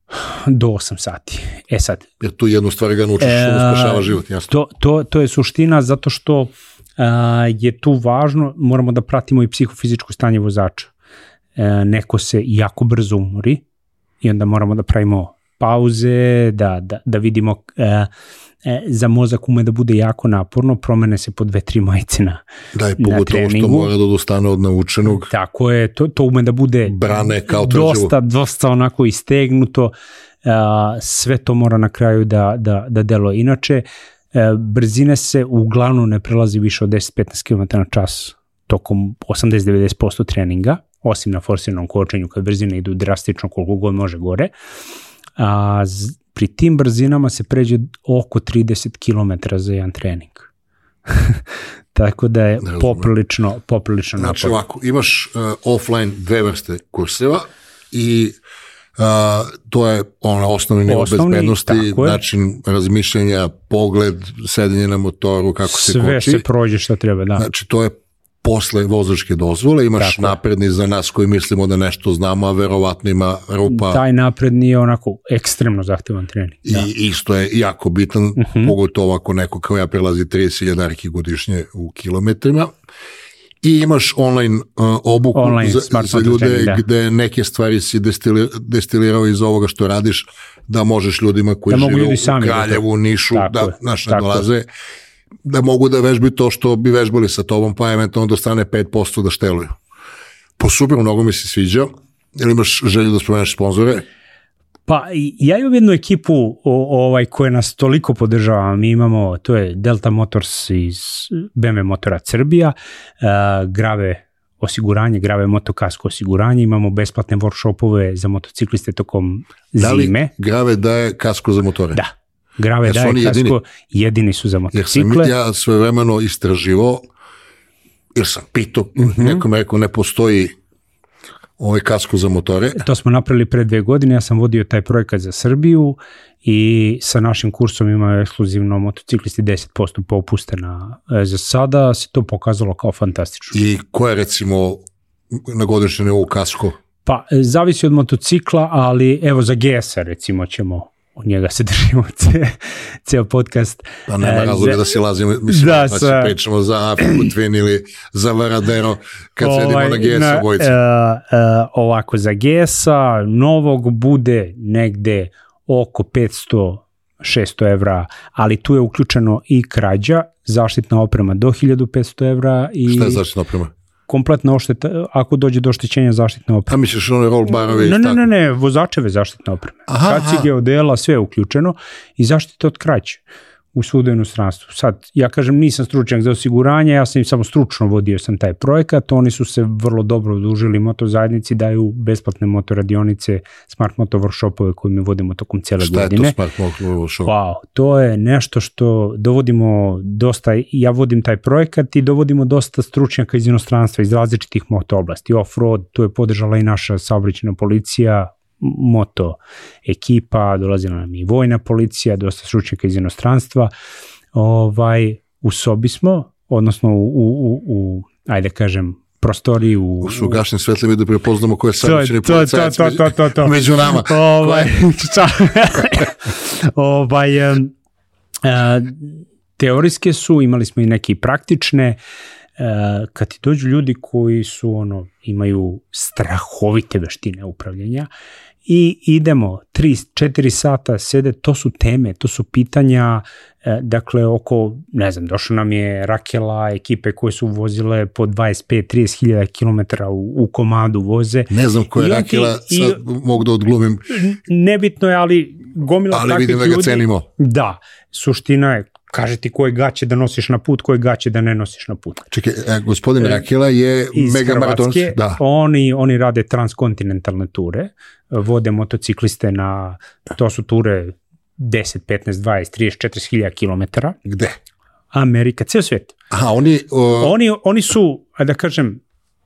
[SPEAKER 2] Do 8 sati. E sad.
[SPEAKER 1] Jer tu jednu stvar ga naučiš, e, što spašava život, jasno.
[SPEAKER 2] To, to, to je suština zato što a, je tu važno, moramo da pratimo i psihofizičko stanje vozača. E, neko se jako brzo umori i onda moramo da pravimo pauze, da, da, da vidimo e, e, za mozak ume da bude jako naporno, promene se po dve, tri majice na,
[SPEAKER 1] da, je pogotovo što mora da dostane od naučenog.
[SPEAKER 2] Tako je, to, to ume da bude
[SPEAKER 1] brane kao
[SPEAKER 2] dosta, dosta onako istegnuto, a, sve to mora na kraju da, da, da delo. Inače, e, brzine se uglavnom ne prelazi više od 10-15 km na čas tokom 80-90% treninga, osim na forsiranom kočenju kad brzine idu drastično koliko god može gore. A, pri tim brzinama se pređe oko 30 km za jedan trening. Tako da je poprilično, poprilično
[SPEAKER 1] Znači napad. ovako, imaš uh, offline dve vrste kurseva i uh, to je ona osnovni nivo bezbednosti, način razmišljanja, pogled, sedenje na motoru, kako
[SPEAKER 2] Sve
[SPEAKER 1] se koči.
[SPEAKER 2] Sve se prođe što treba, da.
[SPEAKER 1] Znači to je posle vozačke dozvole, imaš Tako. napredni za nas koji mislimo da nešto znamo, a verovatno ima rupa.
[SPEAKER 2] Taj napredni je onako ekstremno zahtevan trening.
[SPEAKER 1] I da. isto je jako bitan, uh mhm. -huh. pogotovo ako neko kao ja prelazi 30.000 arki godišnje u kilometrima. I imaš online uh, obuku online, za, za ljude trening, da. gde neke stvari si destili, destilirao iz ovoga što radiš, da možeš ljudima koji da žive u da Kraljevu, Nišu, tako da, naš ne dolaze da mogu da vežbi to što bi vežbali sa tobom, pa eventualno da stane 5% da šteluju. Po super, mnogo mi se sviđa. Ili imaš želju da spomeneš sponzore?
[SPEAKER 2] Pa ja imam jednu ekipu o, ovaj koja nas toliko podržava. Mi imamo, to je Delta Motors iz BMW Motora Srbija, uh, Grave osiguranje, Grave motokasko osiguranje, imamo besplatne workshopove za motocikliste tokom
[SPEAKER 1] Da li
[SPEAKER 2] zime.
[SPEAKER 1] Grave daje kasko za motore?
[SPEAKER 2] Da. Grave
[SPEAKER 1] Jesu
[SPEAKER 2] daje kasko,
[SPEAKER 1] jedini?
[SPEAKER 2] jedini su za
[SPEAKER 1] Jer sam
[SPEAKER 2] motocikle.
[SPEAKER 1] ja sve vremeno istraživo, jer sam pitao,
[SPEAKER 2] Mhm.
[SPEAKER 1] nekom je rekao ne postoji ovaj kasko za motore.
[SPEAKER 2] To smo napravili pre dve godine, ja sam vodio taj projekat za Srbiju i sa našim kursom imaju ekskluzivno motociklisti 10% popuste na, e, za sada se to pokazalo kao fantastično.
[SPEAKER 1] I ko je recimo na godišnjem nivou kasko?
[SPEAKER 2] Pa, e, zavisi od motocikla, ali evo za GS-a recimo ćemo od njega se držimo ce, ceo podcast.
[SPEAKER 1] Pa nema
[SPEAKER 2] E,
[SPEAKER 1] razloga
[SPEAKER 2] za-
[SPEAKER 1] da se lazimo, mislim,
[SPEAKER 2] Da,
[SPEAKER 1] da,
[SPEAKER 2] sa-
[SPEAKER 1] pričamo za Afriku Twin ili za Varadero, kad sedimo na GS
[SPEAKER 2] na-
[SPEAKER 1] obojice.
[SPEAKER 2] e, e, ovako, za GS-a novog bude negde oko 500-600 evra, ali tu je uključeno i krađa, zaštitna oprema do 1500 evra i
[SPEAKER 1] Šta je zaštitna oprema?
[SPEAKER 2] Kompletna ošteta, ako dođe do oštećenja zaštitne opreme.
[SPEAKER 1] A misliš one roll barovi i
[SPEAKER 2] Ne, ne, ne, ne, vozačeve zaštitne opreme.
[SPEAKER 1] Aha,
[SPEAKER 2] Kacige,
[SPEAKER 1] aha.
[SPEAKER 2] odela, sve je uključeno i zaštite od kraće u svuda inostranstvu. Sad, ja kažem, nisam stručnjak za osiguranje, ja sam im samo stručno vodio sam taj projekat, oni su se vrlo dobro odužili moto zajednici, daju besplatne motoradionice, smart moto workshopove koje mi vodimo tokom cijele
[SPEAKER 1] Šta je to
[SPEAKER 2] godine.
[SPEAKER 1] smart motor show?
[SPEAKER 2] Wow, to je nešto što dovodimo dosta, ja vodim taj projekat i dovodimo dosta stručnjaka iz inostranstva, iz različitih moto oblasti. Off-road, tu je podržala i naša saobraćena policija, moto ekipa, dolazila nam i vojna policija, dosta stručnjaka iz inostranstva. Ovaj, u sobi smo, odnosno u, u, u, u ajde kažem, prostoriji u...
[SPEAKER 1] U su gašnim svetlima da prepoznamo ko je
[SPEAKER 2] je-
[SPEAKER 1] savršeni
[SPEAKER 2] to, to,
[SPEAKER 1] policajac
[SPEAKER 2] to, to, to,
[SPEAKER 1] među nama.
[SPEAKER 2] Ovaj, ovaj, e, teorijske su, imali smo i neke praktične, e, kad ti dođu ljudi koji su ono, imaju strahovite veštine upravljanja i idemo 3-4 sata sede, to su teme, to su pitanja, e, dakle oko, ne znam, došlo nam je Rakela, ekipe koje su vozile po 25-30 hiljada kilometara u, u komadu voze,
[SPEAKER 1] Ne znam ko je
[SPEAKER 2] I ti-
[SPEAKER 1] Rakela,
[SPEAKER 2] i-
[SPEAKER 1] sad mogu da odglumim,
[SPEAKER 2] nebitno je, ali gomila
[SPEAKER 1] ali
[SPEAKER 2] takvih
[SPEAKER 1] vidim da ga
[SPEAKER 2] ljudi.
[SPEAKER 1] cenimo.
[SPEAKER 2] Da, suština je, kaže ti koje gaće da nosiš na put, koje gaće da ne nosiš na put.
[SPEAKER 1] Čekaj, e, gospodin Rakela je mega maraton.
[SPEAKER 2] Hrvatske,
[SPEAKER 1] Da.
[SPEAKER 2] oni, oni rade transkontinentalne ture, vode motocikliste na, to su ture 10, 15, 20, 30, 40 hiljada kilometara.
[SPEAKER 1] Gde?
[SPEAKER 2] Amerika, ceo svet.
[SPEAKER 1] Aha, oni... O,
[SPEAKER 2] Oni, oni su, da kažem,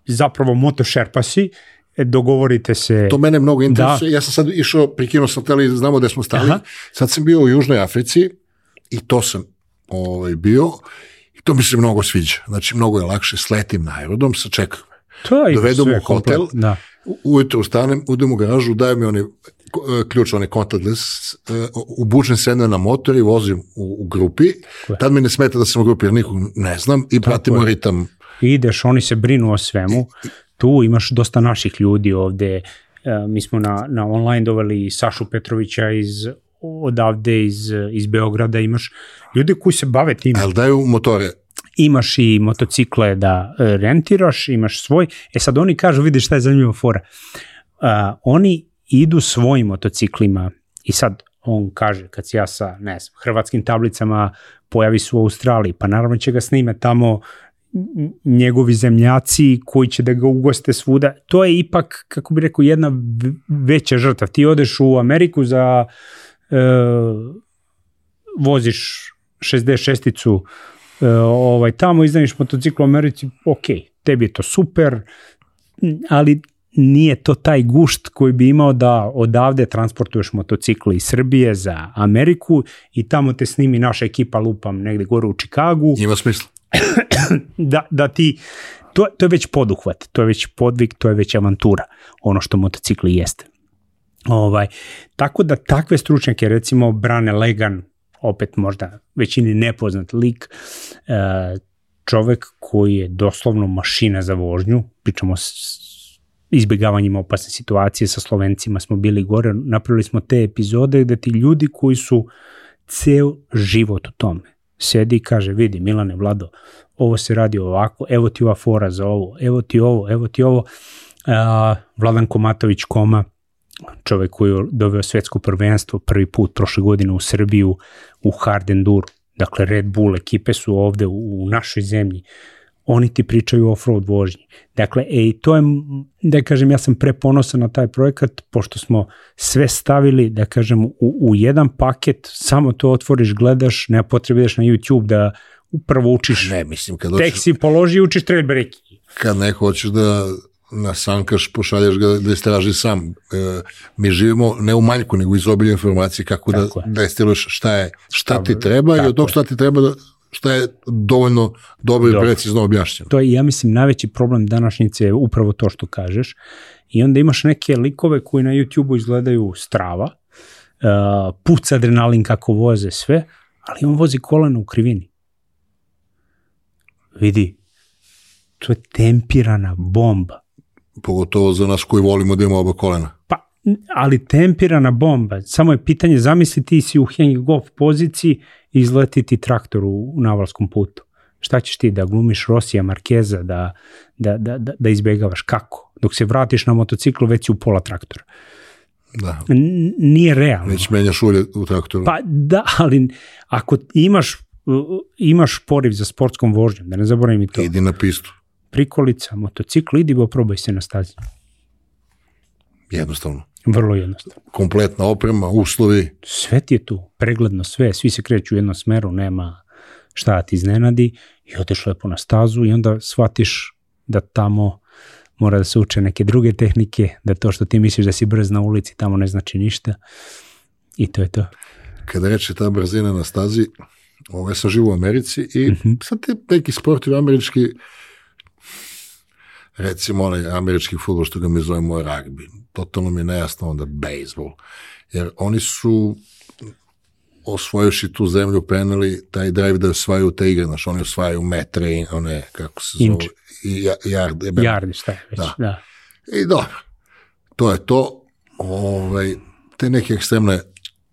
[SPEAKER 2] zapravo motošerpasi, e, dogovorite se...
[SPEAKER 1] To mene mnogo interesuje. Ja sam sad išao, prekinuo sam teli, znamo gde smo stali.
[SPEAKER 2] Aha.
[SPEAKER 1] Sad sam bio u Južnoj Africi i to sam ovaj, bio i to mi se mnogo sviđa. Znači, mnogo je lakše, sletim na aerodrom, sačekam.
[SPEAKER 2] To je
[SPEAKER 1] Dovedu mu hotel.
[SPEAKER 2] Da.
[SPEAKER 1] Ujutro ustanem, udem u garažu, dajem mi onaj e, ključ, onaj contactless, e, ubučem se na motor i vozim u, u grupi.
[SPEAKER 2] je.
[SPEAKER 1] Tad mi ne smeta da sam u grupi jer nikog ne znam i pratimo
[SPEAKER 2] je.
[SPEAKER 1] ritam.
[SPEAKER 2] ideš, oni se brinu o svemu. Tu imaš dosta naših ljudi ovde. E, mi smo na, na online doveli Sašu Petrovića iz odavde iz, iz Beograda, imaš ljudi koji se bave tim.
[SPEAKER 1] Ali daju motore.
[SPEAKER 2] Imaš i motocikle da e, rentiraš, imaš svoj. E sad oni kažu, vidi šta je zanimljiva fora. A, oni idu svojim motociklima i sad on kaže, kad se ja sa, ne znam, hrvatskim tablicama pojavi se u Australiji, pa naravno će ga snime tamo njegovi zemljaci koji će da ga ugoste svuda. To je ipak, kako bi rekao, jedna veća žrtva. Ti odeš u Ameriku za e, voziš 66-icu e, ovaj, tamo iznajmiš motocikl u Americi, ok, tebi je to super, ali nije to taj gušt koji bi imao da odavde transportuješ motocikle iz Srbije za Ameriku i tamo te snimi naša ekipa lupam negde gore u Čikagu
[SPEAKER 1] Ima smisla.
[SPEAKER 2] da, da ti, to, to je već poduhvat, to je već podvig, to je već avantura, ono što motocikli jeste. Ovaj, tako da takve stručnjake, recimo Brane Legan, opet možda većini nepoznat lik, e, čovek koji je doslovno mašina za vožnju, pričamo s izbjegavanjima opasne situacije, sa Slovencima smo bili gore, napravili smo te epizode gde ti ljudi koji su ceo život u tome, sedi i kaže, vidi Milane, Vlado, ovo se radi ovako, evo ti ova fora za ovo, evo ti ovo, evo ti ovo. A, Vladan Komatović Koma, čovek koji je doveo svetsko prvenstvo prvi put prošle godine u Srbiju u hard enduro. Dakle, Red Bull ekipe su ovde u, u našoj zemlji. oni ti pričaju o off-road vožnji. Dakle, e, i to je, da kažem, ja sam preponosan na taj projekat, pošto smo sve stavili, da kažem, u, u jedan paket, samo to otvoriš, gledaš, ne potrebuješ na YouTube da upravo učiš.
[SPEAKER 1] Ne, mislim, kad
[SPEAKER 2] Tek
[SPEAKER 1] hoćeš,
[SPEAKER 2] si položi i učiš trail breki.
[SPEAKER 1] kad neko hoćeš da nasankaš, pošalješ ga da istraži sam. E, mi živimo ne u manjku, nego u izobilju informacije kako da
[SPEAKER 2] Tako je.
[SPEAKER 1] destiluješ šta je, šta ti treba i
[SPEAKER 2] tako
[SPEAKER 1] od tog šta ti treba da, šta je dovoljno dobro i precizno objašnjeno.
[SPEAKER 2] To je, ja mislim, najveći problem današnjice je upravo to što kažeš. I onda imaš neke likove koji na YouTube-u izgledaju strava, uh, puca adrenalin kako voze sve, ali on vozi koleno u krivini. Vidi, to je tempirana bomba.
[SPEAKER 1] Pogotovo za nas koji volimo da imamo oba kolena.
[SPEAKER 2] Pa, ali tempirana bomba. Samo je pitanje, zamisli ti si u hanging off poziciji i izleti ti traktor u navalskom putu. Šta ćeš ti, da glumiš Rosija Markeza, da, da, da, da, da izbegavaš? Kako? Dok se vratiš na motociklu, već si u pola traktora.
[SPEAKER 1] Da.
[SPEAKER 2] N- nije realno.
[SPEAKER 1] Već menjaš ulje u traktoru.
[SPEAKER 2] Pa da, ali ako imaš, uh, imaš poriv za sportskom vožnjom, da ne zaboravim i to,
[SPEAKER 1] Idi na pistu.
[SPEAKER 2] Prikolica, motocikl, idi go probaj se na stazi.
[SPEAKER 1] Jednostavno.
[SPEAKER 2] Vrlo jednostavno.
[SPEAKER 1] Kompletna oprema, uslovi.
[SPEAKER 2] sve ti je tu, pregledno sve, svi se kreću u jednom smeru, nema šta da ti iznenadi i odeš lepo na stazu i onda shvatiš da tamo mora da se uče neke druge tehnike, da to što ti misliš da si brz na ulici tamo ne znači ništa i to je to.
[SPEAKER 1] Kada reče ta brzina na stazi, ovo ja sam živo u Americi i
[SPEAKER 2] Mhm.
[SPEAKER 1] sad ti neki sportovi američki, recimo onaj američki futbol što ga mi zovemo ragbi, totalno mi je nejasno onda bejsbol, jer oni su osvojuši tu zemlju penali taj drive da osvajaju te igre, znaš, oni osvajaju metre i one, kako se zove, ja- yard,
[SPEAKER 2] Jardi, šta je već,
[SPEAKER 1] Da.
[SPEAKER 2] da.
[SPEAKER 1] I dobro, to je to. Ovaj, te neke ekstremne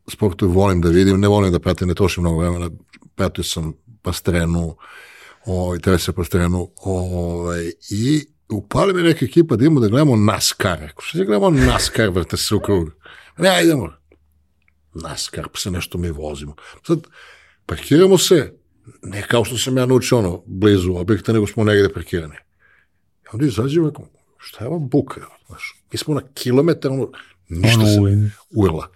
[SPEAKER 1] sportove volim da vidim, ne volim da pratim, ne trošim mnogo vremena. Pratio sam Pastrenu, ovaj, Teresa Pastrenu, ovaj, i upali me neka ekipa da idemo da gledamo NASCAR. Rekao, što će gledamo NASCAR, vrte se u krug. Ne, idemo. NASCAR, pa se nešto mi vozimo. Sad, parkiramo se, ne kao što sam ja naučio ono, blizu objekta, nego smo negde parkirani. I onda izađemo, rekao, šta je ovo buka? Znaš, mi smo na kilometar, ono, ništa
[SPEAKER 2] Ono
[SPEAKER 1] se urla.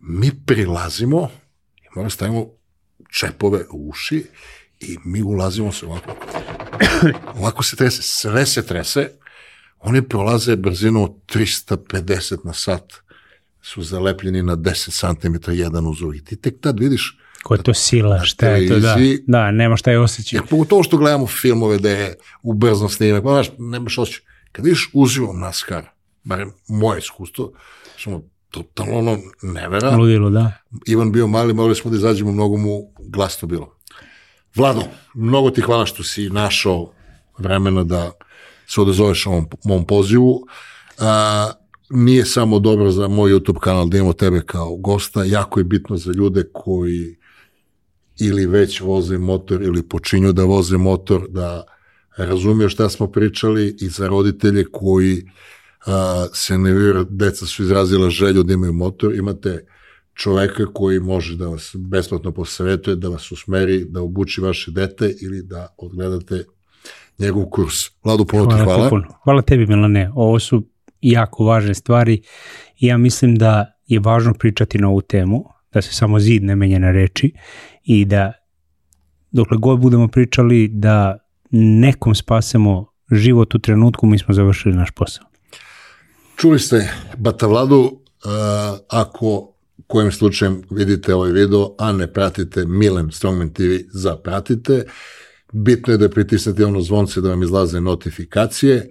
[SPEAKER 1] Mi prilazimo i moramo stavimo čepove u uši i mi ulazimo se ovako. ovako se trese, sve se trese. Oni prolaze brzinu od 350 na sat su zalepljeni na 10 cm jedan uz drugi. Ti tek tad vidiš,
[SPEAKER 2] Ko je to sila, šta je to, da. Da, nema šta je osjećaj.
[SPEAKER 1] jer pogotovo što gledamo filmove da je ubrzan snimak, pa znaš, nemaš osjećaj. Kad vidiš uživo NASCAR, barem moje iskustvo, smo totalno ono nevera.
[SPEAKER 2] Ludilo, da.
[SPEAKER 1] Ivan bio mali, morali smo da izađemo, mnogo mu glasno bilo. Vlado, mnogo ti hvala što si našao vremena da se odazoveš ovom mom pozivu. A, nije samo dobro za moj YouTube kanal da imamo tebe kao gosta, jako je bitno za ljude koji ili već voze motor ili počinju da voze motor, da razumiju šta smo pričali i za roditelje koji a, se ne vjeruju, deca su izrazila želju da imaju motor, imate čoveka koji može da vas besplatno posavetuje, da vas usmeri, da obuči vaše dete ili da odgledate njegov kurs. Vladu, puno ti
[SPEAKER 2] Hvala,
[SPEAKER 1] hvala.
[SPEAKER 2] ti puno. Hvala tebi, Milane. Ovo su jako važne stvari i ja mislim da je važno pričati na ovu temu, da se samo zid ne menja na reči i da dokle god budemo pričali da nekom spasemo život u trenutku, mi smo završili naš posao.
[SPEAKER 1] Čuli ste Bata Vladu, uh, ako kojim slučajem vidite ovaj video, a ne pratite Milen Strongman TV, zapratite. Bitno je da pritisnete ono zvonce da vam izlaze notifikacije.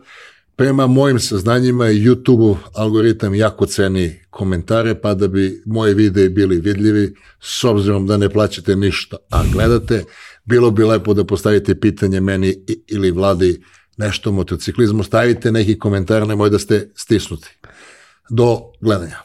[SPEAKER 1] Prema mojim saznanjima YouTube algoritam jako ceni komentare, pa da bi moje videi bili vidljivi, s obzirom da ne plaćate ništa, a gledate, bilo bi lepo da postavite pitanje meni ili vladi nešto o motociklizmu, stavite neki komentar, nemoj da ste stisnuti. Do gledanja.